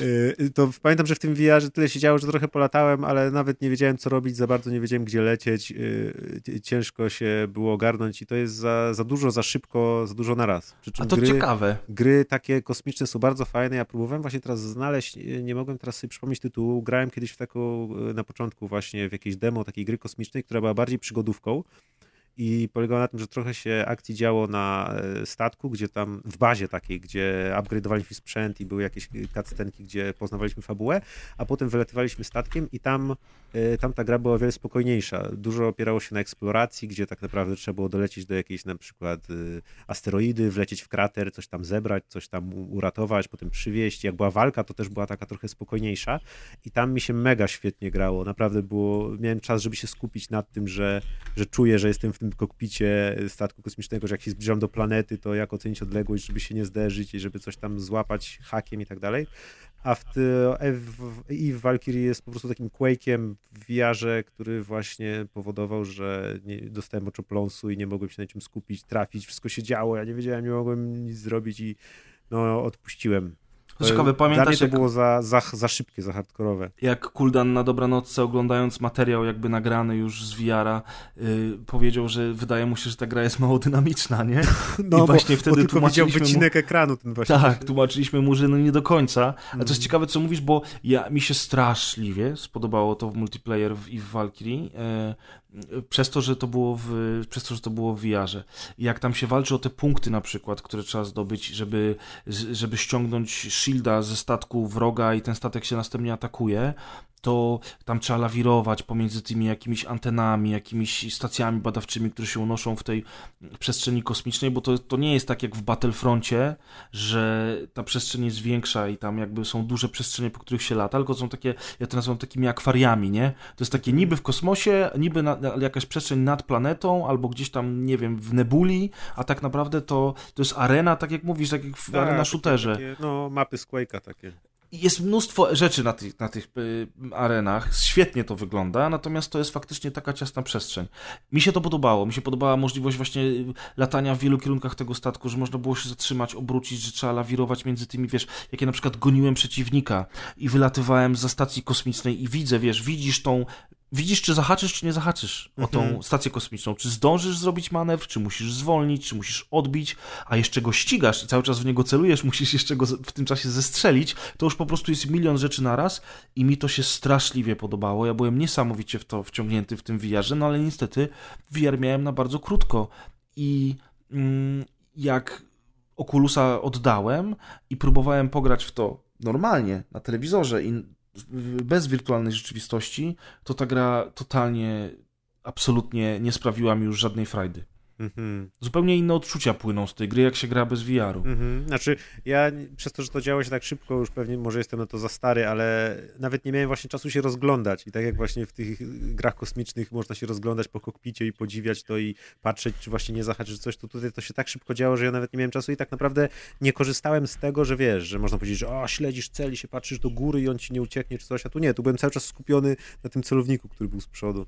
Y, to pamiętam, że w tym VR tyle się działo, że trochę polatałem, ale nawet nie wiedziałem co robić, za bardzo nie wiedziałem gdzie lecieć, y, ciężko się było ogarnąć i to jest za, za dużo, za szybko, za dużo naraz. A to gry, ciekawe. Gry takie kosmiczne są bardzo fajne. Ja próbowałem właśnie teraz znaleźć, nie mogłem teraz sobie przypomnieć tytułu. Grałem kiedyś w taką, na początku właśnie w jakieś demo takiej gry kosmicznej, która była bardziej przygodówką i polegało na tym, że trochę się akcji działo na e, statku, gdzie tam w bazie takiej, gdzie upgrade'owaliśmy sprzęt i były jakieś cutscenki, gdzie poznawaliśmy fabułę, a potem wylatywaliśmy statkiem i tam, e, tam ta gra była o wiele spokojniejsza. Dużo opierało się na eksploracji, gdzie tak naprawdę trzeba było dolecieć do jakiejś na przykład e, asteroidy, wlecieć w krater, coś tam zebrać, coś tam uratować, potem przywieźć. Jak była walka, to też była taka trochę spokojniejsza i tam mi się mega świetnie grało. Naprawdę było, miałem czas, żeby się skupić nad tym, że, że czuję, że jestem w tym kokpicie statku kosmicznego, że jak się zbliżam do planety, to jak ocenić odległość, żeby się nie zderzyć i żeby coś tam złapać hakiem i tak dalej. A w, w, i w Valkyrie jest po prostu takim Quake'iem w VR-ze, który właśnie powodował, że nie, dostałem oczopląsu i nie mogłem się na czym skupić, trafić, wszystko się działo, ja nie wiedziałem, nie mogłem nic zrobić i no odpuściłem. To ciekawe, pamiętasz Dla mnie to jak... było za, za, za szybkie, za hardkorowe. Jak Kuldan na dobranocce oglądając materiał jakby nagrany już z VR-a yy, powiedział, że wydaje mu się, że ta gra jest mało dynamiczna, nie? No, I właśnie bo, wtedy bo tłumaczyliśmy wycinek mu... ekranu ten właśnie. Tak, tłumaczyliśmy mu, że no nie do końca. Ale to jest mm. ciekawe, co mówisz, bo ja, mi się straszliwie spodobało to w multiplayer w, i w Valkyrie. Yy, przez to, że to było w, przez to, że to było w VR-ze. Jak tam się walczy o te punkty na przykład, które trzeba zdobyć, żeby, żeby ściągnąć shielda ze statku wroga i ten statek się następnie atakuje, to tam trzeba lawirować pomiędzy tymi jakimiś antenami, jakimiś stacjami badawczymi, które się unoszą w tej przestrzeni kosmicznej, bo to, to nie jest tak jak w Battlefroncie, że ta przestrzeń jest większa i tam jakby są duże przestrzenie, po których się lata, tylko są takie, ja to nazywam takimi akwariami, nie? To jest takie niby w kosmosie, niby na, jakaś przestrzeń nad planetą, albo gdzieś tam, nie wiem, w nebuli, a tak naprawdę to, to jest arena, tak jak mówisz, tak jak w tak, arena shooterze. Takie, no, mapy z Quake'a takie jest mnóstwo rzeczy na tych, na tych y, arenach, świetnie to wygląda, natomiast to jest faktycznie taka ciasna przestrzeń. Mi się to podobało, mi się podobała możliwość właśnie latania w wielu kierunkach tego statku, że można było się zatrzymać, obrócić, że trzeba lawirować między tymi, wiesz, jak ja na przykład goniłem przeciwnika i wylatywałem za stacji kosmicznej i widzę, wiesz, widzisz tą widzisz, czy zahaczysz, czy nie zahaczysz o tą mhm. stację kosmiczną. Czy zdążysz zrobić manewr, czy musisz zwolnić, czy musisz odbić, a jeszcze go ścigasz i cały czas w niego celujesz, musisz jeszcze go w tym czasie zestrzelić. To już po prostu jest milion rzeczy na raz i mi to się straszliwie podobało. Ja byłem niesamowicie w to wciągnięty w tym VR-ze, no ale niestety VR miałem na bardzo krótko i mm, jak Oculusa oddałem i próbowałem pograć w to normalnie na telewizorze i bez wirtualnej rzeczywistości, to ta gra totalnie, absolutnie nie sprawiła mi już żadnej frajdy. Mhm. Zupełnie inne odczucia płyną z tej gry, jak się gra bez VR-u. Mhm. Znaczy, ja przez to, że to działo się tak szybko, już pewnie może jestem na to za stary, ale nawet nie miałem właśnie czasu się rozglądać. I tak jak właśnie w tych grach kosmicznych można się rozglądać po kokpicie i podziwiać to i patrzeć, czy właśnie nie zahaczy, czy coś, to tutaj to się tak szybko działo, że ja nawet nie miałem czasu i tak naprawdę nie korzystałem z tego, że wiesz, że można powiedzieć, że o, śledzisz cel i się patrzysz do góry i on ci nie ucieknie, czy coś, a tu nie, tu byłem cały czas skupiony na tym celowniku, który był z przodu.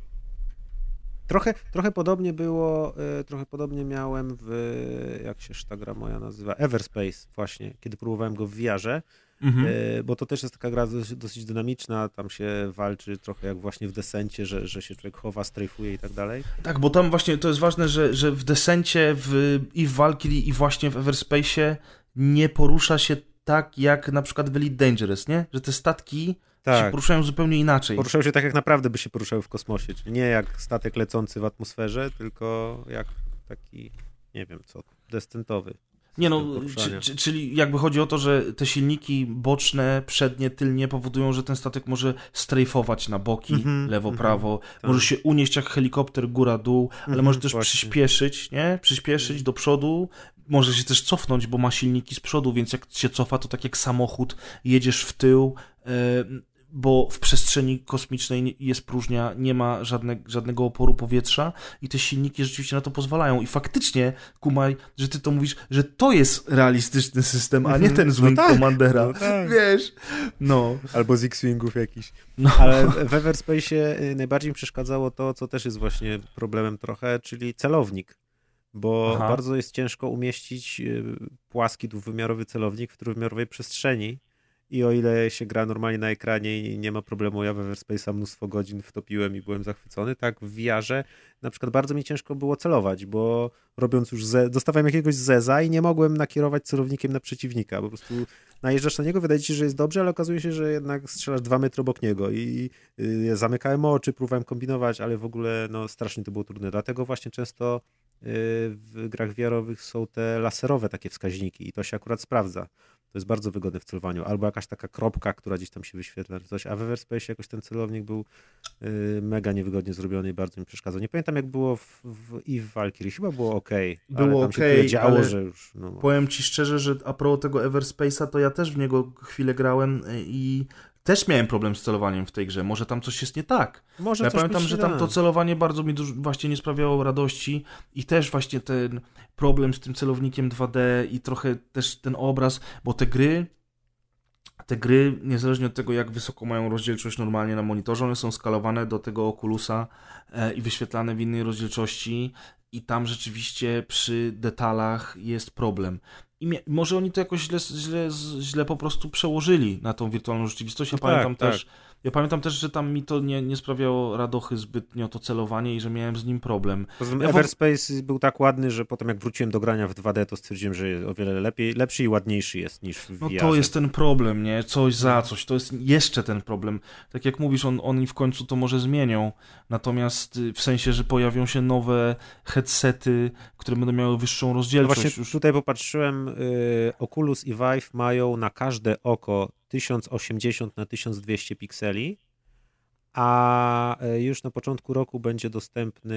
Trochę, trochę podobnie było, e, trochę podobnie miałem w, jak się ta gra moja nazywa, Everspace właśnie, kiedy próbowałem go w VR-ze, mhm. E, bo to też jest taka gra dosyć, dosyć, dynamiczna, tam się walczy trochę jak właśnie w Desencie, że, że się człowiek chowa, strajfuje i tak dalej. Tak, bo tam właśnie to jest ważne, że, że w Desencie w, i w Valkyrie i właśnie w Everspace nie porusza się tak jak na przykład w Elite Dangerous, nie? Że te statki tak. się poruszają zupełnie inaczej. Poruszają się tak, jak naprawdę by się poruszały w kosmosie. Czyli nie jak statek lecący w atmosferze, tylko jak taki, nie wiem co, descentowy. Nie no, czy, czyli jakby chodzi o to, że te silniki boczne, przednie, tylnie powodują, że ten statek może strajfować na boki, mm -hmm, lewo, mm -hmm, prawo, tak. może się unieść jak helikopter góra-dół, ale mm -hmm, może też właśnie. przyspieszyć, nie? Przyspieszyć do przodu, może się też cofnąć, bo ma silniki z przodu, więc jak się cofa, to tak jak samochód, jedziesz w tył, bo w przestrzeni kosmicznej jest próżnia, nie ma żadne, żadnego oporu powietrza i te silniki rzeczywiście na to pozwalają. I faktycznie, Kumaj, że ty to mówisz, że to jest realistyczny system, a nie mhm. ten z Wing no tak, Commandera. No tak. Wiesz? No. Albo z X-Wingów jakiś. No. Ale w Everspace y, najbardziej mi przeszkadzało to, co też jest właśnie problemem trochę, czyli celownik bo Aha. bardzo jest ciężko umieścić y, płaski dwuwymiarowy celownik w trójwymiarowej przestrzeni i o ile się gra normalnie na ekranie i nie ma problemu, ja we Everspace'a mnóstwo godzin wtopiłem i byłem zachwycony, tak w VR-ze na przykład bardzo mi ciężko było celować, bo robiąc już, ze, dostawałem jakiegoś zeza i nie mogłem nakierować celownikiem na przeciwnika, po prostu najeżdżasz na niego, wydaje ci się, że jest dobrze, ale okazuje się, że jednak strzelasz dwa metry obok niego. I y, zamykałem oczy, próbowałem kombinować, ale w ogóle no strasznie to było trudne, dlatego właśnie często y, w grach wiarowych są te laserowe takie wskaźniki i to się akurat sprawdza. To jest bardzo wygodne w celowaniu. Albo jakaś taka kropka, która gdzieś tam się wyświetla, czy coś. A w Everspace jakoś ten celownik był y, mega niewygodnie zrobiony i bardzo mi przeszkadzał. Nie pamiętam, jak było w, w, i w Valkyrie. Chyba było ok. Było ok, działo, że już, no... Powiem ci szczerze, że a propos tego Everspace'a, to ja też w niego chwilę grałem y, i też miałem problem z celowaniem w tej grze. Może tam coś jest nie tak. Może ja pamiętam, że tam to celowanie bardzo mi dużo, właśnie nie sprawiało radości i też właśnie ten problem z tym celownikiem 2D i trochę też ten obraz, bo te gry te gry, niezależnie od tego, jak wysoko mają rozdzielczość normalnie na monitorze, one są skalowane do tego Oculusa e, i wyświetlane w innej rozdzielczości i tam rzeczywiście przy detalach jest problem. I może oni to jakoś źle, źle, źle po prostu przełożyli na tą wirtualną rzeczywistość. Ja no pamiętam tak, też, tak. Ja pamiętam też, że tam mi to nie, nie sprawiało radochy zbytnio to celowanie i że miałem z nim problem. Poza ja Everspace w... był tak ładny, że potem jak wróciłem do grania w 2D, to stwierdziłem, że o wiele lepiej, lepszy i ładniejszy jest niż w No to jest ten problem, nie? Coś za coś. To jest jeszcze ten problem. Tak jak mówisz, on, oni w końcu to może zmienią. Natomiast y, w sensie, że pojawią się nowe headsety, które będą miały wyższą rozdzielczość. No właśnie już... tutaj popatrzyłem, y, Oculus i Vive mają na każde oko 1080 na 1200 pikseli, a y, już na początku roku będzie dostępny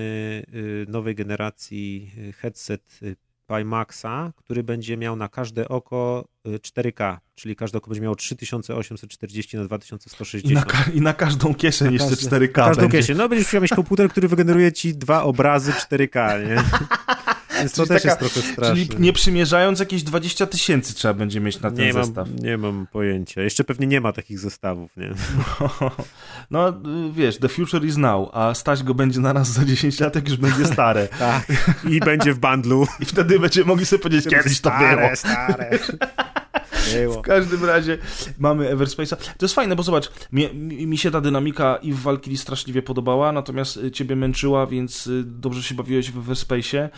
y, nowej generacji y, headset y, Pimaxa, który będzie miał na każde oko 4K, czyli każde oko będzie miało 3840 na 2160. I na, ka i na każdą kieszeń na jeszcze każdy, 4K. Na każdą będzie. kieszeń. No będziesz musiał mieć komputer, który wygeneruje ci dwa obrazy 4K, nie? Więc to też taka, jest trochę straszne. Czyli nie przymierzając jakieś 20 tysięcy trzeba będzie mieć na ten nie zestaw. Mam, nie mam pojęcia. Jeszcze pewnie nie ma takich zestawów, nie? No, no wiesz, the future is now, a stać go będzie na raz za 10 lat, jak już będzie stare. tak. I będzie w bandlu. I wtedy będziemy mogli sobie powiedzieć, kiedyś to było. Stare, W każdym razie mamy Everspace'a. To jest fajne, bo zobacz, mi, mi, się ta dynamika i w Valkyrie straszliwie podobała, natomiast y, ciebie męczyła, więc y, dobrze się bawiłeś w Everspace'ie,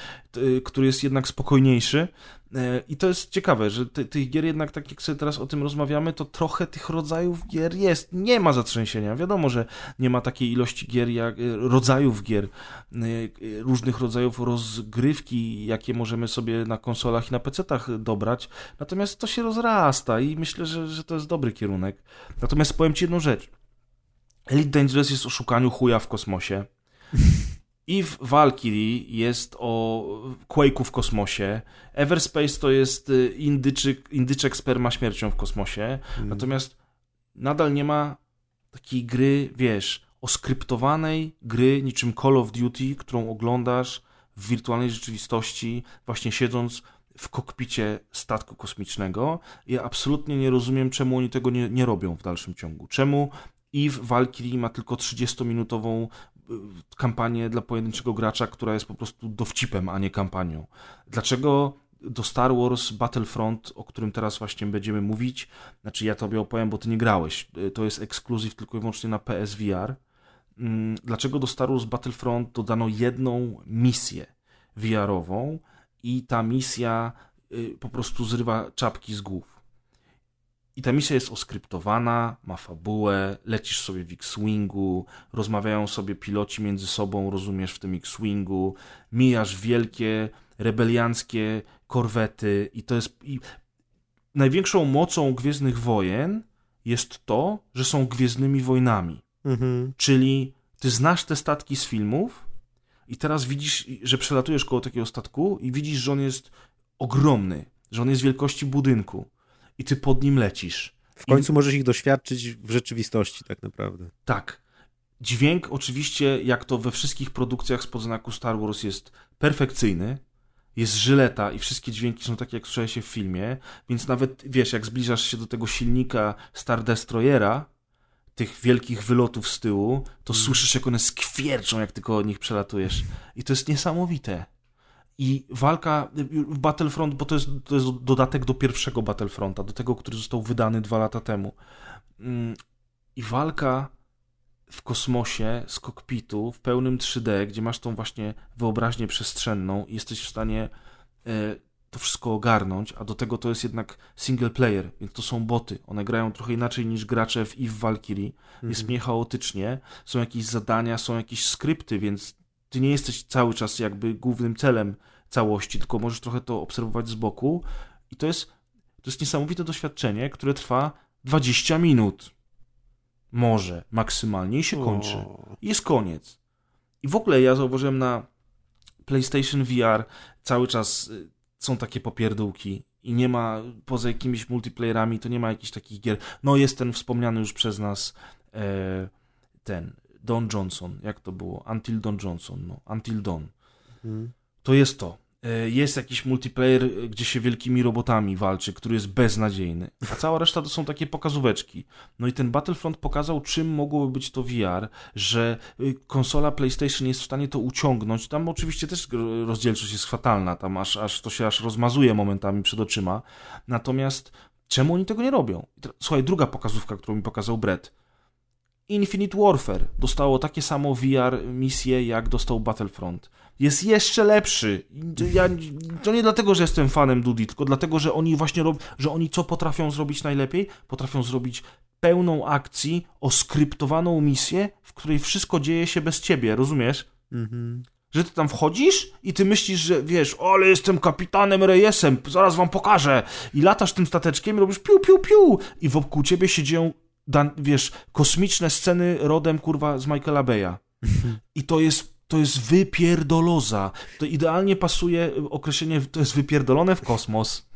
który jest jednak spokojniejszy. E, I to jest ciekawe, że ty, tych gier jednak, tak jak sobie teraz o tym rozmawiamy, to trochę tych rodzajów gier jest. Nie ma zatrzęsienia. Wiadomo, że nie ma takiej ilości gier, jak, e, rodzajów gier, e, różnych rodzajów rozgrywki, jakie możemy sobie na konsolach i na PC-tach dobrać. Natomiast to się rozrasta i myślę, że, że to jest dobry kierunek. Natomiast powiem Ci jedną rzecz. Elite Dangerous jest o szukaniu chuja w kosmosie. Eve Valkyrie jest o Quake'u w kosmosie. Everspace to jest y, indyczek, z permaśmiercią w kosmosie. Mm. Natomiast nadal nie ma takiej gry, wiesz, oskryptowanej gry niczym Call of Duty, którą oglądasz w wirtualnej rzeczywistości, właśnie siedząc w kokpicie statku kosmicznego. Ja absolutnie nie rozumiem, czemu oni tego nie, nie robią w dalszym ciągu. Czemu Eve Valkyrie ma tylko 30-minutową y, kampanię dla pojedynczego gracza, która jest po prostu dowcipem, a nie kampanią. Dlaczego do Star Wars Battlefront, o którym teraz właśnie będziemy mówić, znaczy ja tobie opowiem, bo ty nie grałeś, y, to jest ekskluzyw tylko i wyłącznie na PSVR. Mm, dlaczego do Star Wars Battlefront dodano jedną misję VR-ową i ta misja y, po prostu zrywa czapki z głów. I ta misja jest oskryptowana, ma fabułę, lecisz sobie w X-Wingu, rozmawiają sobie piloci między sobą, rozumiesz, w tym X-Wingu, mijasz wielkie, rebelianckie korwety i to jest... I największą mocą Gwiezdnych Wojen jest to, że są Gwiezdnymi Wojnami. Mhm. Czyli ty znasz te statki z filmów i teraz widzisz, że przelatujesz koło takiego statku i widzisz, że on jest ogromny, że on jest wielkości budynku i ty pod nim lecisz. W końcu I... możesz ich doświadczyć w rzeczywistości tak naprawdę. Tak. Dźwięk oczywiście, jak to we wszystkich produkcjach z podznaku Star Wars jest perfekcyjny, jest żyleta i wszystkie dźwięki są takie, jak słyszałeś się w filmie, więc nawet, wiesz, jak zbliżasz się do tego silnika Star Destroyera, tych wielkich wylotów z tyłu, to mm. słyszysz, jak one skwierczą, jak tylko od nich przelatujesz. I to jest niesamowite. I walka w Battlefront, bo to jest, to jest dodatek do pierwszego Battlefronta, do tego, który został wydany dwa lata temu. Mm, I walka w kosmosie z kokpitu w pełnym 3D, gdzie masz tą właśnie wyobraźnię przestrzenną i jesteś w stanie e, to wszystko ogarnąć, a do tego to jest jednak single player, więc to są boty. One grają trochę inaczej niż gracze w EVE Valkyrie. Mhm. Jest mniej chaotycznie, są jakieś zadania, są jakieś skrypty, więc ty nie jesteś cały czas jakby głównym celem całości, tylko możesz trochę to obserwować z boku i to jest, to jest niesamowite doświadczenie, które trwa 20 minut. Może maksymalnie i się kończy. I jest koniec. I w ogóle ja zauważyłem na PlayStation VR cały czas y, są takie popierdółki i nie ma, poza jakimiś multiplayerami, to nie ma jakichś takich gier. No jest ten wspomniany już przez nas e, ten Don Johnson, jak to było? Until Don Johnson, no, Until Dawn. Hmm. To jest to. E, jest jakiś multiplayer, gdzie się wielkimi robotami walczy, który jest beznadziejny, a cała reszta to są takie pokazóweczki. No i ten Battlefront pokazał, czym mogłoby być to VR, że y, konsola PlayStation jest w stanie to uciągnąć. Tam oczywiście też rozdzielczość jest fatalna, tam aż, aż to się aż rozmazuje momentami przed oczyma. Natomiast czemu oni tego nie robią? Słuchaj, druga pokazówka, którą mi pokazał Brett. Infinite Warfare dostało takie samo VR misje, jak dostał Battlefront jest jeszcze lepszy. Ja, to nie dlatego, że jestem fanem Dudi, tylko dlatego, że oni właśnie rob, że oni co potrafią zrobić najlepiej? Potrafią zrobić pełną akcji, oskryptowaną misję, w której wszystko dzieje się bez ciebie, rozumiesz? Mhm. Że ty tam wchodzisz i ty myślisz, że wiesz, ale jestem kapitanem Rejesem, zaraz wam pokażę. I latasz tym stateczkiem i robisz piu, piu, piu. I wokół ciebie się dzieją, wiesz, kosmiczne sceny rodem, kurwa, z Michaela Beya. I to jest to jest wypierdoloza. To idealnie pasuje określenie, to jest wypierdolone w kosmos.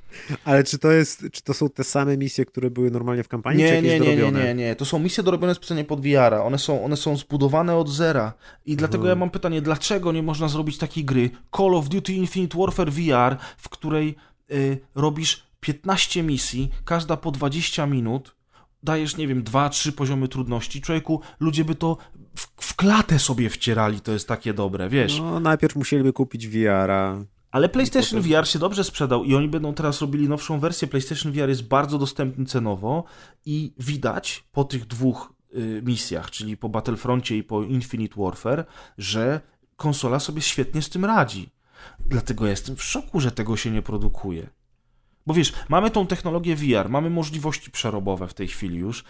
Ale czy to, jest, czy to są te same misje, które były normalnie w kampanii, nie, czy nie, nie, nie, nie, nie. To są misje dorobione specjalnie pod VR-a. One są, one są zbudowane od zera. I dlatego ja mam pytanie, dlaczego nie można zrobić takiej gry Call of Duty Infinite Warfare VR, w której y, robisz 15 misji, każda po 20 minut, dajesz, nie wiem, dwa, trzy poziomy trudności, człowieku, ludzie by to w, w klatę sobie wcierali, to jest takie dobre, wiesz. No, najpierw musieliby kupić VR-a. Ale PlayStation. VR się dobrze sprzedał i oni będą teraz robili nowszą wersję. PlayStation VR jest bardzo dostępny cenowo i widać po tych dwóch y, misjach, czyli po Battlefroncie i po Infinite Warfare, że konsola sobie świetnie z tym radzi. Dlatego jestem w szoku, że tego się nie produkuje. Bo wiesz, mamy tą technologię VR, mamy możliwości przerobowe w tej chwili już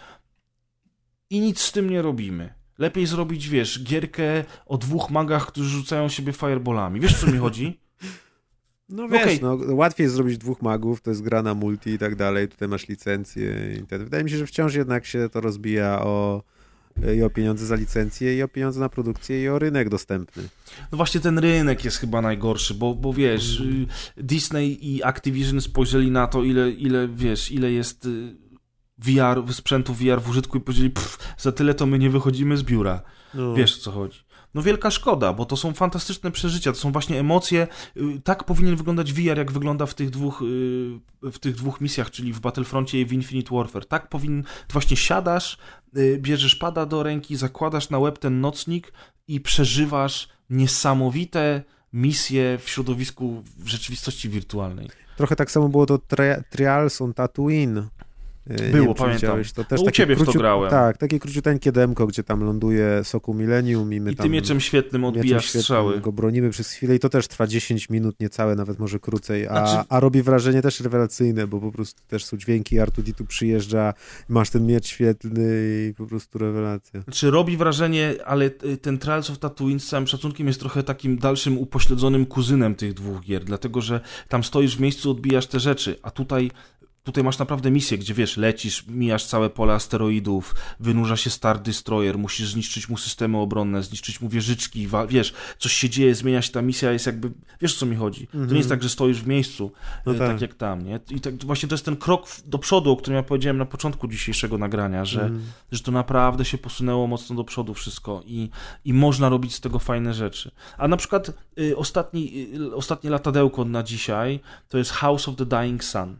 i nic z tym nie robimy. Lepiej zrobić, wiesz, gierkę o dwóch magach, którzy rzucają siebie fireballami. Wiesz, co mi chodzi? No wiesz, okay. no, łatwiej jest zrobić dwóch magów, to jest gra na multi i tak dalej, tutaj masz licencję i tak. Wydaje mi się, że wciąż jednak się to rozbija o i o pieniądze za licencję, i o pieniądze na produkcję, i o rynek dostępny. No właśnie ten rynek jest chyba najgorszy, bo, bo wiesz, mm. Disney i Activision spojrzeli na to, ile, ile wiesz, ile jest y, VR, sprzętu VR w użytku i powiedzieli, pff, za tyle to my nie wychodzimy z biura. No. Wiesz o co chodzi. No wielka szkoda, bo to są fantastyczne przeżycia, to są właśnie emocje. Y, tak powinien wyglądać VR, jak wygląda w tych dwóch, y, w tych dwóch misjach, czyli w Battlefroncie i w Infinite Warfare. Tak powinien, właśnie siadasz, y, bierzesz pada do ręki, zakładasz na łeb ten nocnik i przeżywasz niesamowite misje w środowisku w rzeczywistości wirtualnej. Trochę tak samo było to tri Trials on Tatooine, Y, Było, pamiętam. To też no, u ciebie króciut... w to grałem. Tak, takie króciuteńkie demko, gdzie tam ląduje Soku Millennium i my I tam... ty mieczem świetnym odbijasz mieczem strzały. go bronimy przez chwilę i to też trwa 10 minut, niecałe, nawet może krócej, a, znaczy... a robi wrażenie też rewelacyjne, bo po prostu też są dźwięki, Artuditu tu przyjeżdża, masz ten miecz świetlny i po prostu rewelacja. Znaczy robi wrażenie, ale ten Trials of Tatooine z całym szacunkiem jest trochę takim dalszym upośledzonym kuzynem tych dwóch gier, dlatego, że tam stoisz w miejscu, odbijasz te rzeczy, a tutaj Tutaj masz naprawdę misję, gdzie wiesz, lecisz, mijasz całe pole asteroidów, wynurza się Star Destroyer, musisz zniszczyć mu systemy obronne, zniszczyć mu wieżyczki, wiesz, coś się dzieje, zmienia się ta misja, jest jakby, wiesz o co mi chodzi. Mm -hmm. To nie jest mhm. tak, że stoisz w miejscu, no e, tak. tak. jak tam, nie? I tak, właśnie to jest ten krok do przodu, o którym ja powiedziałem na początku dzisiejszego nagrania, że, mm. że to naprawdę się posunęło mocno do przodu wszystko i, i można robić z tego fajne rzeczy. A na przykład y, ostatni, y, ostatnie latadełko na dzisiaj to jest House of the Dying Sun.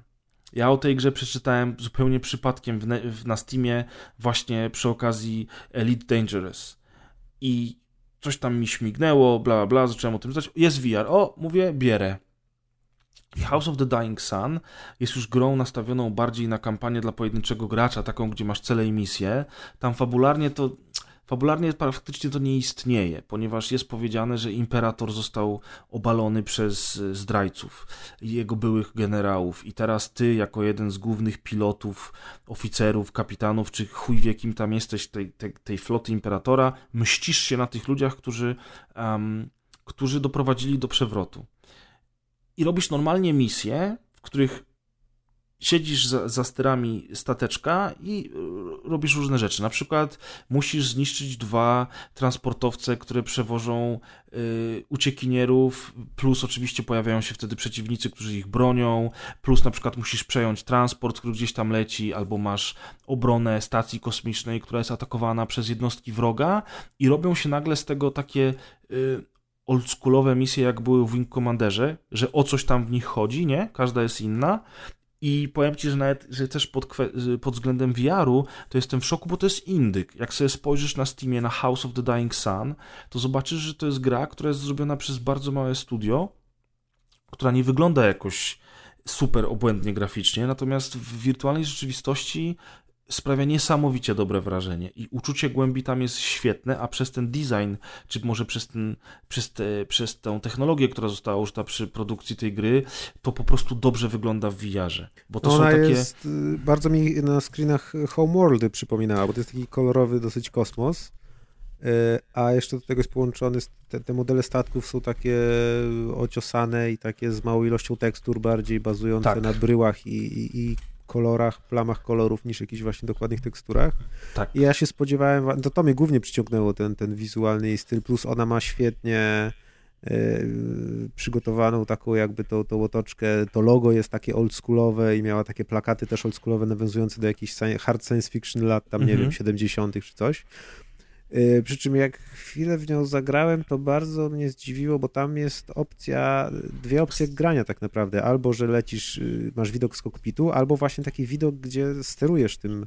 Ja o tej grze przeczytałem zupełnie przypadkiem w, w, na Steamie właśnie przy okazji Elite Dangerous. I coś tam mi śmignęło, bla, bla, bla, zacząłem o tym czytać. Jest VR. O, mówię, bierę. House of the Dying Sun jest już grą nastawioną bardziej na kampanię dla pojedynczego gracza, taką, gdzie masz cele i misje. Tam fabularnie to Fabularnie faktycznie to nie istnieje, ponieważ jest powiedziane, że imperator został obalony przez e, zdrajców jego byłych generałów i teraz ty, jako jeden z głównych pilotów, oficerów, kapitanów, czy chuj wie kim tam jesteś tej, tej, tej floty imperatora, mścisz się na tych ludziach, którzy, um, którzy doprowadzili do przewrotu. I robisz normalnie misje, w których siedzisz za, za sterami stateczka i robisz różne rzeczy. Na przykład musisz zniszczyć dwa transportowce, które przewożą y, uciekinierów, plus oczywiście pojawiają się wtedy przeciwnicy, którzy ich bronią, plus na przykład musisz przejąć transport, który gdzieś tam leci, albo masz obronę stacji kosmicznej, która jest atakowana przez jednostki wroga i robią się nagle z tego takie... Y, oldschoolowe misje, jak były w Wing Commanderze, że o coś tam w nich chodzi, nie? Każda jest inna i powiem ci, że nawet że też pod, pod względem VR-u to jestem w szoku, bo to jest indyk. Jak sobie spojrzysz na Steamie na House of the Dying Sun, to zobaczysz, że to jest gra, która jest zrobiona przez bardzo małe studio, która nie wygląda jakoś super obłędnie graficznie, natomiast w wirtualnej rzeczywistości sprawia niesamowicie dobre wrażenie i uczucie głębi tam jest świetne, a przez ten design, czy może przez, ten, przez, te, przez tę technologię, która została użyta przy produkcji tej gry, to po prostu dobrze wygląda w VR-ze. Bo to Ona są takie... jest, y, bardzo mi na screenach Homeworldy przypominała, bo to jest taki kolorowy dosyć kosmos, y, a jeszcze do tego jest połączony, te, te modele statków są takie ociosane i takie z małą ilością tekstur, bardziej bazujące tak. na bryłach i, i, i kolorach, plamach kolorów niż jakichś właśnie dokładnych teksturach. Tak. I ja się spodziewałem, to, to mnie głównie przyciągnęło ten, ten wizualny jej styl, plus ona ma świetnie yy, przygotowaną taką jakby tą, tą otoczkę, to logo jest takie oldschoolowe i miała takie plakaty też oldschoolowe nawiązujące do jakichś hard science fiction lat tam, nie mhm. wiem, 70 czy coś. Y, przy czym jak chwilę w nią zagrałem, to bardzo mnie zdziwiło, bo tam jest opcja, dwie opcje grania tak naprawdę. Albo, że lecisz, y, masz widok z kokpitu, albo właśnie taki widok, gdzie sterujesz tym,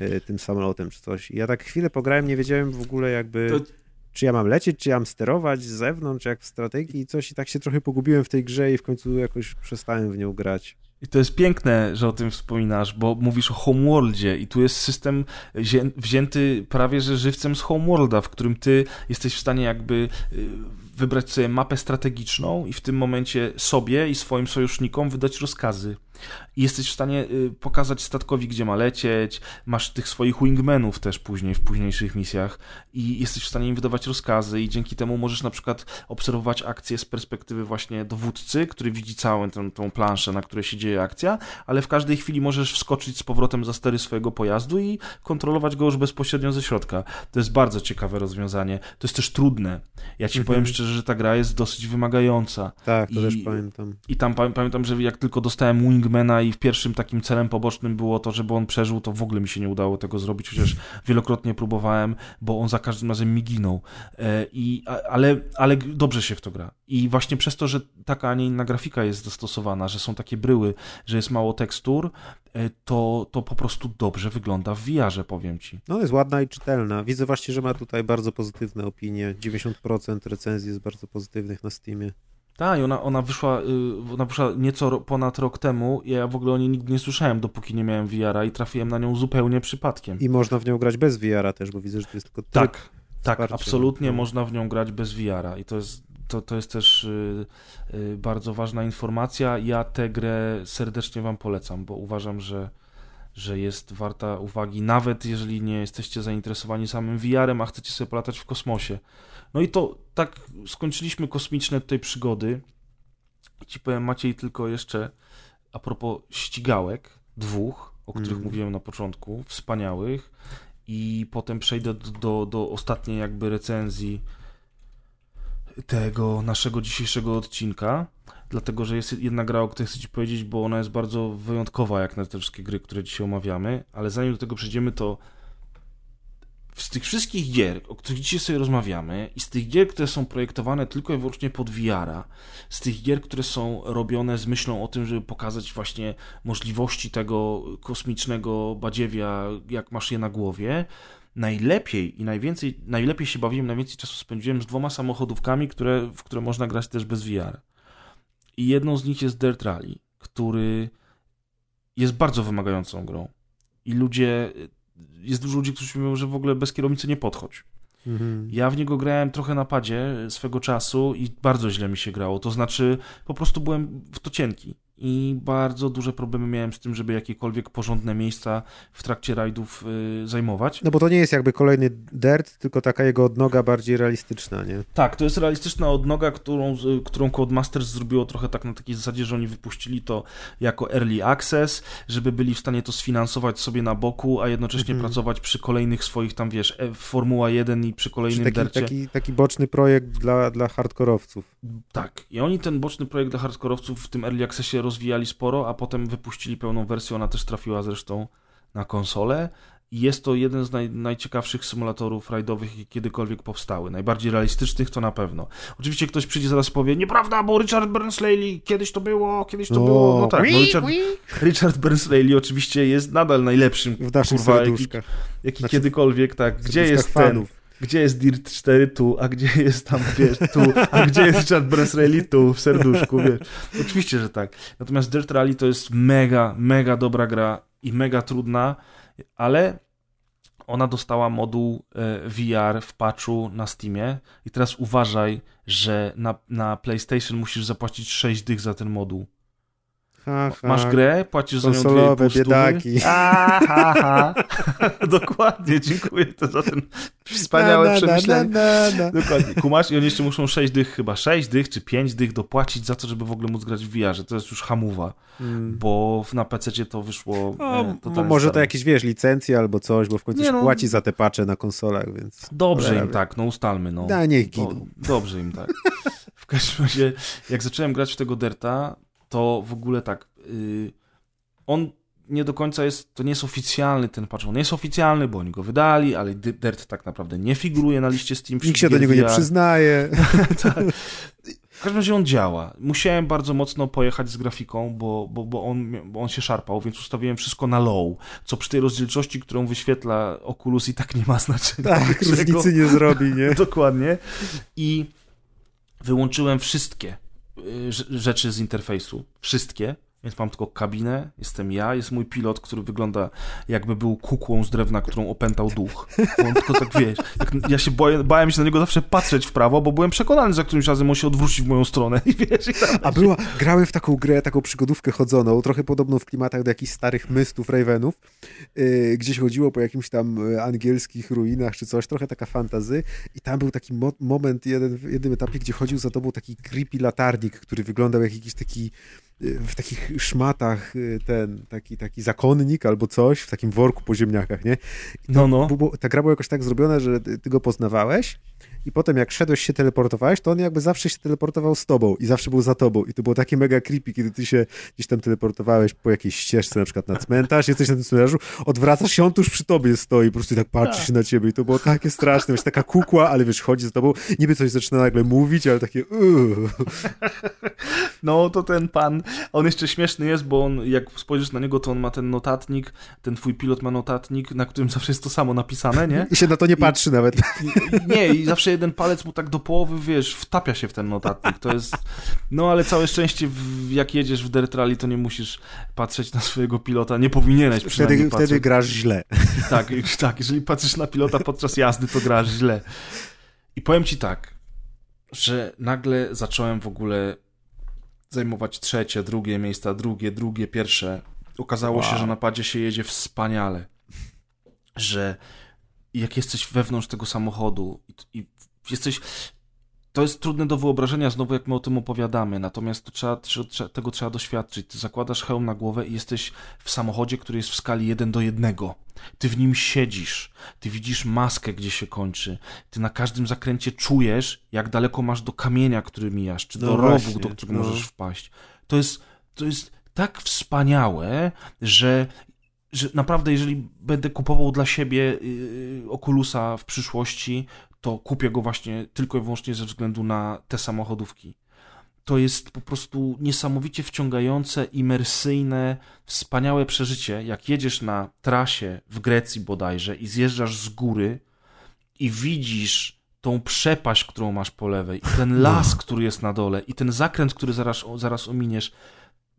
y, tym samolotem czy coś. I ja tak chwilę pograłem, nie wiedziałem w ogóle jakby... To... Czy ja mam lecieć, czy ja mam sterować z zewnątrz, jak w strategii i coś i tak się trochę pogubiłem w tej grze i w końcu jakoś przestałem w nią grać. I to jest piękne, że o tym wspominasz, bo mówisz o Homeworldzie i tu jest system wzięty prawie że żywcem z Homeworlda, w którym ty jesteś w stanie jakby y, wybrać sobie mapę strategiczną i w tym momencie sobie i swoim sojusznikom wydać rozkazy. i jesteś w stanie y, pokazać statkowi, gdzie ma lecieć, masz tych swoich wingmenów też później, w późniejszych misjach i jesteś w stanie im wydawać rozkazy i dzięki temu możesz na przykład obserwować akcję z perspektywy właśnie dowódcy, który widzi całą tę, tą planszę, na której się dzieje akcja, ale w każdej chwili możesz wskoczyć z powrotem za stery swojego pojazdu i kontrolować go już bezpośrednio ze środka. To jest bardzo ciekawe rozwiązanie. To jest też trudne. Ja ci mhm. powiem szczerze, że ta gra jest dosyć wymagająca. Tak, to I, też pamiętam. I tam pamiętam, że jak tylko dostałem wingmana i pierwszym takim celem pobocznym było to, żeby on przeżył, to w ogóle mi się nie udało tego zrobić, chociaż wielokrotnie próbowałem, bo on za każdym razem mi ginął. E, i, ale, ale dobrze się w to gra. I właśnie przez to, że taka, a nie inna grafika jest dostosowana, że są takie bryły, że jest mało tekstur, to, to po prostu dobrze wygląda w VR-ze, powiem ci. No jest ładna i czytelna. Widzę właśnie, że ma tutaj bardzo pozytywne opinie. 90% recenzji jest bardzo pozytywnych na Steamie. Tak, ona, ona, wyszła, y, ona wyszła nieco ponad rok temu. Ja w ogóle o niej nigdy nie słyszałem, dopóki nie miałem VR-a i trafiłem na nią zupełnie przypadkiem. I można w nią grać bez VR-a też, bo widzę, że to jest tylko tryb Tak, tak, absolutnie no. można w nią grać bez VR-a i to jest, to, to jest też y, y, bardzo ważna informacja. Ja tę grę serdecznie wam polecam, bo uważam, że że jest warta uwagi, nawet jeżeli nie jesteście zainteresowani samym VR-em, a chcecie sobie polatać w kosmosie. No i to tak skończyliśmy kosmiczne tutaj przygody. Ci powiem, Maciej, tylko jeszcze a propos ścigałek, dwóch, o których mm. mówiłem na początku, wspaniałych. I potem przejdę do, do, do ostatniej jakby recenzji tego naszego dzisiejszego odcinka, dlatego że jest jedna gra, o której chcę Ci powiedzieć, bo ona jest bardzo wyjątkowa, jak na te wszystkie gry, które dzisiaj omawiamy, ale zanim do tego przejdziemy, to z tych wszystkich gier, o których dzisiaj sobie rozmawiamy, i z tych gier, które są projektowane tylko i wyłącznie pod VR-a, z tych gier, które są robione z myślą o tym, żeby pokazać właśnie możliwości tego kosmicznego badziewia, jak masz je na głowie, najlepiej i najwięcej, najlepiej się bawiłem, najwięcej czasu spędziłem z dwoma samochodówkami, które, w które można grać też bez VR. I jedną z nich jest Dirt Rally, który jest bardzo wymagającą grą. I ludzie jest dużo ludzi, którzy mówią, że w ogóle bez kierownicy nie podchodź. Mhm. Ja w niego grałem trochę na padzie swego czasu i bardzo źle mi się grało. To znaczy, po prostu byłem w to cienki i bardzo duże problemy miałem z tym, żeby jakiekolwiek porządne miejsca w trakcie rajdów y, zajmować. No bo to nie jest jakby kolejny Dirt, tylko taka jego odnoga bardziej realistyczna, nie? Tak, to jest realistyczna odnoga, którą, którą Codemasters zrobiło trochę tak na takiej zasadzie, że oni wypuścili to jako early access, żeby byli w stanie to sfinansować sobie na boku, a jednocześnie mhm. pracować przy kolejnych swoich tam, wiesz, e, Formuła 1 i przy kolejnym taki, dercie. Taki, taki boczny projekt dla, dla hardkorowców. Tak, i oni ten boczny projekt dla hardkorowców w tym early accessie rozwijali sporo, a potem wypuścili pełną wersję, ona też trafiła zresztą na konsolę. I jest to jeden z naj, najciekawszych symulatorów rajdowych, jakie kiedykolwiek powstały. Najbardziej realistycznych to na pewno. Oczywiście ktoś przyjdzie zaraz i powie, nieprawda, bo Richard Bernsley, kiedyś to było, kiedyś to o, było. No tak, no Richard, Richard Bernsley oczywiście jest nadal najlepszym w naszych kurwa, jaki, jaki znaczy, kiedykolwiek, tak. Gdzie jest fanów. ten gdzie jest Dirt 4 tu, a gdzie jest tam, wiesz, tu, a gdzie jest Chad Brensley tu, w serduszku, wiesz. Oczywiście, że tak. Natomiast Dirt Rally to jest mega, mega dobra gra i mega trudna, ale ona dostała moduł e, VR w patchu na Steamie i teraz uważaj, że na, na PlayStation musisz zapłacić 6 dych za ten moduł. Ha, ha. Masz grę, płacisz za nią dwie biedaki. Ha, ha, ha. Dokładnie, dziękuję to za ten wspaniałe na, przemyślenie. Na, na, Dokładnie. Kumasz i oni jeszcze muszą 6 dych, chyba 6 dych czy 5 dych dopłacić za to, żeby w ogóle móc grać w VR-ze. To jest już hamuwa, hmm. bo na PC to wyszło e, Może to jakieś, wiesz, licencje albo coś, bo w końcu Nie, no, płaci za te pacze na konsolach, więc... Dobrze im tak, no ustalmy. No. Da, niech giną. dobrze im tak. W każdym razie, jak zacząłem grać w tego Derta, to w ogóle tak, yy, on nie do końca jest, to nie jest oficjalny ten patch, on jest oficjalny, bo oni go wydali, ale Dirt tak naprawdę nie figuruje na liście Steam. Nikt się do niego nie przyznaje. tak. W każdym razie on działa. Musiałem bardzo mocno pojechać z grafiką, bo, bo, bo, on, bo on się szarpał, więc ustawiłem wszystko na low, co przy tej rozdzielczości, którą wyświetla Oculus i tak nie ma znaczenia. Tak, różnicy nie zrobi, nie? Dokładnie. I wyłączyłem wszystkie rzeczy z interfejsu. Wszystkie. Więc mam tylko kabinę, jestem ja, jest mój pilot, który wygląda jakby był kukłą z drewna, którą opętał duch. on tylko tak, wiesz, ja się boję, bałem się na niego zawsze patrzeć w prawo, bo byłem przekonany, że którymś razem on się odwróci w moją stronę i wiesz... I A była, grały w taką grę, taką przygodówkę chodzoną, trochę podobną w klimatach do jakichś starych mystów, Ravenów, yy, gdzie się chodziło po jakimś tam y, angielskich ruinach czy coś, trochę taka fantazy i tam był taki mo moment, jeden, w jednym etapie, gdzie chodził za tobą taki creepy latarnik, który wyglądał jak jakiś taki w takich szmatach y, ten taki, taki zakonnik albo coś, w takim worku po ziemniakach, nie? no, no. Bo, bo, ta gra była jakoś tak zrobiona, że ty go poznawałeś i potem jak szedłeś się teleportowałeś, to on jakby zawsze się teleportował z tobą i zawsze był za tobą i to było takie mega creepy, kiedy ty się gdzieś tam teleportowałeś po jakiejś ścieżce, na przykład na cmentarz, jesteś na tym cmentarzu, odwracasz się, on tuż przy tobie stoi, po prostu tak patrzy tak. się na ciebie i to było takie straszne, wiesz, taka kukła, ale wiesz, chodzi za tobą, niby coś zaczyna nagle mówić, ale takie No, to ten pan, on jeszcze śmieszny jest, bo on, jak spojrzysz na niego, to on ma ten notatnik, ten twój pilot ma notatnik, na którym zawsze jest to samo napisane, nie? I się na to nie patrzy I, nawet. I, nie, i zawsze jeden palec mu tak do połowy, wiesz, wtapia się w ten notatnik. To jest. No ale całe szczęście, jak jedziesz w Dirt Rally, to nie musisz patrzeć na swojego pilota. Nie powinieneś przynajmniej wtedy, patrzeć. Wtedy grasz źle. Tak, tak. Jeżeli patrzysz na pilota podczas jazdy, to grasz źle. I powiem ci tak, że nagle zacząłem w ogóle zajmować trzecie, drugie miejsca, drugie, drugie, pierwsze. Okazało wow. się, że na padzie się jedzie wspaniale. Że jak jesteś wewnątrz tego samochodu i, i jesteś... To jest trudne do wyobrażenia, znowu jak my o tym opowiadamy, natomiast to trzeba, trzeba, tego trzeba doświadczyć. Ty zakładasz hełm na głowę i jesteś w samochodzie, który jest w skali 1 do 1. Ty w nim siedzisz, ty widzisz maskę, gdzie się kończy, ty na każdym zakręcie czujesz, jak daleko masz do kamienia, który mijasz, czy no do właśnie, rowu, do którego no. możesz wpaść. To jest, to jest tak wspaniałe, że że naprawdę, jeżeli będę kupował dla siebie yy, Oculusa w przyszłości, to kupię go właśnie tylko i wyłącznie ze względu na te samochodówki. To jest po prostu niesamowicie wciągające, imersyjne, wspaniałe przeżycie. Jak jedziesz na trasie w Grecji bodajże i zjeżdżasz z góry i widzisz tą przepaść, którą masz po lewej, i ten las, który jest na dole, i ten zakręt, który zaraz, zaraz ominiesz.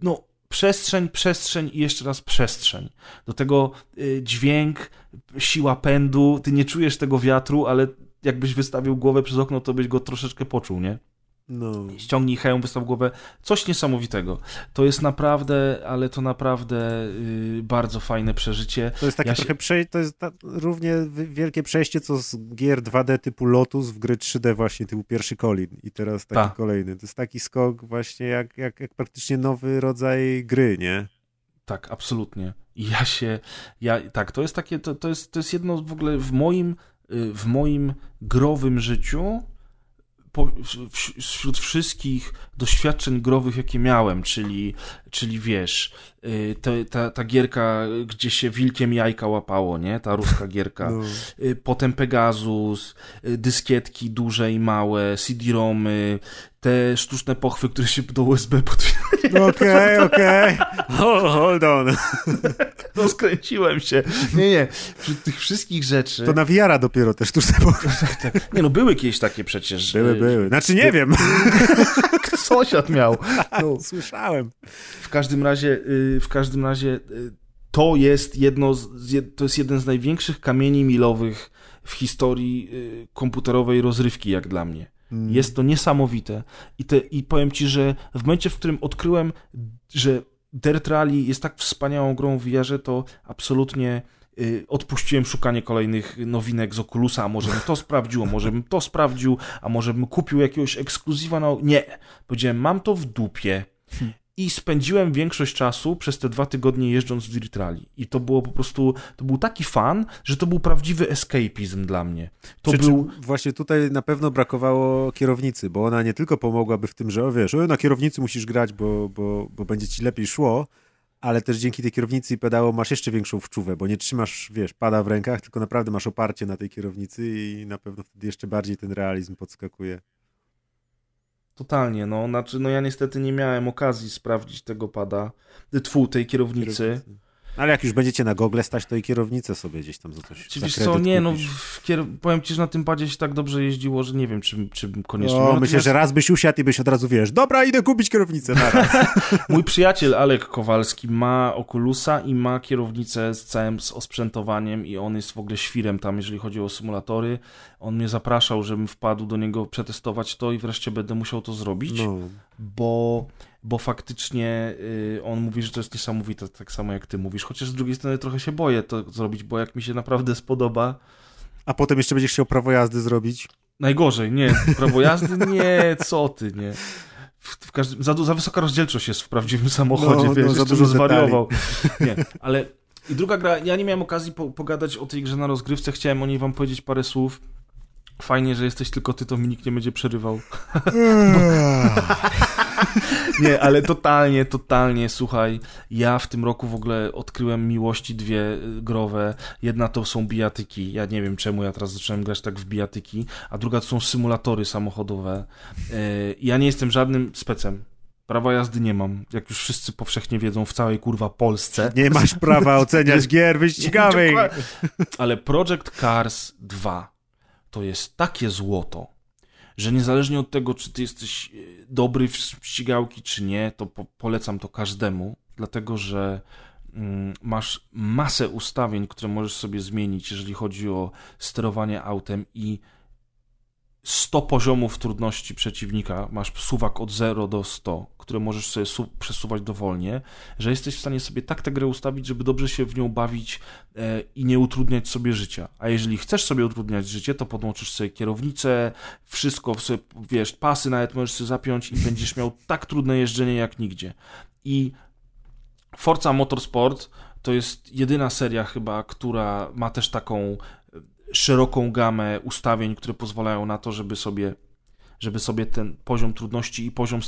No, przestrzeń, przestrzeń i jeszcze raz przestrzeń. Do tego y, dźwięk, siła pędu, ty nie czujesz tego wiatru, ale jakbyś wystawił głowę przez okno, to byś go troszeczkę poczuł, nie? No. Ściągnij hełm, wystaw głowę. Coś niesamowitego. To jest naprawdę, ale to naprawdę yy, bardzo fajne przeżycie. To jest takie ja trochę się... to jest ta, równie wielkie przejście, co z gier 2D typu Lotus w gry 3D właśnie typu pierwszy Colin i teraz taki Ta. kolejny. To jest taki skok właśnie jak, jak, jak praktycznie nowy rodzaj gry, nie? Tak, absolutnie. I ja się, ja, tak, to jest takie, to, to, jest, to jest jedno w ogóle w moim, y, w moim growym życiu po, wśród wszystkich doświadczeń growych, jakie miałem, czyli, czyli wiesz, te, ta, ta gierka, gdzie się wilkiem jajka łapało, nie? Ta ruska gierka. No. Y, potem Pegasus, y, dyskietki duże i małe, CD-romy, te sztuczne pochwy, które się do USB podpinają. Okej, okej. Hold on. No skręciłem się. Nie, nie. Wśród tych wszystkich rzeczy... To na wiara dopiero te sztuczne pochwy. Tak, tak. Nie no, były kiedyś takie przecież. Były, były. Znaczy nie wiem. Sąsiad miał. No. Słyszałem. W każdym razie, y, w każdym razie y, to jest jedno, z, to jest jeden z największych kamieni milowych w historii y, komputerowej rozrywki, jak dla mnie. Hmm. Jest to niesamowite. I, te, I powiem ci, że w momencie, w którym odkryłem, że Dirt Rally jest tak wspaniałą grą w VR, to absolutnie y, odpuściłem szukanie kolejnych nowinek z Oculusa, a może bym to sprawdził, a może bym to sprawdził, a może bym kupił jakiegoś ekskluzywa. No nie, powiedziałem, mam to w dupie. I spędziłem większość czasu przez te dwa tygodnie jeżdżąc w Dirt Rally. I to było po prostu, to był taki fan, że to był prawdziwy escapizm dla mnie. To Przy był... Właśnie tutaj na pewno brakowało kierownicy, bo ona nie tylko pomogłaby w tym, że o wiesz, o, na kierownicy musisz grać, bo, bo, bo będzie ci lepiej szło, ale też dzięki tej kierownicy i pedało masz jeszcze większą wczuwę, bo nie trzymasz, wiesz, pada w rękach, tylko naprawdę masz oparcie na tej kierownicy i na pewno wtedy jeszcze bardziej ten realizm podskakuje. Totalnie, no, znaczy, no ja niestety nie miałem okazji sprawdzić tego pada, tfu, tej kierownicy. kierownicy. Ale jak już będziecie na gogle stać, to i kierownicę sobie gdzieś tam za coś Czy wiesz co, nie, no kier... powiem ci, że na tym padzie się tak dobrze jeździło, że nie wiem, czy, czy koniecznie... No, myślę, że raz byś usiadł i byś od razu, wiesz, dobra, idę kupić kierownicę na raz. Mój przyjaciel Alek Kowalski ma Oculusa i ma kierownicę z całym z osprzętowaniem i on jest w ogóle świrem tam, jeżeli chodzi o symulatory. On mnie zapraszał, żebym wpadł do niego przetestować to i wreszcie będę musiał to zrobić, no. bo bo faktycznie y, on mówi, że to jest niesamowite, tak samo jak ty mówisz. Chociaż z drugiej strony trochę się boję to zrobić, bo jak mi się naprawdę spodoba. A potem jeszcze będziesz chciał prawo jazdy zrobić? Najgorzej, nie. Prawo jazdy? Nie, co ty, nie. W, w każdym, za, za, wysoka rozdzielczość jest w prawdziwym samochodzie, no, wiesz, no, za dużo zwariował. Nie, ale i druga gra, ja nie miałem okazji po, pogadać o tej grze na rozgrywce, chciałem o niej wam powiedzieć parę słów. Fajnie, że jesteś tylko ty, to mi nikt nie będzie przerywał. nie, ale totalnie, totalnie, słuchaj, ja w tym roku w ogóle odkryłem miłości dwie y, growe. Jedna to są bijatyki, ja nie wiem czemu ja teraz zacząłem grać tak w bijatyki, a druga to są symulatory samochodowe. Y, ja nie jestem żadnym specem. Prawa jazdy nie mam, jak już wszyscy powszechnie wiedzą w całej kurwa Polsce. Nie masz prawa oceniać gier wyścigowych. Ale Project Cars 2 to jest takie złoto, że niezależnie od tego, czy ty jesteś e, dobry w ścigałki, czy nie, to po polecam to każdemu, dlatego że mm, masz masę ustawień, które możesz sobie zmienić, jeżeli chodzi o sterowanie autem i 100 poziomów trudności przeciwnika, masz suwak od 0 do 100, które możesz sobie przesuwać dowolnie, że jesteś w stanie sobie tak tę grę ustawić, żeby dobrze się w nią bawić e, i nie utrudniać sobie życia. A jeżeli chcesz sobie utrudniać życie, to podłączysz sobie kierownicę, wszystko, sobie, wiesz, pasy nawet możesz sobie zapiąć i będziesz miał tak trudne jeżdżenie jak nigdzie. I Forza Motorsport to jest jedyna seria chyba, która ma też taką szeroką gamę ustawień, które pozwalają na to, żeby sobie żeby sobie ten poziom trudności i poziom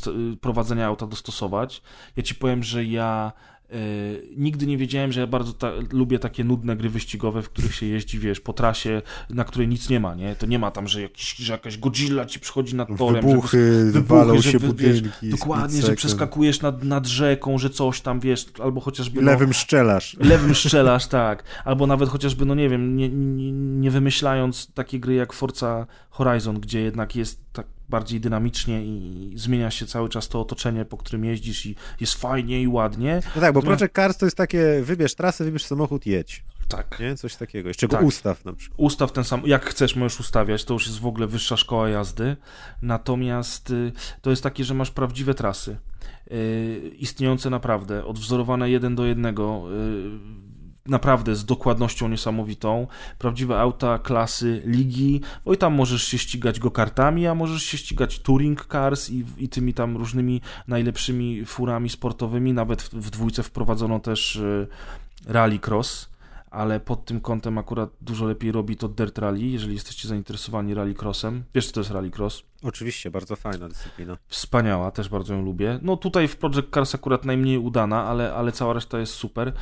prowadzenia auta dostosować. Ja ci powiem, że ja Yy, nigdy nie wiedziałem, że ja bardzo ta, lubię takie nudne gry wyścigowe, w których się jeździ, wiesz, po trasie, na której nic nie ma, nie? To nie ma tam, że, jakiś, że jakaś Godzilla ci przychodzi nad torem. Wybuchy, wybuchy się żeby, budynki. Wiesz, dokładnie, że przeskakujesz nad, nad rzeką, że coś tam, wiesz, albo chociażby... No, lewym szczelasz. Lewym szczelasz, tak. Albo nawet chociażby, no nie wiem, nie, nie, nie wymyślając takie gry jak Forza Horizon, gdzie jednak jest tak bardziej dynamicznie i zmienia się cały czas to otoczenie, po którym jeździsz i jest fajnie i ładnie. No tak, bo Project Cars to jest takie, wybierz trasę, wybierz samochód, jedź. Tak. Nie? Coś takiego. Jeszcze tak. ustaw na przykład. Ustaw ten sam, jak chcesz możesz ustawiać, to już jest w ogóle wyższa szkoła jazdy. Natomiast y, to jest takie, że masz prawdziwe trasy. Y, istniejące naprawdę, odwzorowane jeden do jednego y, naprawdę z dokładnością niesamowitą. Prawdziwe auta klasy ligi, bo i tam możesz się ścigać go kartami, a możesz się ścigać touring cars i, i tymi tam różnymi najlepszymi furami sportowymi. Nawet w, w dwójce wprowadzono też y, rallycross ale pod tym kątem akurat dużo lepiej robi to Dirt Rally, jeżeli jesteście zainteresowani rallycrossem. Wiesz, co to jest rallycross? Oczywiście, bardzo fajna dyscyplina. Wspaniała, też bardzo ją lubię. No tutaj w Project Cars akurat najmniej udana, ale, ale cała reszta jest super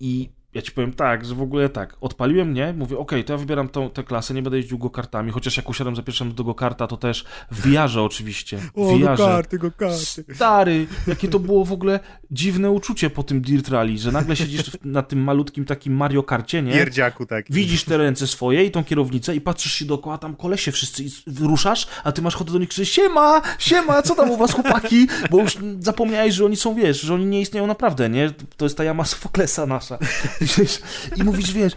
i ja ci powiem tak, że w ogóle tak, odpaliłem mnie, mówię, okej, okay, to ja wybieram tą, tę klasę, nie będę jeździł go kartami, chociaż jak usiadłem za pierwszym do go karta, to też w VR-ze oczywiście. O, go karty, go karty. Stary, jakie to było w ogóle dziwne uczucie po tym Dirt Rally, że nagle siedzisz na tym malutkim takim Mario Karcie, nie? Pierdziaku tak. Widzisz te ręce swoje i tą kierownicę i patrzysz się dookoła, tam kolesie wszyscy i ruszasz, a ty masz ochotę do nich krzyczeć, siema, siema, co tam u was chłopaki? Bo już zapomniałeś, że oni są, wiesz, że oni nie istnieją naprawdę, nie? To jest ta jama Sofoklesa nasza. I mówisz, wiesz,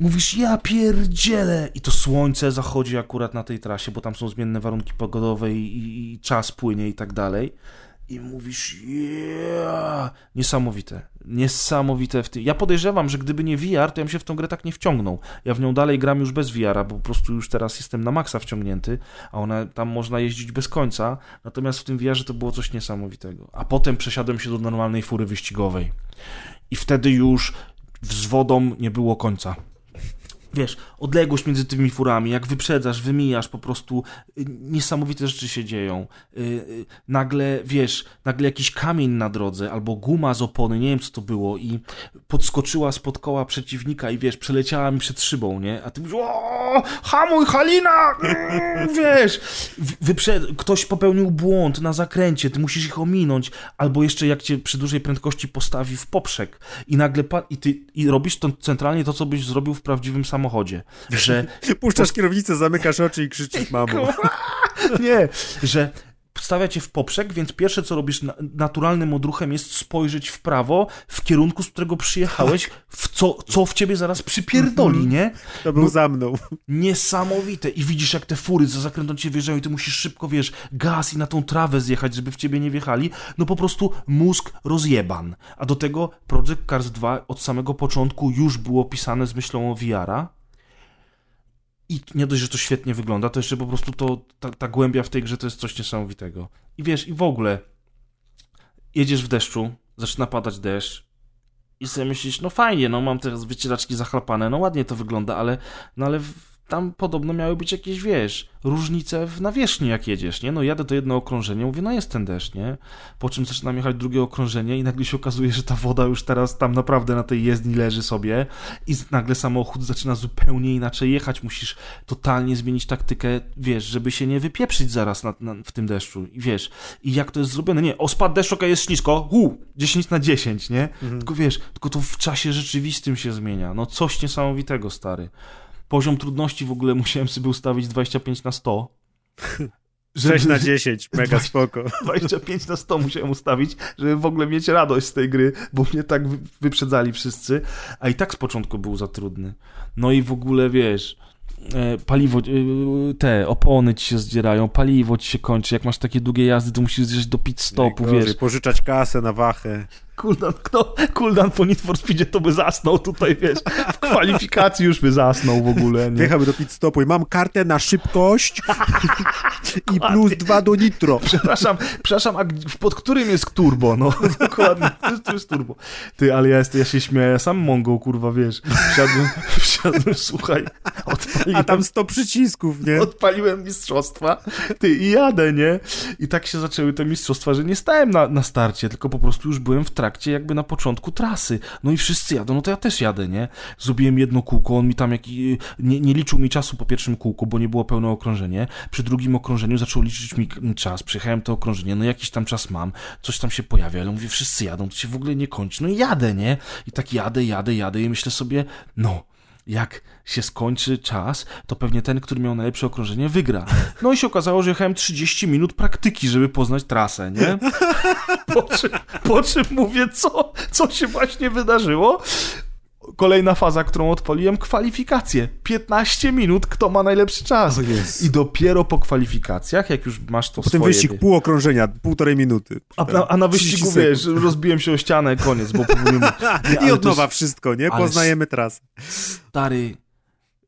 mówisz, ja pierdzielę. I to słońce zachodzi akurat na tej trasie, bo tam są zmienne warunki pogodowe i, i czas płynie i tak dalej. I mówisz, yeah! Niesamowite. Niesamowite w tym. Ja podejrzewam, że gdyby nie VR, to ja bym się w tą grę tak nie wciągnął. Ja w nią dalej gram już bez VR-a, bo po prostu już teraz jestem na maksa wciągnięty, a ona tam można jeździć bez końca. Natomiast w tym VR-ze to było coś niesamowitego. A potem przesiadłem się do normalnej fury wyścigowej. I wtedy już z wodą nie było końca. Wiesz, odległość między tymi furami, jak wyprzedzasz, wymijasz, po prostu y, niesamowite rzeczy się dzieją. Y, y, nagle, wiesz, nagle jakiś kamień na drodze, albo guma z opony, nie wiem co to było, i podskoczyła spod koła przeciwnika i wiesz, przeleciała mi przed szybą, nie? A ty mówisz, hamuj, Halina! Mm, wiesz, wyprzed... ktoś popełnił błąd na zakręcie, ty musisz ich ominąć, albo jeszcze jak cię przy dużej prędkości postawi w poprzek i nagle, i ty i robisz to centralnie to, co byś zrobił w prawdziwym samochodzie samochodzie, że... Puszczasz kierownicę, zamykasz oczy i krzyczysz mamo. Nie, że stawia cię w poprzek, więc pierwsze co robisz naturalnym odruchem jest spojrzeć w prawo, w kierunku, z którego przyjechałeś, w co, co w ciebie zaraz przypierdoli, mhm. nie? To był no, za mną. Niesamowite. I widzisz, jak te fury za zakrętą cię wjeżdżają i ty musisz szybko, wiesz, gaz i na tą trawę zjechać, żeby w ciebie nie wjechali. No po prostu mózg rozjeban. A do tego Project Cars 2 od samego początku już było pisane z myślą o VR-a i nie dość, że to świetnie wygląda, to jeszcze po prostu to, ta, ta głębia w tej grze to jest coś niesamowitego. I wiesz, i w ogóle jedziesz w deszczu, zaczyna padać deszcz i sobie myślisz, no fajnie, no mam teraz wycieraczki zachlapane, no ładnie to wygląda, ale, no ale tam podobno miały być jakieś, wiesz, różnice w nawierzchni, jak jedziesz, nie? No jadę to jedno okrążenie, mówię, no jest ten deszcz, nie? Po czym zaczynam jechać drugie okrążenie i nagle się okazuje, że ta woda już teraz tam naprawdę na tej jezdni leży sobie i nagle samochód zaczyna zupełnie inaczej jechać, musisz totalnie zmienić taktykę, wiesz, żeby się nie wypieprzyć zaraz na, na, w tym deszczu i wiesz, i jak to jest zrobione, nie, o spad deszcz, okej, jest ślisko, hu, 10 na 10, nie? Mhm. Tylko wiesz, tylko to w czasie rzeczywistym się zmienia, no coś niesamowitego, stary poziom trudności w ogóle musiałem sobie ustawić 25 na 100. 6 na 10, mega spoko. 25 na 100 musiałem ustawić, żeby w ogóle mieć radość z tej gry, bo mnie tak wyprzedzali wszyscy, a i tak z początku był za trudny. No i w ogóle wiesz, e, paliwo, e, te opony ci się zdzierają, paliwo ci się kończy, jak masz takie długie jazdy, to musisz zjeżdżać do pit stopu, wiesz. Pożyczać kasę na wachę. Kuldan, kto, Kuldan po Need for Speedzie to by zasnął tutaj, wiesz, w kwalifikacji już by zasnął w ogóle, nie? Wjechałby do pit stopu i mam kartę na szybkość i plus dwa do nitro. Przepraszam, przepraszam, a pod którym jest turbo, no? Dokładnie, to jest turbo. Ty, ale ja, jest, ja się śmieję, ja sam Mongo, kurwa, wiesz, wsiadłem, wsiadłem, słuchaj, odpaliłem. A tam sto przycisków, nie? Odpaliłem mistrzostwa, ty, i jadę, nie? I tak się zaczęły te mistrzostwa, że nie stałem na, na starcie, tylko po prostu już byłem w trakcie trakcie jakby na początku trasy. No i wszyscy jadą, no to ja też jadę, nie? Zrobiłem jedno kółko, on mi tam jak, nie, nie liczył mi czasu po pierwszym kółku, bo nie było pełne okrążenie. Przy drugim okrążeniu zaczął liczyć mi czas, przyjechałem to okrążenie, no jakiś tam czas mam, coś tam się pojawia, ale mówię, wszyscy jadą, to się w ogóle nie kończy. No i jadę, nie? I tak jadę, jadę, jadę i myślę sobie, no, jak się skończy czas, to pewnie ten, który miał najlepsze okrążenie, wygra. No i się okazało, że jechałem 30 minut praktyki, żeby poznać trasę, nie? Po czym, po czym mówię, co, co się właśnie wydarzyło? Kolejna faza, którą odpaliłem, kwalifikacje. 15 minut, kto ma najlepszy czas. I dopiero po kwalifikacjach, jak już masz to Potem swoje... wyścig pół okrążenia, półtorej minuty. A, na, a na wyścigu, wiesz, rozbiłem się o ścianę, koniec, bo. Nie, I od nowa jest... wszystko, nie? Poznajemy trasę. Stary,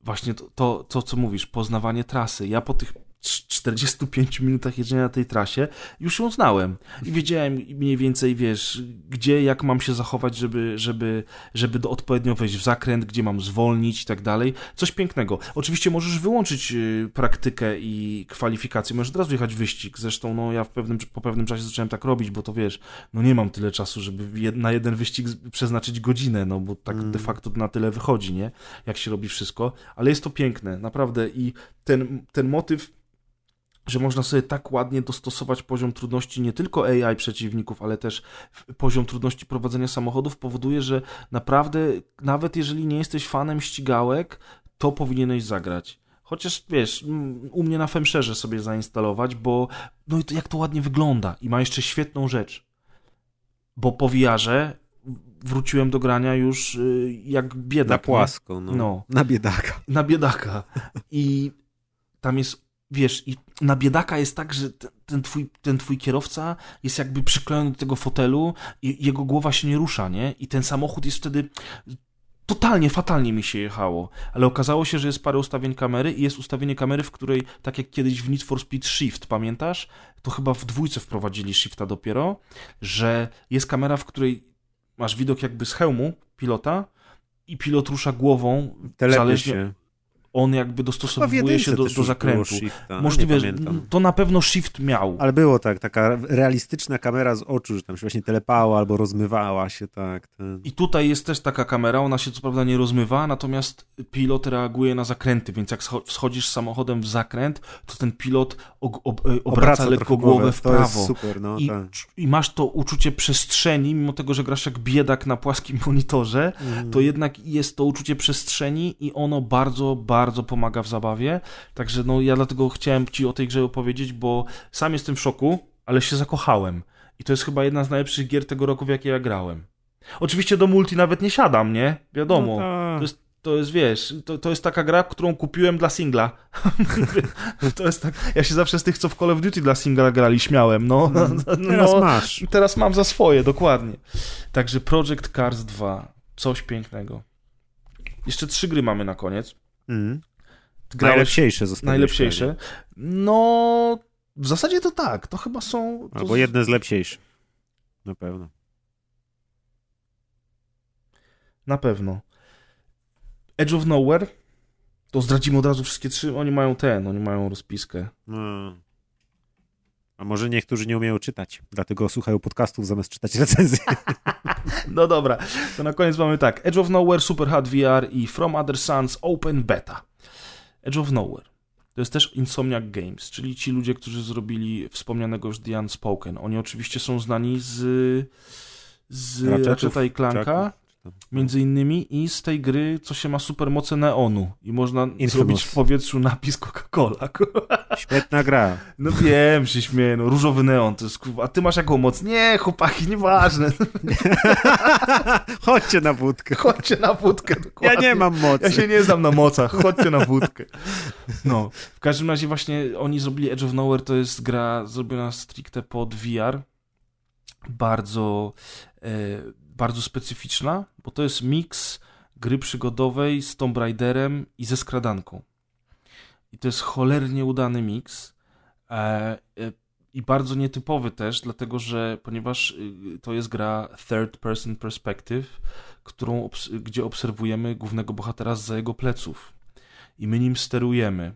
właśnie to, to, co mówisz, poznawanie trasy. Ja po tych 45 minutach jeżdżenia na tej trasie już ją znałem i wiedziałem mniej więcej, wiesz, gdzie, jak mam się zachować, żeby, żeby, żeby odpowiednio wejść w zakręt, gdzie mam zwolnić i tak dalej. Coś pięknego. Oczywiście możesz wyłączyć y, praktykę i kwalifikację, możesz od razu jechać wyścig. Zresztą, no ja w pewnym, po pewnym czasie zacząłem tak robić, bo to wiesz, no nie mam tyle czasu, żeby na jeden wyścig przeznaczyć godzinę, no bo tak mm. de facto na tyle wychodzi, nie? Jak się robi wszystko. Ale jest to piękne, naprawdę i ten, ten motyw że można sobie tak ładnie dostosować poziom trudności nie tylko AI przeciwników, ale też poziom trudności prowadzenia samochodów powoduje, że naprawdę, nawet jeżeli nie jesteś fanem ścigałek, to powinieneś zagrać. Chociaż wiesz, u mnie na Femszerze sobie zainstalować, bo no i to jak to ładnie wygląda i ma jeszcze świetną rzecz. Bo po VR-ze wróciłem do grania już y, jak biedak. Na płasko, no. no. Na biedaka. Na biedaka. I tam jest wiesz, i na biedaka jest tak, że ten twój, ten twój kierowca jest jakby przyklejony do tego fotelu i jego głowa się nie rusza, nie? I ten samochód jest wtedy totalnie, fatalnie mi się jechało, ale okazało się, że jest parę ustawień kamery i jest ustawienie kamery, w której, tak jak kiedyś w Need for Speed Shift, pamiętasz? To chyba w dwójce wprowadzili Shifta dopiero, że jest kamera, w której masz widok jakby z hełmu pilota i pilot rusza głową, Telepie zależnie, się. On jakby dostosowuje się do, do zakrętu. shifta, Możliwe, że to na pewno shift miał. Ale było tak, taka realistyczna kamera z oczu, że tam się właśnie telepała albo rozmywała się, tak. Ten... I tutaj jest też taka kamera, ona się co prawda nie rozmywa, natomiast pilot reaguje na zakręty, więc jak scho- wschodzisz samochodem w zakręt, to ten pilot og- ob- e, obraca, lekko trochę głowę w prawo. super, no I, tak. I masz to uczucie przestrzeni, mimo tego, że grasz jak biedak na płaskim monitorze, Mhm. to jednak jest to uczucie przestrzeni i ono bardzo, bardzo pomaga w zabawie. Także no ja dlatego chciałem ci o tej grze opowiedzieć, bo sam jestem w szoku, ale się zakochałem. I to jest chyba jedna z najlepszych gier tego roku, w jakie ja grałem. Oczywiście do multi nawet nie siadam, nie? Wiadomo. No tak. To jest, to jest, wiesz, to, to jest taka gra, którą kupiłem dla singla. to jest tak, ja się zawsze z tych, co w Call of Duty dla singla grali, śmiałem, no. Mm. Teraz no, masz. Teraz mam za swoje, dokładnie. Także Project Cars 2, coś pięknego. Jeszcze trzy gry mamy na koniec. Mhm. Grałeś Najlepsiejsze zostały. najlepsiejsze. No, w zasadzie to tak, to chyba są... To Albo jedne z lepsiejszych. Na pewno. Na pewno. Edge of Nowhere, to zdradzimy od razu wszystkie trzy, oni mają ten, oni mają rozpiskę. No. A może niektórzy nie umieją czytać, dlatego słuchają podcastów zamiast czytać recenzje. No dobra, to na koniec mamy tak. Edge of Nowhere, Super Hot VR i From Other Suns Open Beta. Edge of Nowhere. To jest też Insomniac Games, czyli ci ludzie, którzy zrobili wspomnianego już The Unspoken. Oni oczywiście są znani z, z Ratcheta i Clanka. Między innymi, i z tej gry, co się ma supermoce neonu. I można Infamous. zrobić w powietrzu napis Coca-Cola. Świetna gra. No wiem, się śmieję, no różowy neon, to jest a ty masz jaką moc? Nie, chłopaki, nieważne, Chodźcie na wódkę. chodźcie na wódkę. Ja dokładnie. nie mam mocy. Ja się nie znam na mocach, chodźcie na wódkę. No, w każdym razie właśnie oni zrobili Edge of Nowhere, to jest gra zrobiona stricte pod VR, bardzo, e, bardzo specyficzna, bo to jest miks gry przygodowej z Tomb Raiderem i ze skradanką. I to jest cholernie udany miks e, e, i bardzo nietypowy też, dlatego że ponieważ y, to jest gra third person perspective, którą, gdzie obserwujemy głównego bohatera za jego pleców i my nim sterujemy.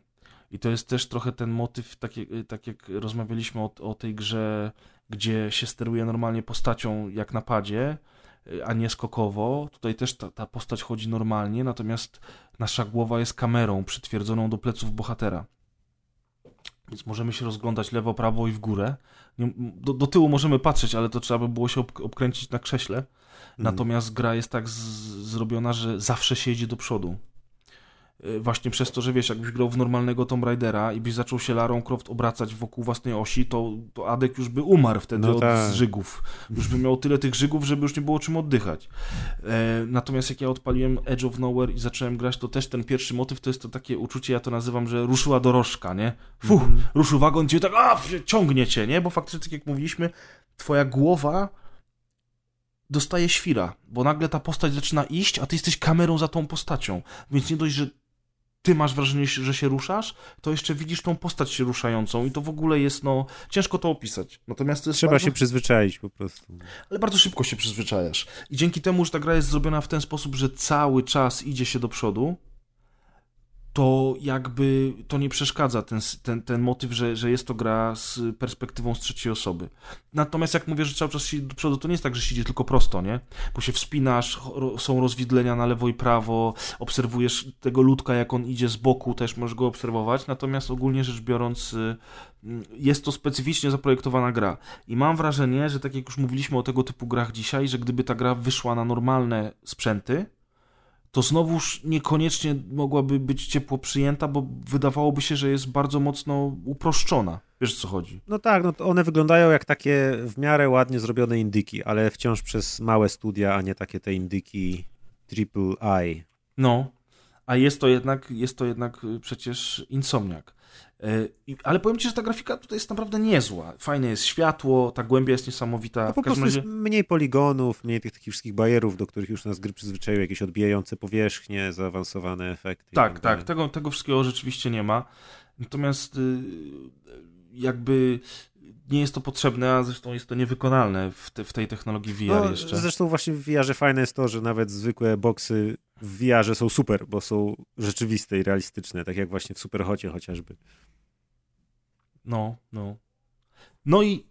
I to jest też trochę ten motyw, tak jak, tak jak rozmawialiśmy o, o tej grze, gdzie się steruje normalnie postacią jak na padzie, y, a nie skokowo. Tutaj też ta, ta postać chodzi normalnie, natomiast nasza głowa jest kamerą przytwierdzoną do pleców bohatera. Więc możemy się rozglądać lewo, prawo i w górę. Do, do tyłu możemy patrzeć, ale to trzeba by było się ob, obkręcić na krześle. Mhm. Natomiast gra jest tak z, zrobiona, że zawsze się jedzie do przodu. Yy, Właśnie przez to, że wiesz, jakbyś grał w normalnego Tomb Raidera i byś zaczął się Larą Croft obracać wokół własnej osi, to, to Adek już by umarł wtedy No od tak. żygów. Już by miał tyle tych żygów, żeby już nie było czym oddychać. E, natomiast jak ja odpaliłem Edge of Nowhere i zacząłem grać, to też ten pierwszy motyw to jest to takie uczucie, ja to nazywam, że ruszyła dorożka, nie? Fuh, Mhm. ruszył wagon, cię tak, a, ciągnie cię, nie? Bo faktycznie, tak jak mówiliśmy, twoja głowa dostaje świra, bo nagle ta postać zaczyna iść, a ty jesteś kamerą za tą postacią. Więc nie dość, że ty masz wrażenie, że się ruszasz, to jeszcze widzisz tą postać się ruszającą i to w ogóle jest, no, ciężko to opisać. Natomiast to jest Trzeba bardzo... się przyzwyczaić po prostu. Ale bardzo szybko się przyzwyczajasz. I dzięki temu, że ta gra jest zrobiona w ten sposób, że cały czas idzie się do przodu, to jakby to nie przeszkadza ten, ten, ten motyw, że, że jest to gra z perspektywą z trzeciej osoby. Natomiast jak mówię, że cały czas się do przodu, to nie jest tak, że się idzie tylko prosto, nie? Bo się wspinasz, są rozwidlenia na lewo i prawo, obserwujesz tego ludka, jak on idzie z boku, też możesz go obserwować, natomiast ogólnie rzecz biorąc y, mm, jest to specyficznie zaprojektowana gra. I mam wrażenie, że tak jak już mówiliśmy o tego typu grach dzisiaj, że gdyby ta gra wyszła na normalne sprzęty, to znowuż niekoniecznie mogłaby być ciepło przyjęta, bo wydawałoby się, że jest bardzo mocno uproszczona. Wiesz o co chodzi? No tak, no to one wyglądają jak takie w miarę ładnie zrobione indyki, ale wciąż przez małe studia, a nie takie te indyki triple I. No, a jest to jednak, jest to jednak y, przecież insomniak. I- Ale powiem ci, że ta grafika tutaj jest naprawdę niezła. Fajne jest światło, ta głębia jest niesamowita. No po prostu razie... jest mniej poligonów, mniej tych takich wszystkich bajerów, do których już nas gry przyzwyczaiły, jakieś odbijające powierzchnie, zaawansowane efekty. Tak, tak, dalej. tego, tego wszystkiego rzeczywiście nie ma. Natomiast y, jakby nie jest to potrzebne, a zresztą jest to niewykonalne w, te, w tej technologii VR no, jeszcze. Zresztą właśnie w VR fajne jest to, że nawet zwykłe boksy w VR są super, bo są rzeczywiste i realistyczne, tak jak właśnie w Superhocie chociażby. No, no. No i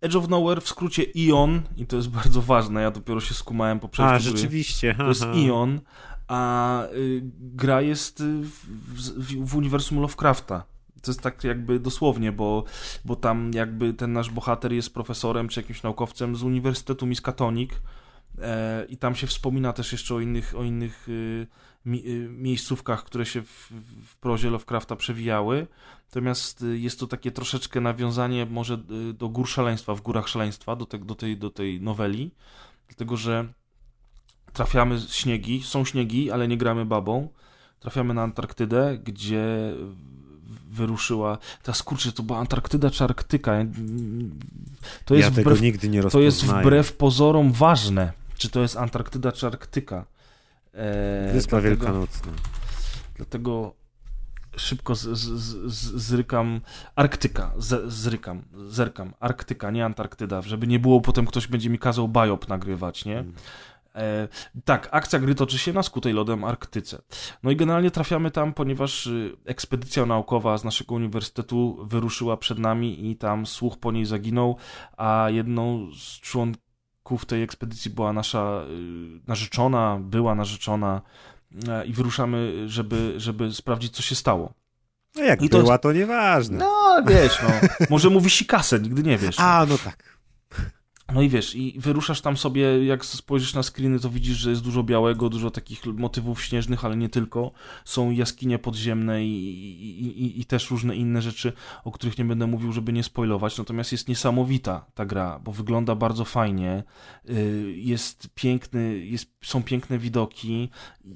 Edge of Nowhere w skrócie Ion, i to jest bardzo ważne, ja dopiero się skumałem po przejściu A, rzeczywiście. To jest Ion, a y, gra jest y, w, w, w uniwersum Lovecrafta. To jest tak jakby dosłownie, bo, bo tam jakby ten nasz bohater jest profesorem czy jakimś naukowcem z Uniwersytetu Miskatonic e, i tam się wspomina też jeszcze o innych, o innych y, miejscówkach, które się w, w prozie Lovecrafta przewijały. Natomiast y, jest to takie troszeczkę nawiązanie może y, do gór szaleństwa, w górach szaleństwa, do, te, do, tej, do tej noweli, dlatego że trafiamy śniegi, są śniegi, ale nie gramy babą. Trafiamy na Antarktydę, gdzie wyruszyła. Ta skurczy, to była Antarktyda czy Arktyka? To jest ja wbrew, tego nigdy nie To jest wbrew pozorom ważne, czy to jest Antarktyda czy Arktyka. Eee, Wyspa dlatego, Wielkanocna. Dlatego szybko z, z, z, zrykam Arktyka, z, zrykam, zerkam Arktyka, nie Antarktyda, żeby nie było potem ktoś będzie mi kazał biop nagrywać, nie? Hmm. E, tak, akcja gry toczy się na skutej lodem Arktyce. No i generalnie trafiamy tam, ponieważ y, ekspedycja naukowa z naszego uniwersytetu wyruszyła przed nami i tam słuch po niej zaginął, a jedną z członków tej ekspedycji była nasza y, narzeczona, była narzeczona e, i wyruszamy, żeby, żeby sprawdzić, co się stało. No jak I to była, to nieważne. No, wiesz, no. Może mówi si kasę, nigdy nie wiesz. A, no tak. No i wiesz, i wyruszasz tam sobie, jak spojrzysz na screeny, to widzisz, że jest dużo białego, dużo takich motywów śnieżnych, ale nie tylko. Są jaskinie podziemne i, i, i, i, też różne inne rzeczy, o których nie będę mówił, żeby nie spoilować. Natomiast jest niesamowita ta gra, bo wygląda bardzo fajnie. Y, jest piękny, jest, są piękne widoki,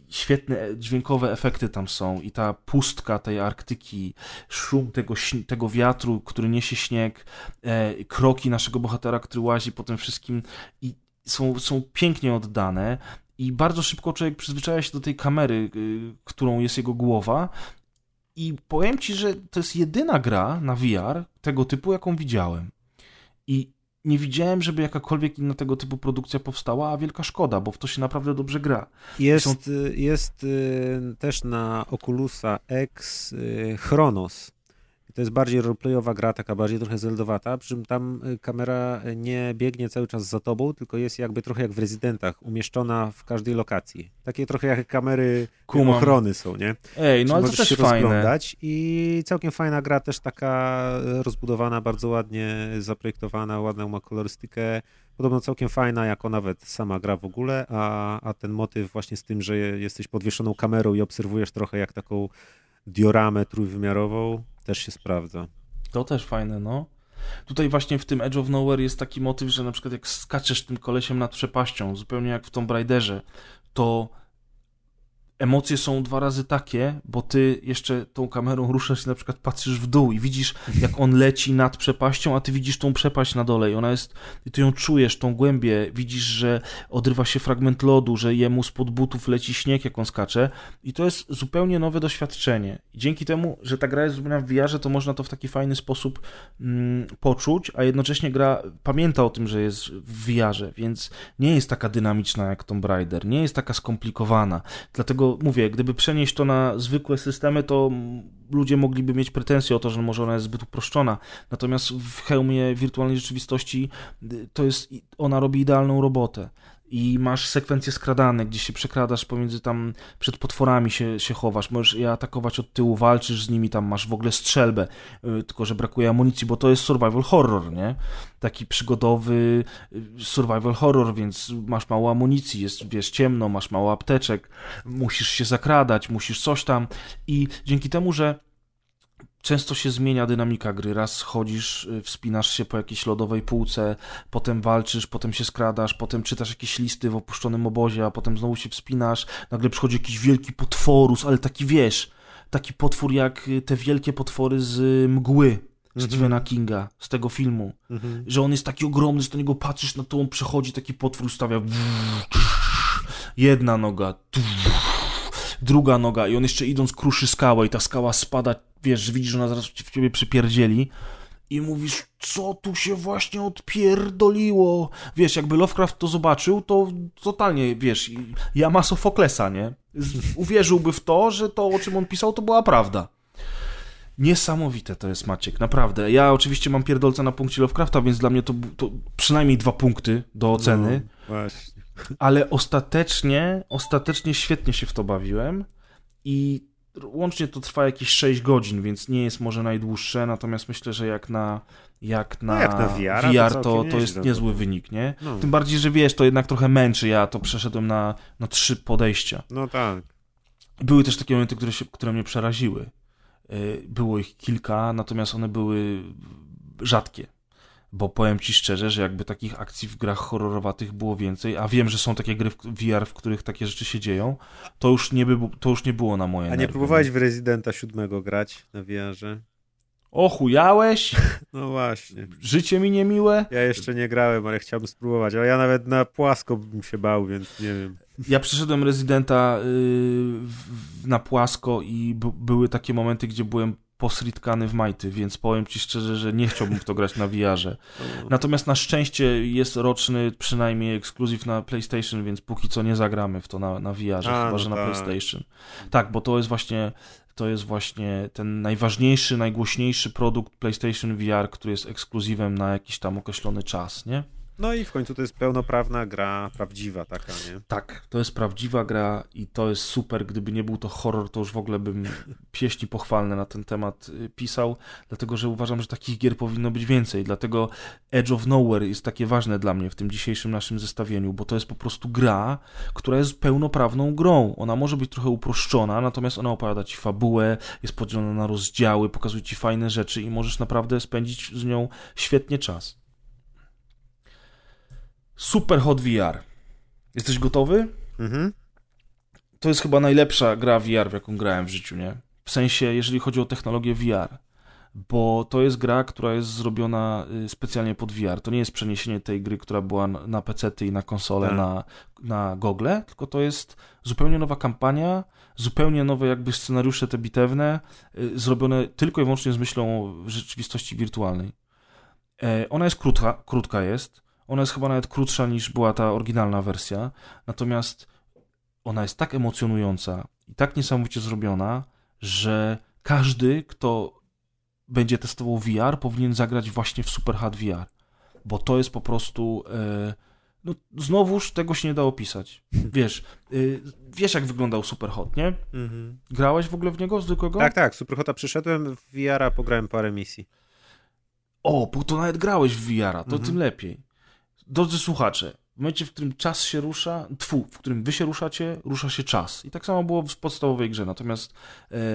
świetne dźwiękowe efekty tam są i ta pustka tej Arktyki, szum tego, tego wiatru, który niesie śnieg, e, kroki naszego bohatera, który łazi po tym wszystkim i są, są pięknie oddane i bardzo szybko człowiek przyzwyczaja się do tej kamery, y, którą jest jego głowa i powiem ci, że to jest jedyna gra na VR tego typu, jaką widziałem. I nie widziałem, żeby jakakolwiek inna tego typu produkcja powstała, a wielka szkoda, bo w to się naprawdę dobrze gra. Jest, Są... jest y, też na Oculusa X y, Chronos. To jest bardziej roleplayowa gra, taka bardziej trochę zeldowata, przy czym tam y, kamera nie biegnie cały czas za tobą, tylko jest jakby trochę jak w rezydentach, umieszczona w każdej lokacji. Takie trochę jak kamery Kumam. ochrony są, nie? Ej, no ale to też się fajne. rozglądać i całkiem fajna gra, też taka rozbudowana, bardzo ładnie zaprojektowana, ładną ma kolorystykę, podobno całkiem fajna, jako nawet sama gra w ogóle, a, a ten motyw właśnie z tym, że jesteś podwieszoną kamerą i obserwujesz trochę jak taką dioramę trójwymiarową, też się sprawdza. To też fajne, no. Tutaj właśnie w tym Edge of Nowhere jest taki motyw, że na przykład jak skaczesz tym kolesiem nad przepaścią, zupełnie jak w Tomb Raiderze, to emocje są dwa razy takie, bo ty jeszcze tą kamerą ruszasz i na przykład patrzysz w dół i widzisz, jak on leci nad przepaścią, a ty widzisz tą przepaść na dole i ona jest, i ty ją czujesz, tą głębię, widzisz, że odrywa się fragment lodu, że jemu spod butów leci śnieg, jak on skacze. I to jest zupełnie nowe doświadczenie. I dzięki temu, że ta gra jest zrobiona w VR, to można to w taki fajny sposób mm, poczuć, a jednocześnie gra pamięta o tym, że jest w VR, więc nie jest taka dynamiczna jak Tomb Raider, nie jest taka skomplikowana, dlatego mówię, gdyby przenieść to na zwykłe systemy, to ludzie mogliby mieć pretensje o to, że może ona jest zbyt uproszczona. Natomiast w hełmie wirtualnej rzeczywistości y, to jest, ona robi idealną robotę i masz sekwencje skradane, gdzie się przekradasz pomiędzy tam, przed potworami się, się chowasz, możesz je atakować od tyłu, walczysz z nimi, tam masz w ogóle strzelbę, yy, tylko że brakuje amunicji, bo to jest survival horror, nie? Taki przygodowy yy, survival horror, więc masz mało amunicji, jest, wiesz, ciemno, masz mało apteczek, musisz się zakradać, musisz coś tam. I dzięki temu, że często się zmienia dynamika gry. Raz chodzisz, y, wspinasz się po jakiejś lodowej półce, potem walczysz, potem się skradasz, potem czytasz jakieś listy w opuszczonym obozie, a potem znowu się wspinasz. Nagle przychodzi jakiś wielki potworus, ale taki wiesz, taki potwór jak y, te wielkie potwory z y, mgły. Mm Stephena Kinga, z tego filmu, mm -hmm. że on jest taki ogromny, że do niego patrzysz, na to on przechodzi, taki potwór stawia jedna noga, druga noga i on jeszcze idąc kruszy skałę i ta skała spada wiesz, widzisz, że ona zaraz w ciebie przypierdzieli i mówisz, co tu się właśnie odpierdoliło. Wiesz, jakby Lovecraft to zobaczył, to totalnie, wiesz, Jama Sofoklesa, nie? Uwierzyłby w to, że to, o czym on pisał, to była prawda. Niesamowite to jest Maciek, naprawdę. Ja oczywiście mam pierdolca na punkcie Lovecrafta, więc dla mnie to, to przynajmniej dwa punkty do oceny. No. Ale ostatecznie, ostatecznie świetnie się w to bawiłem i łącznie to trwa jakieś 6 godzin, więc nie jest może najdłuższe, natomiast myślę, że jak na, jak na, no jak na VR, VR to, to, to jest niezły wynik, nie? No. Tym bardziej, że wiesz, to jednak trochę męczy. Ja to przeszedłem na, na trzy podejścia. No tak. Były też takie momenty, które, się, które mnie przeraziły. Y, było ich kilka, natomiast one były rzadkie. Bo powiem ci szczerze, że jakby takich akcji w grach horrorowatych było więcej, a wiem, że są takie gry w VR, w których takie rzeczy się dzieją, to już nie, by, to już nie było na moje A nie nerwy. próbowałeś w Residenta 7 grać na VR-ze? Ochujałeś? No właśnie. Życie mi niemiłe? Ja jeszcze nie grałem, ale chciałbym spróbować. Ale ja nawet na płasko bym się bał, więc nie wiem. Ja przeszedłem rezydenta yy, na płasko i były takie momenty, gdzie byłem posritkany w majty, więc powiem ci szczerze, że nie chciałbym w to grać na VR-ze. Natomiast na szczęście jest roczny przynajmniej ekskluzyw na PlayStation, więc póki co nie zagramy w to na, na VR-ze, chyba no że na tak. PlayStation. Tak, bo to jest właśnie to jest właśnie ten najważniejszy, najgłośniejszy produkt PlayStation VR, który jest ekskluzywem na jakiś tam określony czas, nie? No i w końcu to jest pełnoprawna gra, prawdziwa taka, nie? Tak, to jest prawdziwa gra i to jest super. Gdyby nie był to horror, to już w ogóle bym pieśni pochwalne na ten temat y, pisał, dlatego że uważam, że takich gier powinno być więcej. Dlatego Edge of Nowhere jest takie ważne dla mnie w tym dzisiejszym naszym zestawieniu, bo to jest po prostu gra, która jest pełnoprawną grą. Ona może być trochę uproszczona, natomiast ona opowiada ci fabułę, jest podzielona na rozdziały, pokazuje ci fajne rzeczy i możesz naprawdę spędzić z nią świetnie czas. Super Hot VR. Jesteś gotowy? Mhm. To jest chyba najlepsza gra VR, w jaką grałem w życiu, nie? W sensie, jeżeli chodzi o technologię VR. Bo to jest gra, która jest zrobiona y, specjalnie pod VR. To nie jest przeniesienie tej gry, która była na PC i na konsolę, tak. na, na gogle, tylko to jest zupełnie nowa kampania, zupełnie nowe jakby scenariusze te bitewne, y, zrobione tylko i wyłącznie z myślą o rzeczywistości wirtualnej. E, ona jest krótka, krótka jest, ona jest chyba nawet krótsza niż była ta oryginalna wersja, natomiast ona jest tak emocjonująca i tak niesamowicie zrobiona, że każdy, kto będzie testował VR, powinien zagrać właśnie w Super Hard VR, bo to jest po prostu. E, no, znowuż tego się nie da opisać. Wiesz, y, wiesz jak wyglądał Superhot, nie? Mhm. Grałeś w ogóle w niego zwykłego? Tak, tak, Superhota przyszedłem, w VR-a pograłem parę misji. O, bo to nawet grałeś w VR-a, to mhm. tym lepiej. Drodzy słuchacze, w momencie, w którym czas się rusza, tfu, w którym wy się ruszacie, rusza się czas. I tak samo było w podstawowej grze. Natomiast e,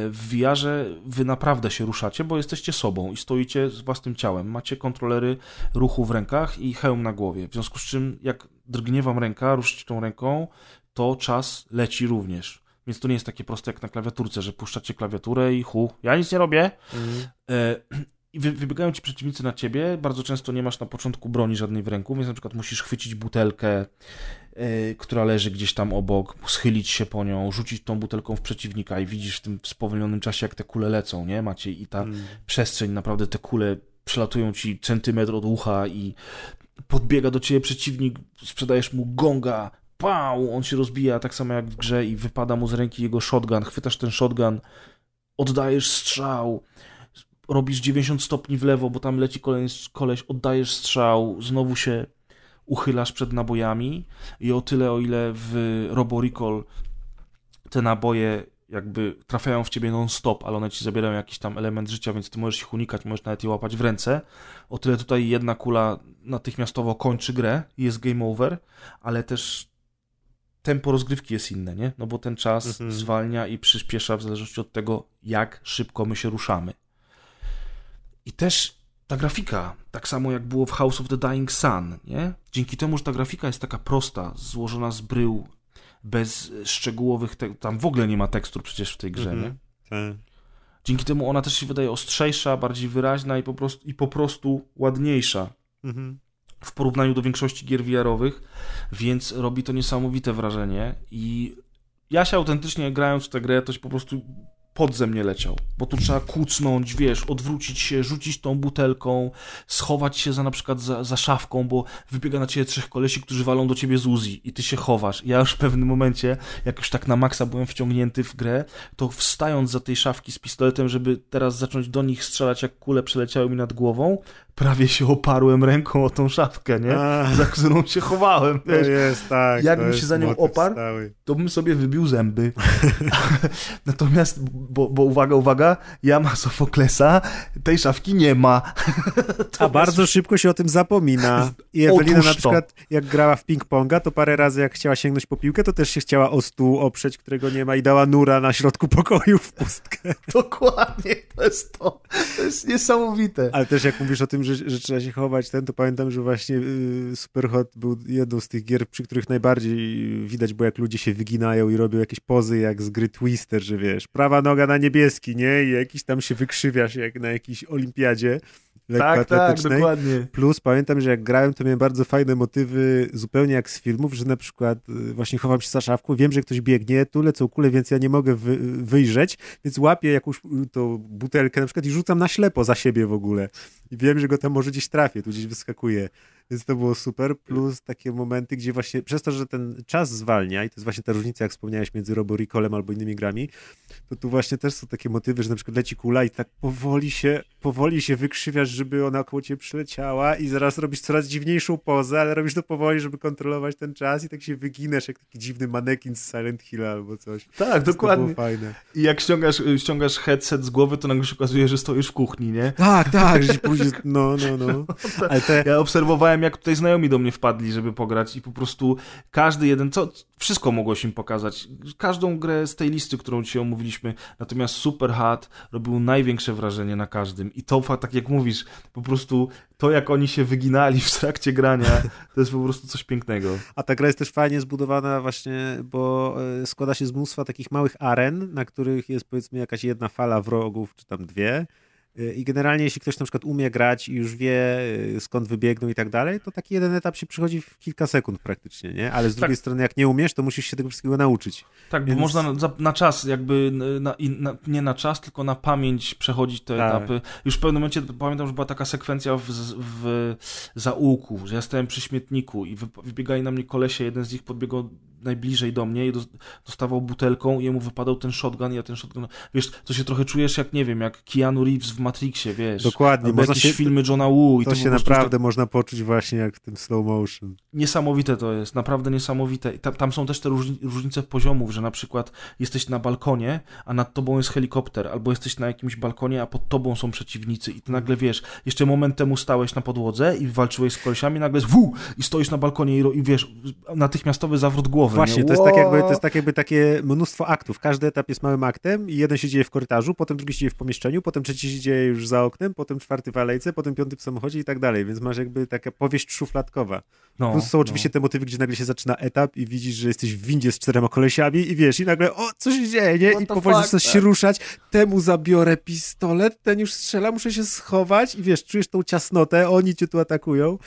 w VR-ze wy naprawdę się ruszacie, bo jesteście sobą i stoicie z własnym ciałem. Macie kontrolery ruchu w rękach i hełm na głowie. W związku z czym, jak drgnie wam ręka, ruszycie tą ręką, to czas leci również. Więc to nie jest takie proste jak na klawiaturce, że puszczacie klawiaturę i hu, ja nic nie robię. Mhm. I wy, wybiegają ci przeciwnicy na ciebie, bardzo często nie masz na początku broni żadnej w ręku, więc na przykład musisz chwycić butelkę, yy, która leży gdzieś tam obok, schylić się po nią, rzucić tą butelką w przeciwnika i widzisz w tym spowolnionym czasie, jak te kule lecą, nie? Macie i ta mm. przestrzeń, naprawdę te kule przelatują ci centymetr od ucha i podbiega do ciebie przeciwnik, sprzedajesz mu gonga, pał, on się rozbija tak samo jak w grze i wypada mu z ręki jego shotgun, chwytasz ten shotgun, oddajesz strzał, robisz 90 stopni w lewo, bo tam leci koleś, koleś oddajesz strzał, znowu się uchylasz przed nabojami i o tyle, o ile w Robo Recall te naboje jakby trafiają w ciebie non-stop, ale one ci zabierają jakiś tam element życia, więc ty możesz ich unikać, możesz nawet je łapać w ręce. O tyle tutaj jedna kula natychmiastowo kończy grę i jest game over, ale też tempo rozgrywki jest inne, nie? No bo ten czas mhm. zwalnia i przyspiesza w zależności od tego, jak szybko my się ruszamy. I też ta grafika, tak samo jak było w House of the Dying Sun, nie? Dzięki temu, że ta grafika jest taka prosta, złożona z brył, bez szczegółowych, te... tam w ogóle nie ma tekstur przecież w tej grze, mm -hmm. nie? Tak. Dzięki temu ona też się wydaje ostrzejsza, bardziej wyraźna i po prostu, i po prostu ładniejsza. Mm -hmm. W porównaniu do większości gier VR-owych, więc robi to niesamowite wrażenie i ja się autentycznie grając w tę grę, to się po prostu podzem nie leciał, bo tu trzeba kucnąć, wiesz, odwrócić się, rzucić tą butelką, schować się za na przykład za, za szafką, bo wybiega na ciebie trzech kolesi, którzy walą do ciebie z Uzi i ty się chowasz. Ja już w pewnym momencie, jak już tak na maksa byłem wciągnięty w grę, to wstając za tej szafki z pistoletem, żeby teraz zacząć do nich strzelać, jak kule przeleciały mi nad głową, prawie się oparłem ręką o tą szafkę, nie? A, za którą się chowałem, wiesz. To jest tak. Jakbym się za nią oparł, stały. to bym sobie wybił zęby. Natomiast, bo, bo uwaga, uwaga, ja ma Sofoklesa, tej szafki nie ma. A bardzo szybko się o tym zapomina. I Ewelina na przykład, jak grała w ping-ponga, to parę razy jak chciała sięgnąć po piłkę, to też się chciała o stół oprzeć, którego nie ma i dała nura na środku pokoju w pustkę. Dokładnie, to jest to. To jest niesamowite. Ale też jak mówisz o tym, że, że trzeba się chować ten, to pamiętam, że właśnie y, Superhot był jedną z tych gier, przy których najbardziej widać, bo jak ludzie się wyginają i robią jakieś pozy jak z gry Twister, że wiesz, prawa noga na niebieski, nie? I jakiś tam się wykrzywiasz jak na jakiejś olimpiadzie tak, tak, dokładnie. Plus pamiętam, że jak grałem, to miałem bardzo fajne motywy, zupełnie jak z filmów, że na przykład y, właśnie chowam się za szafką, wiem, że ktoś biegnie, tu lecą kule, więc ja nie mogę wy, wyjrzeć, więc łapię jakąś y, tą butelkę na przykład i rzucam na ślepo za siebie w ogóle. I wiem, że go tam może gdzieś trafię, tu gdzieś wyskakuje. Więc to było super. Plus takie momenty, gdzie właśnie przez to, że ten czas zwalnia, i to jest właśnie ta różnica, jak wspomniałeś, między Robo Recallem albo innymi grami, to tu właśnie też są takie motywy, że na przykład leci kula i tak powoli się, powoli się wykrzywiasz, żeby ona koło ciebie przyleciała i zaraz robisz coraz dziwniejszą pozę, ale robisz to powoli, żeby kontrolować ten czas i tak się wyginasz jak taki dziwny manekin z Silent Hill albo coś. Tak, Więc dokładnie. fajne. I jak ściągasz, ściągasz headset z głowy, to nagle się okazuje, że stoisz w kuchni, nie? Tak, tak, że później, no, no, no. Ale te... Ja obserwowałem jak tutaj znajomi do mnie wpadli, żeby pograć i po prostu każdy jeden, co, wszystko mogło się im pokazać. Każdą grę z tej listy, którą dzisiaj omówiliśmy, natomiast Super Hat robił największe wrażenie na każdym i to, tak jak mówisz, po prostu to, jak oni się wyginali w trakcie grania, to jest po prostu coś pięknego. A ta gra jest też fajnie zbudowana właśnie, bo e, składa się z mnóstwa takich małych aren, na których jest powiedzmy jakaś jedna fala wrogów, czy tam dwie, i generalnie, jeśli ktoś na przykład umie grać i już wie, y, skąd wybiegną i tak dalej, to taki jeden etap się przychodzi w kilka sekund praktycznie, nie? Ale z drugiej tak. strony, jak nie umiesz, to musisz się tego wszystkiego nauczyć. Tak, Więc... bo można na, na, czas, jakby na, na, nie na czas, tylko na pamięć przechodzić te tak. etapy. Już w pewnym momencie pamiętam, że była taka sekwencja w, w zaułku, że ja stałem przy śmietniku i wybiegali na mnie kolesie, jeden z nich podbiegał najbliżej do mnie i dostawał butelką i jemu wypadał ten shotgun i ja ten shotgun, wiesz, to się trochę czujesz jak, nie wiem, jak Keanu Reeves w Matrixie, wiesz. Dokładnie. Albo jakieś się, filmy Johna Woo. I to, to się naprawdę tak... można poczuć właśnie jak w tym slow motion. Niesamowite to jest, naprawdę niesamowite. I tam, tam są też te różnice poziomów, że na przykład jesteś na balkonie, a nad tobą jest helikopter, albo jesteś na jakimś balkonie, a pod tobą są przeciwnicy i ty nagle, wiesz, jeszcze moment temu stałeś na podłodze i walczyłeś z kolesiami, nagle jest wu i stoisz na balkonie i, i wiesz, natychmiastowy zawrót głowy głowy. Właśnie, to jest, tak jakby, to jest tak jakby takie mnóstwo aktów. Każdy etap jest małym aktem i jeden się dzieje w korytarzu, potem drugi się dzieje w pomieszczeniu, potem trzeci się dzieje już za oknem, potem czwarty w alejce, potem piąty w samochodzie i tak dalej, więc masz jakby taka powieść szufladkowa. No, Plus są oczywiście no. te motywy, gdzie nagle się zaczyna etap i widzisz, że jesteś w windzie z czterema kolesiami i wiesz, i nagle o, co się dzieje, nie? I powoli zaczynasz się ruszać, temu zabiorę pistolet, ten już strzela, muszę się schować i wiesz, czujesz tą ciasnotę, oni cię tu atakują.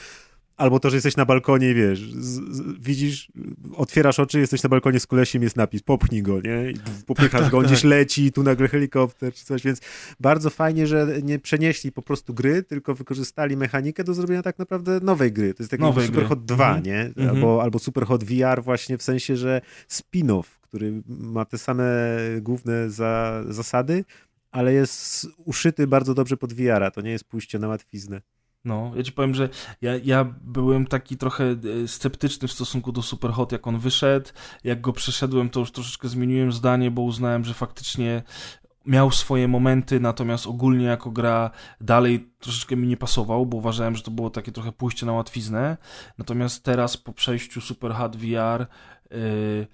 Albo to, że jesteś na balkonie i wiesz, z, z, widzisz, otwierasz oczy, jesteś na balkonie z kolesiem, jest napis, popchnij go, nie? I popychasz go, on gdzieś leci, tu nagle helikopter czy coś, więc bardzo fajnie, że nie przenieśli po prostu gry, tylko wykorzystali mechanikę do zrobienia tak naprawdę nowej gry. To jest taki Superhot gry. 2, mhm. nie? Mhm. Albo, albo Superhot VR właśnie w sensie, że spin-off, który ma te same główne za, zasady, ale jest uszyty bardzo dobrze pod VR-a. To nie jest pójście na łatwiznę. No, ja ci powiem, że ja, ja byłem taki trochę e, sceptyczny w stosunku do Superhot, jak on wyszedł. Jak go przeszedłem, to już troszeczkę zmieniłem zdanie, bo uznałem, że faktycznie miał swoje momenty, natomiast ogólnie jako gra dalej troszeczkę mi nie pasował, bo uważałem, że to było takie trochę pójście na łatwiznę. Natomiast teraz po przejściu Superhot VR, yy,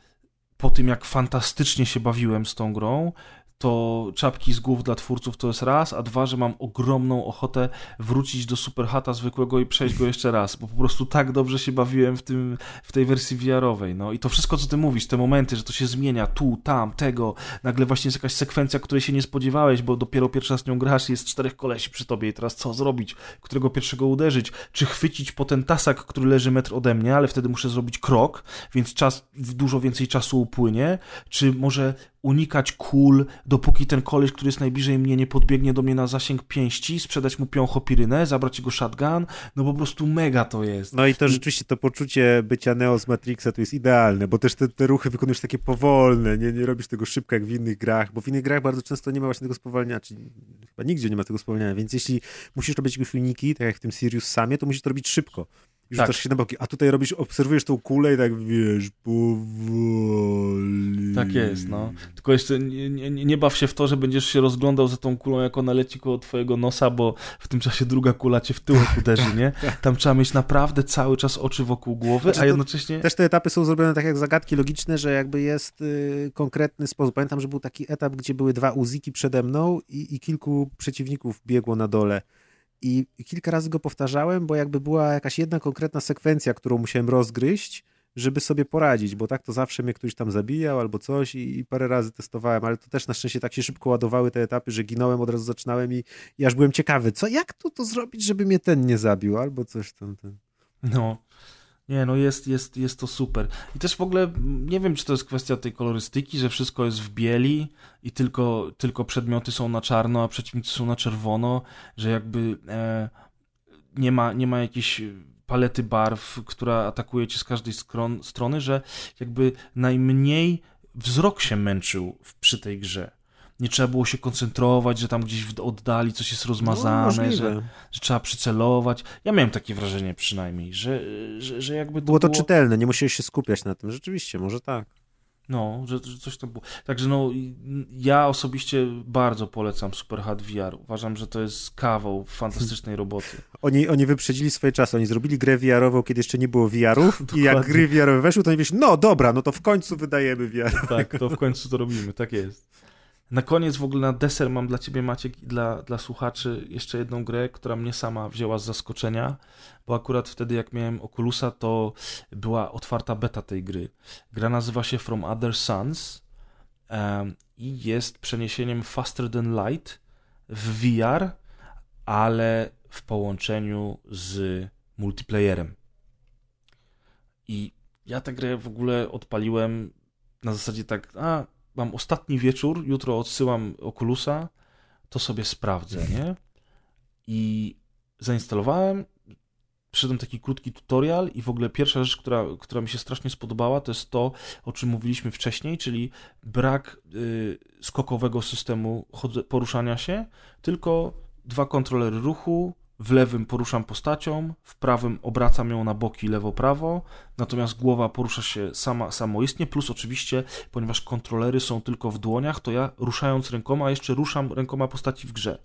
po tym jak fantastycznie się bawiłem z tą grą, to czapki z głów dla twórców to jest raz, a dwa, że mam ogromną ochotę wrócić do Superhata zwykłego i przejść go jeszcze raz, bo po prostu tak dobrze się bawiłem w, tym, w tej wersji VR-owej. No i to wszystko, co ty mówisz, te momenty, że to się zmienia tu, tam, tego, nagle właśnie jest jakaś sekwencja, której się nie spodziewałeś, bo dopiero pierwszy raz nią grasz, jest czterech kolesi przy tobie i teraz co zrobić, którego pierwszego uderzyć, czy chwycić po ten tasak, który leży metr ode mnie, ale wtedy muszę zrobić krok, więc czas, dużo więcej czasu upłynie, czy może unikać kul, dopóki ten koleś, który jest najbliżej mnie, nie podbiegnie do mnie na zasięg pięści, sprzedać mu piąchopirynę, zabrać jego shotgun, no po prostu mega to jest. No i to rzeczywiście to poczucie bycia Neo z Matrixa to jest idealne, bo też te, te ruchy wykonujesz takie powolne, nie, nie robisz tego szybko jak w innych grach, bo w innych grach bardzo często nie ma właśnie tego spowalniania, czy chyba nigdzie nie ma tego spowalniania, więc jeśli musisz robić jakieś uniki, tak jak w tym Sirius Samie, to musisz to robić szybko i rzucasz tak. się na boki. A tutaj robisz, obserwujesz tą kulę i tak wiesz, powoli. Tak jest, no. Tylko jeszcze nie, nie, nie, baw się w to, że będziesz się rozglądał za tą kulą, jak ona leci koło twojego nosa, bo w tym czasie druga kula cię w tyłek uderzy, nie? Tam trzeba mieć naprawdę cały czas oczy wokół głowy, znaczy, a jednocześnie... Też te etapy są zrobione tak jak zagadki logiczne, że jakby jest y, konkretny sposób. Pamiętam, że był taki etap, gdzie były dwa uziki przede mną i, i kilku przeciwników biegło na dole. I kilka razy go powtarzałem, bo jakby była jakaś jedna konkretna sekwencja, którą musiałem rozgryźć, żeby sobie poradzić, bo tak to zawsze mnie ktoś tam zabijał albo coś i, i, parę razy testowałem, ale to też na szczęście tak się szybko ładowały te etapy, że ginąłem, od razu zaczynałem i, i aż byłem ciekawy, co, jak tu to zrobić, żeby mnie ten nie zabił, albo coś tam. Ten. No, nie, no jest, jest, jest to super. I też w ogóle nie wiem, czy to jest kwestia tej kolorystyki, że wszystko jest w bieli i tylko, tylko przedmioty są na czarno, a przeciwnicy są na czerwono, że jakby e, nie, ma, nie ma jakiejś palety barw, która atakuje cię z każdej strony, że jakby najmniej wzrok się męczył przy tej grze nie trzeba było się koncentrować, że tam gdzieś w oddali coś jest rozmazane, no, że, że, trzeba przycelować. Ja miałem takie wrażenie przynajmniej, że, że, że jakby to było... to było... czytelne, nie musiałeś się skupiać na tym. Rzeczywiście, może tak. No, że, że coś tam było. Także no, ja osobiście bardzo polecam Super Hard VR. Uważam, że to jest kawał fantastycznej roboty. Oni, oni wyprzedzili swoje czasy. Oni zrobili grę VR-ową, kiedy jeszcze nie było VR-ów i jak gry VR-owe weszły, to oni wiesz, no dobra, no to w końcu wydajemy VR. Tak, to w końcu to robimy, tak jest. Na koniec w ogóle na deser mam dla ciebie Maciek i dla, dla słuchaczy jeszcze jedną grę, która mnie sama wzięła z zaskoczenia, bo akurat wtedy jak miałem Oculusa to była otwarta beta tej gry. Gra nazywa się From Other Suns um, i jest przeniesieniem Faster Than Light w VR, ale w połączeniu z multiplayerem. I ja tę grę w ogóle odpaliłem na zasadzie tak, a mam ostatni wieczór, jutro odsyłam Oculusa, to sobie sprawdzę, nie? I zainstalowałem, przyszedłem taki krótki tutorial i w ogóle pierwsza rzecz, która, która mi się strasznie spodobała, to jest to, o czym mówiliśmy wcześniej, czyli brak y, skokowego systemu poruszania się, tylko dwa kontrolery ruchu, w lewym poruszam postacią, w prawym obracam ją na boki lewo-prawo, natomiast głowa porusza się sama, samoistnie, plus oczywiście, ponieważ kontrolery są tylko w dłoniach, to ja ruszając rękoma jeszcze ruszam rękoma postaci w grze.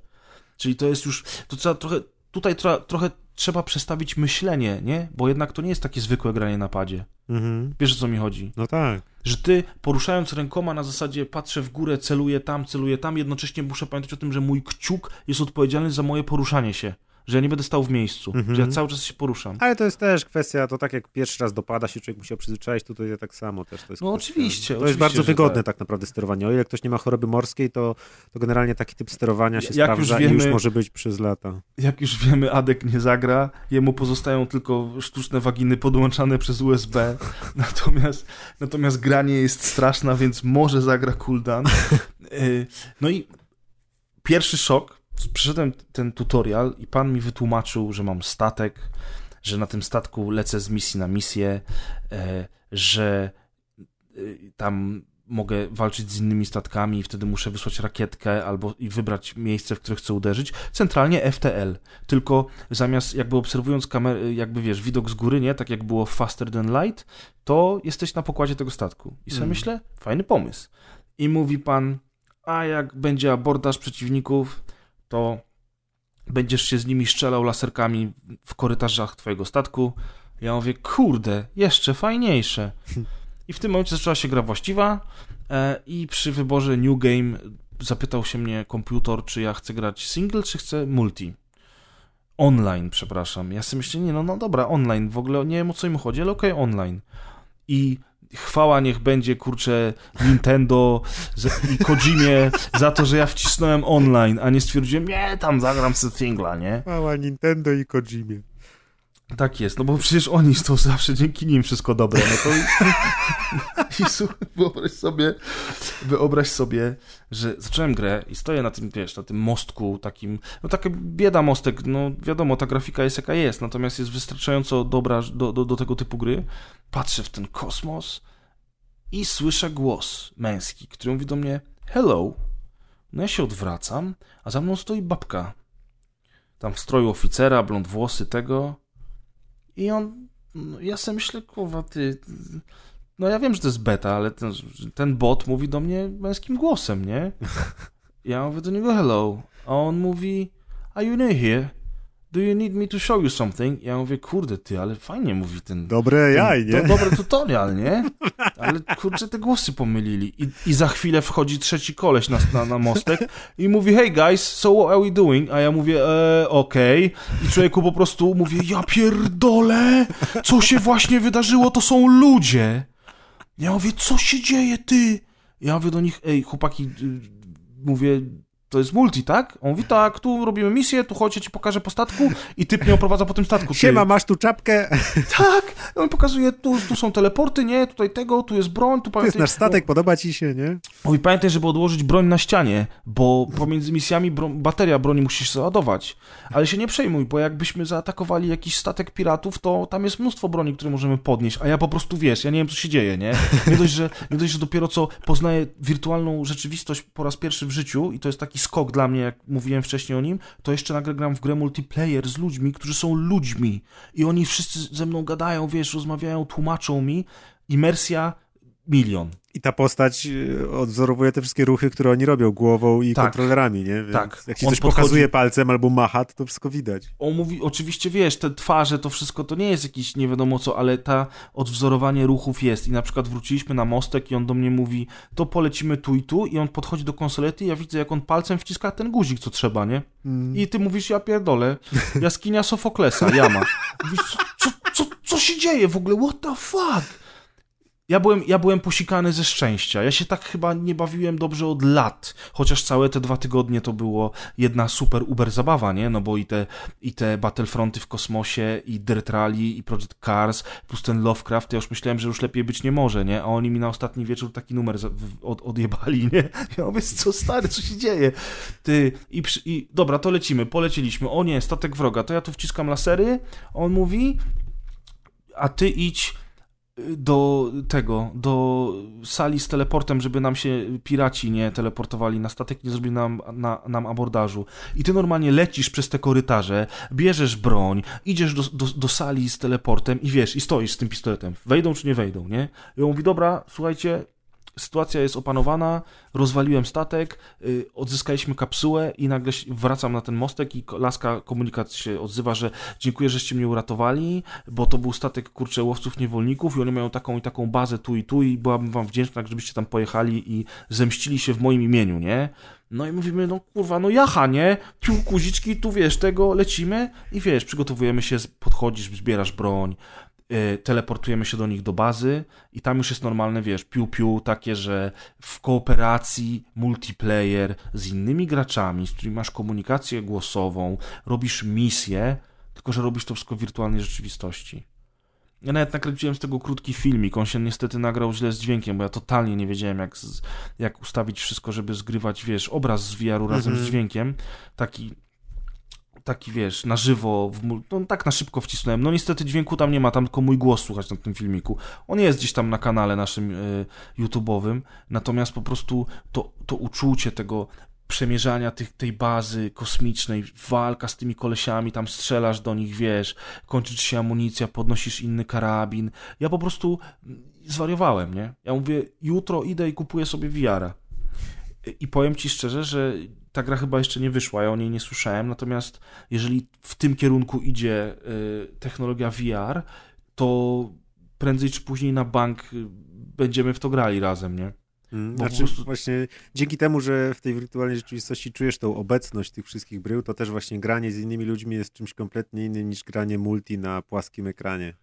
Czyli to jest już, to trzeba trochę, tutaj trochę, trochę trzeba przestawić myślenie, nie? Bo jednak to nie jest takie zwykłe granie na padzie. Mhm. Wiesz o co mi chodzi? No tak. Że ty poruszając rękoma na zasadzie patrzę w górę, celuję tam, celuję tam, jednocześnie muszę pamiętać o tym, że mój kciuk jest odpowiedzialny za moje poruszanie się że ja nie będę stał w miejscu, -hmm. że ja mhm. cały czas się poruszam. Ale to jest też kwestia, to tak jak pierwszy raz dopada się, człowiek musiał przyzwyczaić, tutaj tak samo też. To jest no kwestia, oczywiście. To oczywiście, jest bardzo wygodne tak. tak. naprawdę sterowanie. O ile ktoś nie ma choroby morskiej, to, to generalnie taki typ sterowania się jak sprawdza już wiemy, i już może być przez lata. Jak już wiemy, Adek nie zagra, jemu pozostają tylko sztuczne waginy podłączane przez USB, natomiast, natomiast granie jest straszna, więc może zagra cooldown. Y, no i pierwszy szok, przeszedłem ten tutorial i pan mi wytłumaczył, że mam statek, że na tym statku lecę z misji na misję, e, że e, tam mogę walczyć z innymi statkami i wtedy muszę wysłać rakietkę albo i wybrać miejsce, w które chcę uderzyć. Centralnie FTL, tylko zamiast jakby obserwując kamerę, jakby wiesz, widok z góry, nie, tak jak było Faster Than Light, to jesteś na pokładzie tego statku. I sobie mm. myślę, fajny pomysł. I mówi pan, a jak będzie abordaż przeciwników, to będziesz się z nimi strzelał laserkami w korytarzach twojego statku. Ja mówię, kurde, jeszcze fajniejsze. I w tym momencie zaczęła się gra właściwa e, i przy wyborze New Game zapytał się mnie komputer, czy ja chcę grać single, czy chcę multi. Online, przepraszam. Ja sobie myślę, nie, no, no dobra, online. W ogóle nie wiem o co im chodzi, ale okej, okay, online. I chwała niech będzie, kurczę, Nintendo i Kojimie za to, że ja wcisnąłem online, a nie stwierdziłem, nie, tam zagram z singla, nie? Chwała Nintendo i Kojimie. Tak jest, no bo przecież oni są zawsze dzięki nim wszystko dobre. No to i, wyobraź sobie, wyobraź sobie, że zacząłem grę i stoję na tym, wiesz, na tym mostku takim, no taka bieda mostek, no wiadomo, ta grafika jest jaka jest, natomiast jest wystarczająco dobra do, do, do tego typu gry. Patrzę w ten kosmos i słyszę głos męski, który mówi do mnie hello. No ja się odwracam, a za mną stoi babka. Tam w stroju oficera, blond włosy tego i on, no ja sobie myślę, kurwa, ty, no ja wiem, że to jest beta, ale ten, ten bot mówi do mnie męskim głosem, nie? Ja mówię do niego hello, a on mówi, are you new here? Do you need me to show you something? Ja mówię, kurde ty, ale fajnie mówi ten... Dobre jaj, nie? To, dobry tutorial, nie? Ale kurczę, te głosy pomylili. I, i za chwilę wchodzi trzeci koleś na, na, na mostek i mówi, hey guys, so what are we doing? A ja mówię, e, okej. Okay. I człowieku po prostu mówię, ja pierdolę, co się właśnie wydarzyło, to są ludzie. Ja mówię, co się dzieje, ty? Ja mówię do nich, ej, chłopaki, y, mówię, to jest multi, tak? On mówi, tak, tu robimy misję, tu chodź, ja ci pokażę po statku i typ mnie oprowadza po tym statku. Ty. Siema, masz tu czapkę? Tak, on pokazuje, tu, tu są teleporty, nie, tutaj tego, tu jest broń, tu pamiętaj... Tu jest nasz statek, podoba ci się, nie? Mówi, pamiętaj, żeby odłożyć broń na ścianie, bo pomiędzy misjami bro... bateria broni musisz załadować. Ale się nie przejmuj, bo jakbyśmy zaatakowali jakiś statek piratów, to tam jest mnóstwo broni, które możemy podnieść, a ja po prostu, wiesz, ja nie wiem, co się dzieje, nie? Nie dość, że, nie dość, że dopiero co poznaję wirtualną rzeczywistość po raz pierwszy w życiu i to jest taki skok dla mnie, jak mówiłem wcześniej o nim, to jeszcze nagle gram w grę multiplayer z ludźmi, którzy są ludźmi i oni wszyscy ze mną gadają, wiesz, rozmawiają, tłumaczą mi. Imersja milion. I ta postać y, odwzorowuje te wszystkie ruchy, które oni robią głową i tak. kontrolerami, nie? Więc tak. Jak się coś podchodzi... pokazuje palcem albo macha, to, to wszystko widać. On mówi, oczywiście wiesz, te twarze, to wszystko to nie jest jakiś nie wiadomo co, ale ta odwzorowanie ruchów jest. I na przykład wróciliśmy na mostek i on do mnie mówi, to polecimy tu i tu i on podchodzi do konsolety i ja widzę, jak on palcem wciska ten guzik, co trzeba, nie? Mm. I ty mówisz, ja pierdolę, jaskinia Sofoklesa, jama. Mówisz, co, co, co się dzieje w ogóle? What the fuck? Ja byłem, ja byłem posikany ze szczęścia. Ja się tak chyba nie bawiłem dobrze od lat. Chociaż całe te dwa tygodnie to było jedna super uber zabawa, nie? No bo i te, i te Battlefronty w kosmosie, i Dirt Rally, i Project Cars, plus ten Lovecraft. Ja już myślałem, że już lepiej być nie może, nie? A oni mi na ostatni wieczór taki numer od, odjebali, nie? Ja mówię, co stary, co się dzieje? Ty, i, przy, i dobra, to lecimy, poleciliśmy. O nie, statek wroga, to ja tu wciskam lasery. On mówi, a ty idź do tego, do sali z teleportem, żeby nam się piraci nie teleportowali na statek, nie zrobili nam, na, nam abordażu. I ty normalnie lecisz przez te korytarze, bierzesz broń, idziesz do, do, do sali z teleportem i wiesz, i stoisz z tym pistoletem. Wejdą czy nie wejdą, nie? I on mówi, dobra, słuchajcie, sytuacja jest opanowana, rozwaliłem statek, yy, odzyskaliśmy kapsułę i nagle wracam na ten mostek i laska komunikat się odzywa, że dziękuję, żeście mnie uratowali, bo to był statek, kurczę, łowców niewolników i oni mają taką i taką bazę tu i tu i byłabym wam wdzięczna, żebyście tam pojechali i zemścili się w moim imieniu, nie? No i mówimy, no kurwa, no jacha, nie? Piu, kuziczki, tu wiesz, tego lecimy i wiesz, przygotowujemy się, podchodzisz, zbierasz broń, Y, teleportujemy się do nich do bazy i tam już jest normalne, wiesz, piu-piu, takie, że w kooperacji multiplayer z innymi graczami, z którymi masz komunikację głosową, robisz misję, tylko że robisz to wszystko w wirtualnej rzeczywistości. Ja nawet nakręciłem z tego krótki filmik, on się niestety nagrał źle z dźwiękiem, bo ja totalnie nie wiedziałem jak, jak ustawić wszystko, żeby zgrywać, wiesz, obraz z VR-u razem mm -hmm. z mhm. dźwiękiem. Taki taki wiesz, na żywo, w, no tak na szybko wcisnąłem. No niestety dźwięku tam nie ma, tam tylko mój głos słuchać na tym filmiku. On jest gdzieś tam na kanale naszym y, YouTube'owym, natomiast po prostu to, to uczucie tego przemierzania tych, tej bazy kosmicznej, walka z tymi kolesiami, tam strzelasz do nich, wiesz, kończy się amunicja, podnosisz inny karabin. Ja po prostu zwariowałem, nie? Ja mówię, jutro idę i kupuję sobie VR-a. I powiem ci szczerze, że ta gra chyba jeszcze nie wyszła, ja o niej nie słyszałem, natomiast jeżeli w tym kierunku idzie y, technologia VR, to prędzej czy później na bank y, będziemy w to grali razem, nie? Mm, znaczy, prostu... właśnie dzięki temu, że w tej wirtualnej rzeczywistości czujesz tą obecność tych wszystkich brył, to też właśnie granie z innymi ludźmi jest czymś kompletnie innym niż granie multi na płaskim ekranie.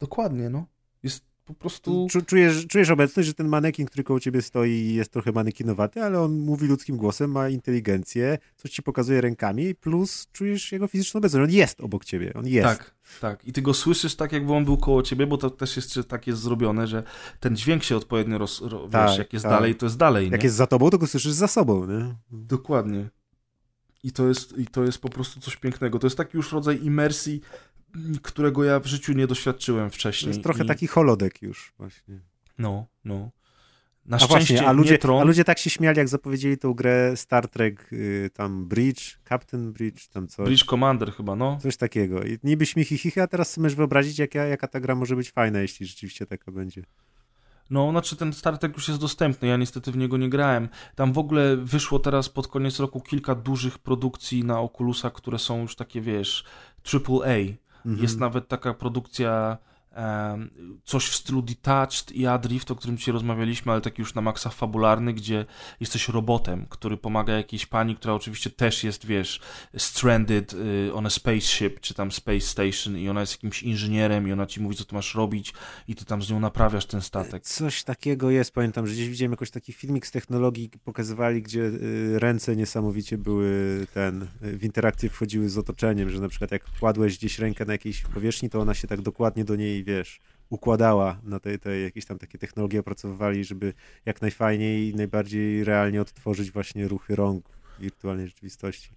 Dokładnie, no. Jest Po prostu... Czujesz, czujesz obecność, że ten manekin, który koło ciebie stoi jest trochę manekinowaty, ale on mówi ludzkim głosem, ma inteligencję, coś ci pokazuje rękami, plus czujesz jego fizyczną obecność. On jest obok ciebie, on jest. Tak, tak. I ty go słyszysz tak, jakby on był koło ciebie, bo to też jest tak jest zrobione, że ten dźwięk się odpowiednio roz, ro, tak, wiesz, jak jest tak. dalej, to jest dalej. Jak nie? jest za tobą, to go słyszysz za sobą, nie? Dokładnie. I to, jest, I to jest po prostu coś pięknego. To jest taki już rodzaj imersji, którego ja w życiu nie doświadczyłem wcześniej. To jest trochę I... taki holodek już właśnie. No, no. Na a szczęście właśnie, a ludzie, a ludzie tak się śmiali, jak zapowiedzieli tą grę Star Trek, y, tam Bridge, Captain Bridge, tam coś. Bridge Commander chyba, no. Coś takiego. I niby śmichy chichy, a teraz możesz wyobrazić, jaka, jaka ta gra może być fajna, jeśli rzeczywiście taka będzie. No, znaczy ten Star Trek już jest dostępny, ja niestety w niego nie grałem. Tam w ogóle wyszło teraz pod koniec roku kilka dużych produkcji na Oculusa, które są już takie, wiesz, AAA. Mhm. Jest nawet taka produkcja coś w stylu Detached i Adrift, o którym dzisiaj rozmawialiśmy, ale taki już na maksa fabularny, gdzie jesteś robotem, który pomaga jakiejś pani, która oczywiście też jest, wiesz, stranded y, on a spaceship, czy tam space station i ona jest jakimś inżynierem i ona ci mówi, co ty masz robić i ty tam z nią naprawiasz ten statek. Coś takiego jest, pamiętam, że gdzieś widziałem jakoś taki filmik z technologii, pokazywali, gdzie y, ręce niesamowicie były ten, w interakcję wchodziły z otoczeniem, że na przykład jak kładłeś gdzieś rękę na jakiejś powierzchni, to ona się tak dokładnie do niej wiesz, układała na tej, tej jakieś tam takie technologie opracowywali, żeby jak najfajniej i najbardziej realnie odtworzyć właśnie ruchy rąk w wirtualnej rzeczywistości.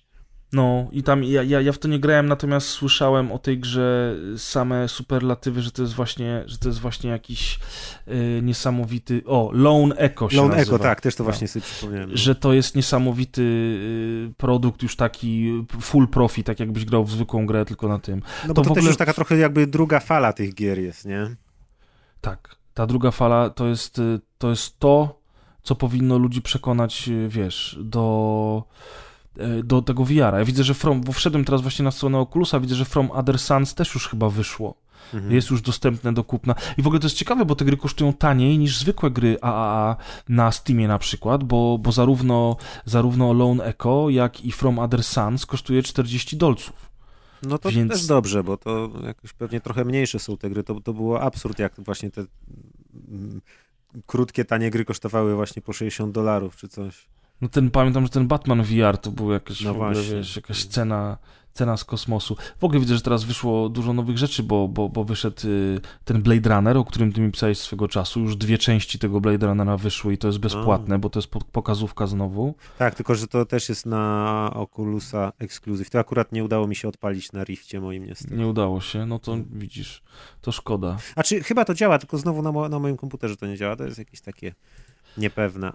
No i tam ja, ja, ja w to nie grałem, natomiast słyszałem o tej grze same superlatywy, że to jest właśnie, że to jest właśnie jakiś y, niesamowity. O, Lone Echo się Lone nazywa. Echo, tak, też to właśnie sobie przypomniałem. No. Że to jest niesamowity y, produkt, już taki full profit, tak jakbyś grał w zwykłą grę, tylko na tym. No bo to, to też już taka trochę jakby druga fala tych gier jest, nie? Tak. Ta druga fala to jest y, to, jest to co powinno ludzi przekonać, wiesz, do E, do tego VR-a. Ja widzę, że From, bo wszedłem teraz właśnie na stronę Oculusa, widzę, że From Other Suns też już chyba wyszło. Mhm. Jest już dostępne do kupna. I w ogóle to jest ciekawe, bo te gry kosztują taniej niż zwykłe gry AAA na Steamie na przykład, bo, bo zarówno, zarówno Lone Echo, jak i From Other Suns kosztuje 40 dolców. No to Więc... też dobrze, bo to jakoś pewnie trochę mniejsze są te gry. To, to było absurd, jak właśnie te mm, krótkie, tanie gry kosztowały właśnie po 60 dolarów czy coś. No ten, pamiętam, że ten Batman VR to był jakaś, no ogóle, wiesz, jakaś cena, cena z kosmosu. W ogóle widzę, że teraz wyszło dużo nowych rzeczy, bo, bo, bo wyszedł y, ten Blade Runner, o którym ty mi pisałeś swego czasu. Już dwie części tego Blade Runnera wyszły i to jest bezpłatne, A. bo to jest pokazówka znowu. Tak, tylko że to też jest na Oculusa Exclusive. To akurat nie udało mi się odpalić na Rifcie moim niestety. Nie udało się, no to widzisz, to szkoda. A czy chyba to działa, tylko znowu na, mo na moim komputerze to nie działa. To jest jakieś takie niepewne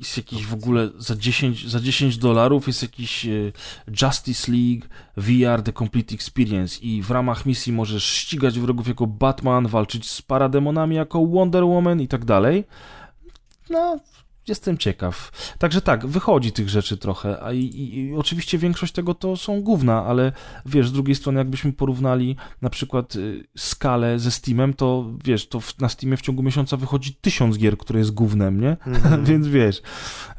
jest jakiś w ogóle za 10, za 10 dolarów jest jakiś e, Justice League VR The Complete Experience i w ramach misji możesz ścigać wrogów jako Batman, walczyć z parademonami jako Wonder Woman i tak dalej. No, jestem ciekaw. Także tak, wychodzi tych rzeczy trochę, a i, i, i, oczywiście większość tego to są gówna, ale wiesz, z drugiej strony jakbyśmy porównali na przykład y, skalę ze Steamem, to wiesz, to w, na Steamie w ciągu miesiąca wychodzi tysiąc gier, które jest gównem, nie? Mm. więc wiesz,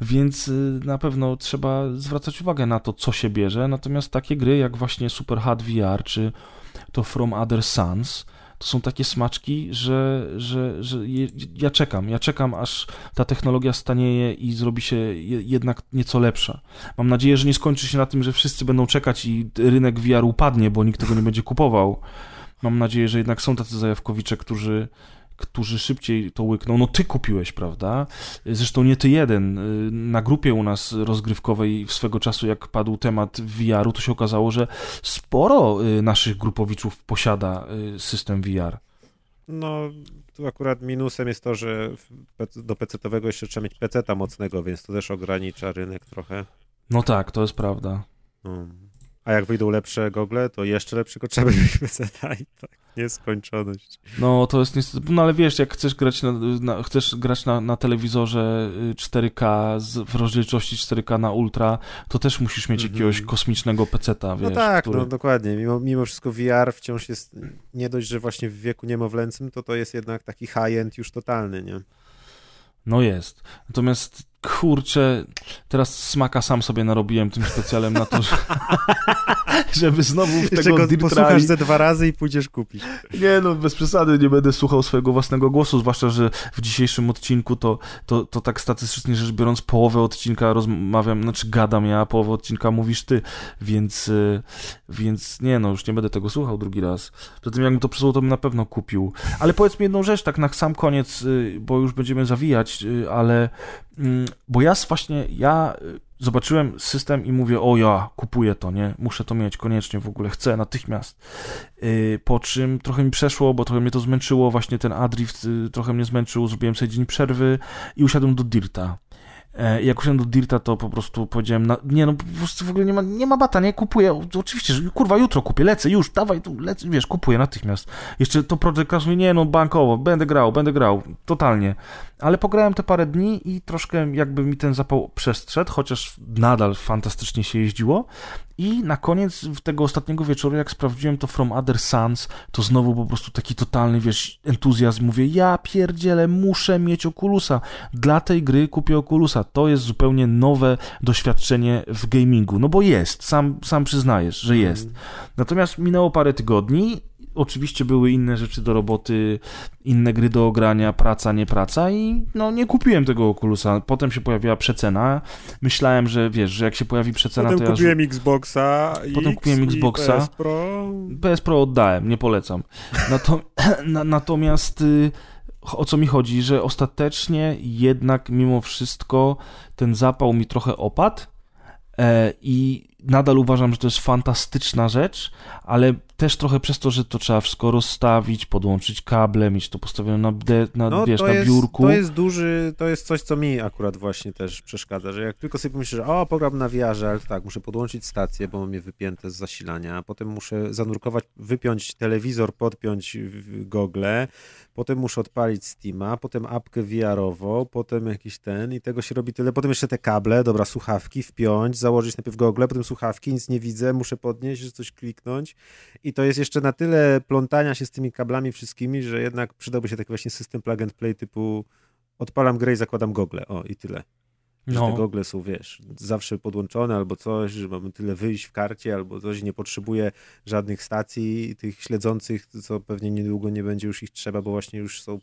więc y, na pewno trzeba zwracać uwagę na to, co się bierze, natomiast takie gry jak właśnie Super Hard VR, czy to From Other Suns, to są takie smaczki, że, że, że ja czekam, ja czekam, aż ta technologia stanieje i zrobi się jednak nieco lepsza. Mam nadzieję, że nie skończy się na tym, że wszyscy będą czekać i rynek VR upadnie, bo nikt tego nie będzie kupował. Mam nadzieję, że jednak są tacy zajawkowicze, którzy którzy szybciej to łykną. No ty kupiłeś, prawda? Zresztą nie ty jeden. Na grupie u nas rozgrywkowej w swego czasu, jak padł temat VR-u, to się okazało, że sporo y, naszych grupowiczów posiada y, system VR. No, tu akurat minusem jest to, że do PC-owego jeszcze trzeba mieć PC-ta mocnego, więc to też ogranicza rynek trochę. No tak, to jest prawda. No. A jak wyjdą lepsze gogle, to jeszcze lepszego trzeba mieć PC-ta i tak nieskończoność. No to jest niestety, no ale wiesz, jak chcesz grać na, na chcesz grać na, na telewizorze 4K y, z, w rozdzielczości 4K na ultra, to też musisz mieć mm -hmm. jakiegoś kosmicznego peceta, no wiesz. No tak, który... no dokładnie. Mimo, mimo wszystko VR wciąż jest, nie dość, że właśnie w wieku niemowlęcym, to to jest jednak taki high-end już totalny, nie? No jest. Natomiast kurczę, teraz smaka sam sobie narobiłem tym specjalem na to, że, żeby znowu w tego Dirt posłuchasz ze dwa razy i pójdziesz kupić. Nie no, bez przesady, nie będę słuchał swojego własnego głosu, zwłaszcza, że w dzisiejszym odcinku to, to, to tak statystycznie rzecz biorąc połowę odcinka rozmawiam, znaczy gadam ja, a połowę odcinka mówisz ty, więc, y, więc nie no, już nie będę tego słuchał drugi raz. Poza tym jakbym to przesłuchał, to bym na pewno kupił. Ale powiedz mi jedną rzecz, tak na sam koniec, y, bo już będziemy zawijać, y, ale bo ja właśnie, ja y, zobaczyłem system i mówię, o ja, kupuję to, nie, muszę to mieć koniecznie w ogóle, chcę natychmiast. Y, po czym trochę mi przeszło, bo trochę mnie to zmęczyło, właśnie ten Adrift y, trochę mnie zmęczył, zrobiłem sobie dzień przerwy i usiadłem do Dirta. E, jak usiadłem do Dirta, to po prostu powiedziałem, na, nie no, po prostu w ogóle nie ma, nie ma bata, nie, kupuję, oczywiście, że kurwa, jutro kupię, lecę, już, dawaj, tu, lecę, wiesz, kupuję natychmiast. Jeszcze to Project Cars mówi, nie no, bankowo, będę grał, będę grał, totalnie. Ale pograłem te parę dni i troszkę jakby mi ten zapał przestrzedł, chociaż nadal fantastycznie się jeździło. I na koniec tego ostatniego wieczoru, jak sprawdziłem to From Other Suns, to znowu po prostu taki totalny, wiesz, entuzjazm. Mówię, ja pierdzielę, muszę mieć Oculusa. Dla tej gry kupię Oculusa. To jest zupełnie nowe doświadczenie w gamingu. No bo jest, sam, sam przyznajesz, że jest. Mhm. Natomiast minęło parę tygodni oczywiście były inne rzeczy do roboty, inne gry do ogrania, praca, nie praca i no nie kupiłem tego Oculusa. Potem się pojawiła przecena. Myślałem, że wiesz, że jak się pojawi przecena, Potem to kupiłem ja... Xboxa Potem kupiłem Xboxa. PS Pro. PS Pro oddałem, nie polecam. Nato... Natomiast y, o co mi chodzi, że ostatecznie jednak mimo wszystko ten zapał mi trochę opadł e, i nadal uważam, że to jest fantastyczna rzecz, ale też trochę przez to, że to trzeba wszystko rozstawić, podłączyć kable, mieć to postawione na, na, no, wiesz, na jest, biurku. To jest duży, to jest coś, co mi akurat właśnie też przeszkadza, że jak tylko sobie pomyślę, że o, program na VR, ale tak, muszę podłączyć stację, bo mam je wypięte z zasilania, a potem muszę zanurkować, wypiąć telewizor, podpiąć gogle, potem muszę odpalić Steama, potem apkę VR-ową, potem jakiś ten i tego się robi tyle, potem jeszcze te kable, dobra, słuchawki, wpiąć, założyć najpierw gogle, potem słuchawki, nic nie widzę, muszę podnieść, coś kliknąć. I to jest jeszcze na tyle plątania się z tymi kablami wszystkimi, że jednak przydałby się taki właśnie system plug and play typu odpalam grę i zakładam gogle, o i tyle. Że no. te gogle są, wiesz, zawsze podłączone albo coś, że mamy tyle wyjść w karcie albo coś, nie potrzebuje żadnych stacji tych śledzących, co pewnie niedługo nie będzie już ich trzeba, bo właśnie już są,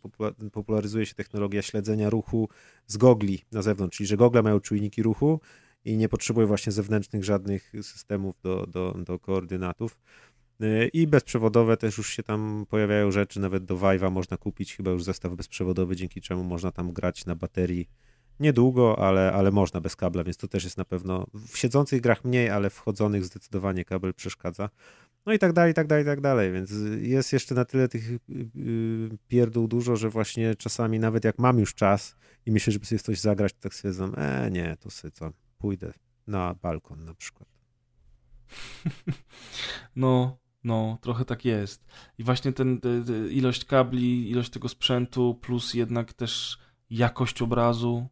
popularyzuje się technologia śledzenia ruchu z gogli na zewnątrz, czyli że gogle mają czujniki ruchu i nie potrzebuje właśnie zewnętrznych żadnych systemów do, do, do koordynatów. Y, I bezprzewodowe też już się tam pojawiają rzeczy, nawet do Vive'a można kupić chyba już zestaw bezprzewodowy, dzięki czemu można tam grać na baterii niedługo, ale, ale można bez kabla, więc to też jest na pewno w siedzących grach mniej, ale wchodzonych zdecydowanie kabel przeszkadza. No i tak dalej, i tak dalej, i tak dalej, więc jest jeszcze na tyle tych yy, pierdół dużo, że właśnie czasami nawet jak mam już czas i myślę, żeby sobie coś zagrać, to tak stwierdzam, e nie, to sobie co, pójdę na balkon na przykład. No, no, trochę tak jest. I właśnie ten ilość kabli, ilość tego sprzętu, plus jednak też jakość obrazu,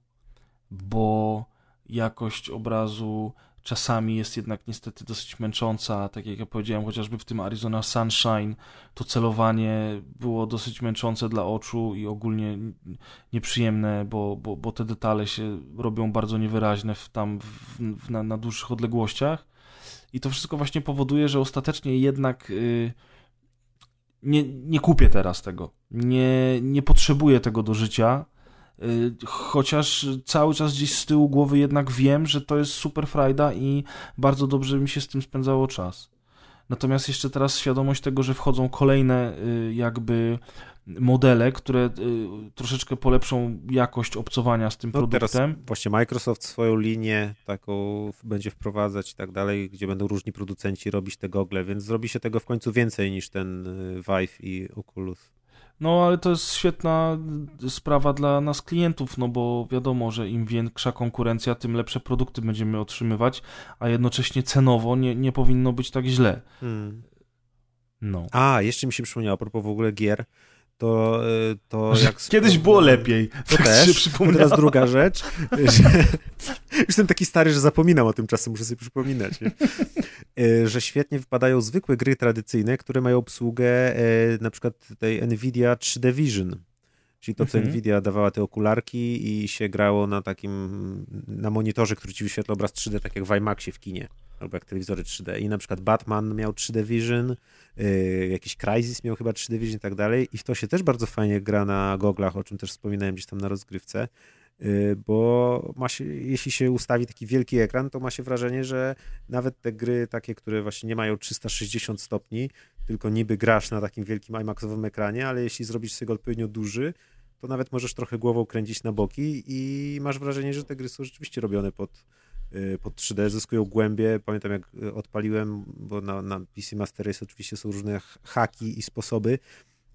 bo jakość obrazu czasami jest jednak niestety dosyć męcząca, tak jak ja powiedziałem, chociażby w tym Arizona Sunshine to celowanie było dosyć męczące dla oczu i ogólnie nieprzyjemne, bo, bo, bo te detale się robią bardzo niewyraźne w, tam w, w, na, na dłuższych odległościach. I to wszystko właśnie powoduje, że ostatecznie jednak yy, nie, nie kupię teraz tego. Nie, nie potrzebuję tego do życia. Yy, chociaż cały czas gdzieś z tyłu głowy jednak wiem, że to jest super frajda i bardzo dobrze mi się z tym spędzało czas. Natomiast jeszcze teraz świadomość tego, że wchodzą kolejne yy, jakby modele, które y, troszeczkę polepszą jakość obcowania z tym no, produktem. Teraz właśnie Microsoft swoją linię taką będzie wprowadzać i tak dalej, gdzie będą różni producenci robić te gogle, więc zrobi się tego w końcu więcej niż ten y, Vive i Oculus. No, ale to jest świetna sprawa dla nas klientów, no bo wiadomo, że im większa konkurencja, tym lepsze produkty będziemy otrzymywać, a jednocześnie cenowo nie, nie powinno być tak źle. Hmm. No. A, jeszcze mi się przypomniało, a propos w ogóle gier, to, y, to jak... Kiedyś było lepiej. To tak też. Się teraz druga rzecz, że... Już jestem taki stary, że zapominam o tym czasem, muszę sobie przypominać. Y, że świetnie wypadają zwykłe gry tradycyjne, które mają obsługę y, na przykład tej NVIDIA 3D Vision. Czyli to, co Mhm. Nvidia dawała te okularki i się grało na takim, na monitorze, który ci wyświetla obraz 3D, tak jak w IMAXie w kinie, albo jak telewizory 3D. I na przykład Batman miał 3D Vision, yy, jakiś Crysis miał chyba 3D Vision i tak dalej. I w to się też bardzo fajnie gra na goglach, o czym też wspominałem gdzieś tam na rozgrywce. yy, Bo ma się, jeśli się ustawi taki wielki ekran, to ma się wrażenie, że nawet te gry takie, które właśnie nie mają 360 stopni, tylko niby grasz na takim wielkim IMAXowym ekranie, ale jeśli zrobisz sobie go odpowiednio duży, to nawet możesz trochę głową kręcić na boki i masz wrażenie, że te gry są rzeczywiście robione pod, pod 3D, zyskują głębie. Pamiętam jak y, odpaliłem, bo na, na PC Master Race oczywiście są różne haki i sposoby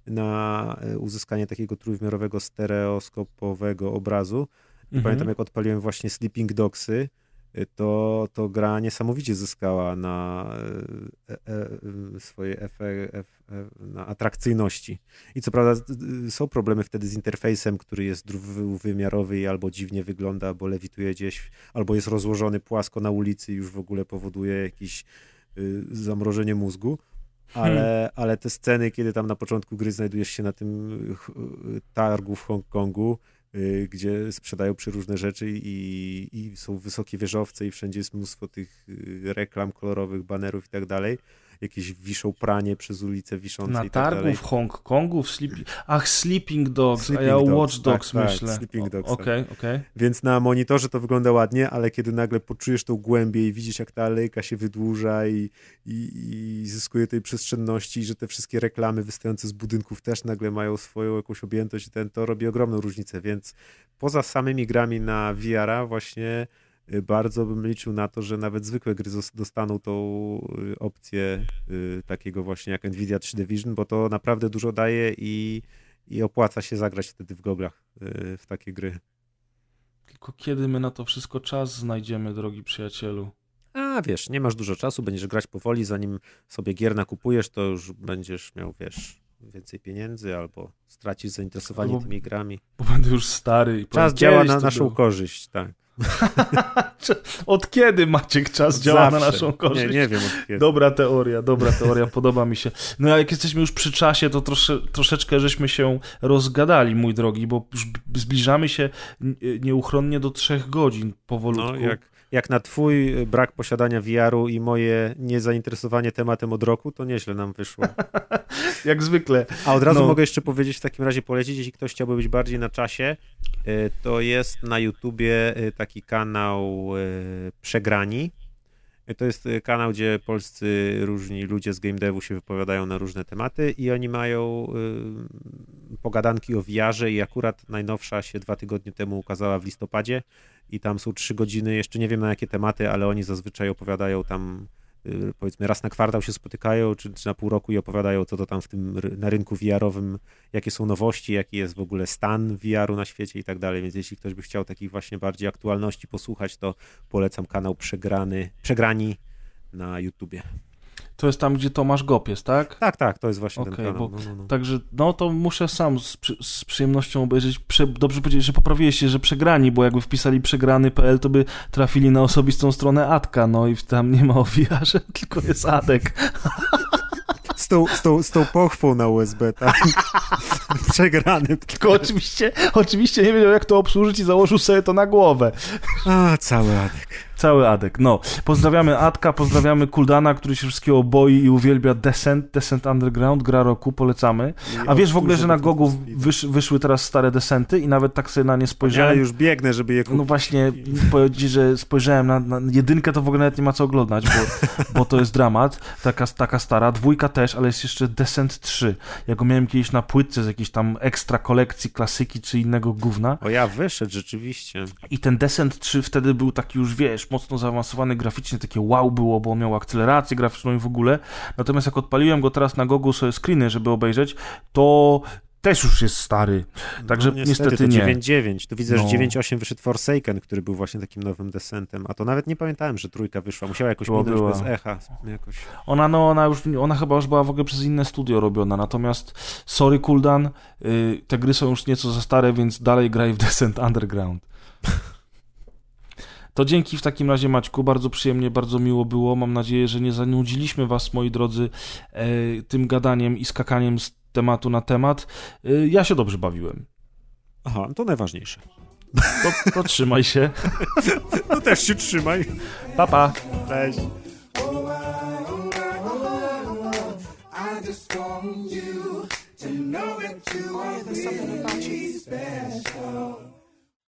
na y, uzyskanie takiego trójwymiarowego stereoskopowego obrazu. Mhm. Pamiętam jak odpaliłem właśnie Sleeping Dogsy, y, to, to gra niesamowicie zyskała na e, e, e, swojej efe, na atrakcyjności. I co prawda y, są problemy wtedy z interfejsem, który jest dwuwymiarowy i albo dziwnie wygląda, albo lewituje gdzieś, albo jest rozłożony płasko na ulicy i już w ogóle powoduje jakieś y, zamrożenie mózgu. Ale, ale te sceny, kiedy tam na początku gry znajdujesz się na tym y, y, targu w Hongkongu, y, gdzie sprzedają przeróżne rzeczy i, i są wysokie wieżowce i wszędzie jest mnóstwo tych y, reklam kolorowych, banerów i tak dalej. Jakieś wiszą pranie przez ulicę wiszące Na i tak targu dalej. w Hongkongu, w Sleeping... Ach, Sleeping Dogs, Sleeping a ja Dogs, Watch Dogs tak, tak, myślę. Sleeping O- Dogs, Okej, okej. Więc na monitorze to wygląda ładnie, ale kiedy nagle poczujesz tą głębię i widzisz, jak ta alejka się wydłuża i, i, i zyskuje tej przestrzenności, i że te wszystkie reklamy wystające z budynków też nagle mają swoją jakąś objętość, i ten, to robi ogromną różnicę. Więc poza samymi grami na VR-a właśnie bardzo bym liczył na to, że nawet zwykłe gry dostaną tą y, opcję y, takiego właśnie jak Nvidia 3D Vision, bo to naprawdę dużo daje i, i opłaca się zagrać wtedy w goglach y, w takie gry. Tylko kiedy my na to wszystko czas znajdziemy, drogi przyjacielu? A wiesz, nie masz dużo czasu, będziesz grać powoli, zanim sobie gier nakupujesz, to już będziesz miał, wiesz, więcej pieniędzy albo stracisz zainteresowanie Albo- tymi grami. Bo będę już stary i Czas działa na naszą było. korzyść, tak. Od kiedy Maciek czas działa na Zawsze. naszą korzyść? Nie, nie wiem od kiedy. Dobra teoria, dobra teoria, podoba mi się. No a jak jesteśmy już przy czasie, to trosze, troszeczkę żeśmy się rozgadali, mój drogi, bo już zbliżamy się n- nieuchronnie do trzech godzin powolutku. No, jak, jak na twój brak posiadania VR-u i moje niezainteresowanie tematem od roku, to nieźle nam wyszło. Jak zwykle. A od razu No. mogę jeszcze powiedzieć, w takim razie polecić, jeśli ktoś chciałby być bardziej na czasie, y, to jest na YouTubie y, taki kanał y, Przegrani. To jest y, kanał, gdzie polscy różni ludzie z game devu się wypowiadają na różne tematy i oni mają y, pogadanki o VR-ze i akurat najnowsza się dwa tygodnie temu ukazała w listopadzie i tam są trzy godziny, jeszcze nie wiem na jakie tematy, ale oni zazwyczaj opowiadają tam powiedzmy raz na kwartał się spotykają, czy, czy na pół roku i opowiadają, co to tam w tym na rynku VR-owym, jakie są nowości, jaki jest w ogóle stan VR-u na świecie i tak dalej. Więc jeśli ktoś by chciał takich właśnie bardziej aktualności posłuchać, to polecam kanał Przegrany, Przegrani na YouTubie. To jest tam, gdzie Tomasz Gop jest, tak? Tak, tak, to jest właśnie Okej, ten kanał. bo No, no, no. Także, no to muszę sam z, z przyjemnością obejrzeć. Prze, dobrze powiedzieć, że poprawiłeś się, że przegrani, bo jakby wpisali przegrany.pl, to by trafili na osobistą stronę Adka, no i tam nie ma o VR-ze, tylko jest Adek. Z, tą, z, tą, z tą pochwą na USB, tak? Przegrany. Tylko oczywiście, oczywiście nie wiedział, jak to obsłużyć i założył sobie to na głowę. A, cały Adek. Cały Adek. No, pozdrawiamy Adka, pozdrawiamy Kuldana, który się wszystkiego boi i uwielbia Descent, Descent Underground, gra roku, polecamy. A wiesz w ogóle, że na Gogu wysz, wyszły teraz stare Descenty i nawet tak sobie na nie Ja spojrzałem. już biegnę, żeby je kupić. No właśnie, powiedzieć, że spojrzałem na, na jedynkę, to w ogóle nawet nie ma co oglądać, bo, bo to jest dramat, taka, taka stara, dwójka też, ale jest jeszcze Descent 3. Ja go miałem kiedyś na płytce z jakiejś tam ekstra kolekcji klasyki czy innego gówna O ja wyszedł rzeczywiście. i ten Descent 3 wtedy był taki już, wiesz, mocno zaawansowany graficznie, takie wow było, bo miał akcelerację graficzną i w ogóle, natomiast jak odpaliłem go teraz na Gogu sobie screeny, żeby obejrzeć, to też już jest stary, także no, niestety, to nie. 9.9. Tu widzę, No. że 9.8 wyszedł Forsaken, który był właśnie takim nowym desentem, a to nawet nie pamiętałem, że trójka wyszła. Musiała jakoś Była, minąć była. bez echa. Jakoś. Ona, no, ona już, ona chyba już była w ogóle przez inne studio robiona, natomiast sorry Kuldan, y, te gry są już nieco za stare, więc dalej graj w Descent Underground. To dzięki w takim razie Maćku, bardzo przyjemnie, bardzo miło było. Mam nadzieję, że nie zanudziliśmy Was, moi drodzy, e, tym gadaniem i skakaniem z tematu na temat. E, ja się dobrze bawiłem. Aha, to najważniejsze. To, to trzymaj się. No też się trzymaj. Pa, pa. Cześć. You special.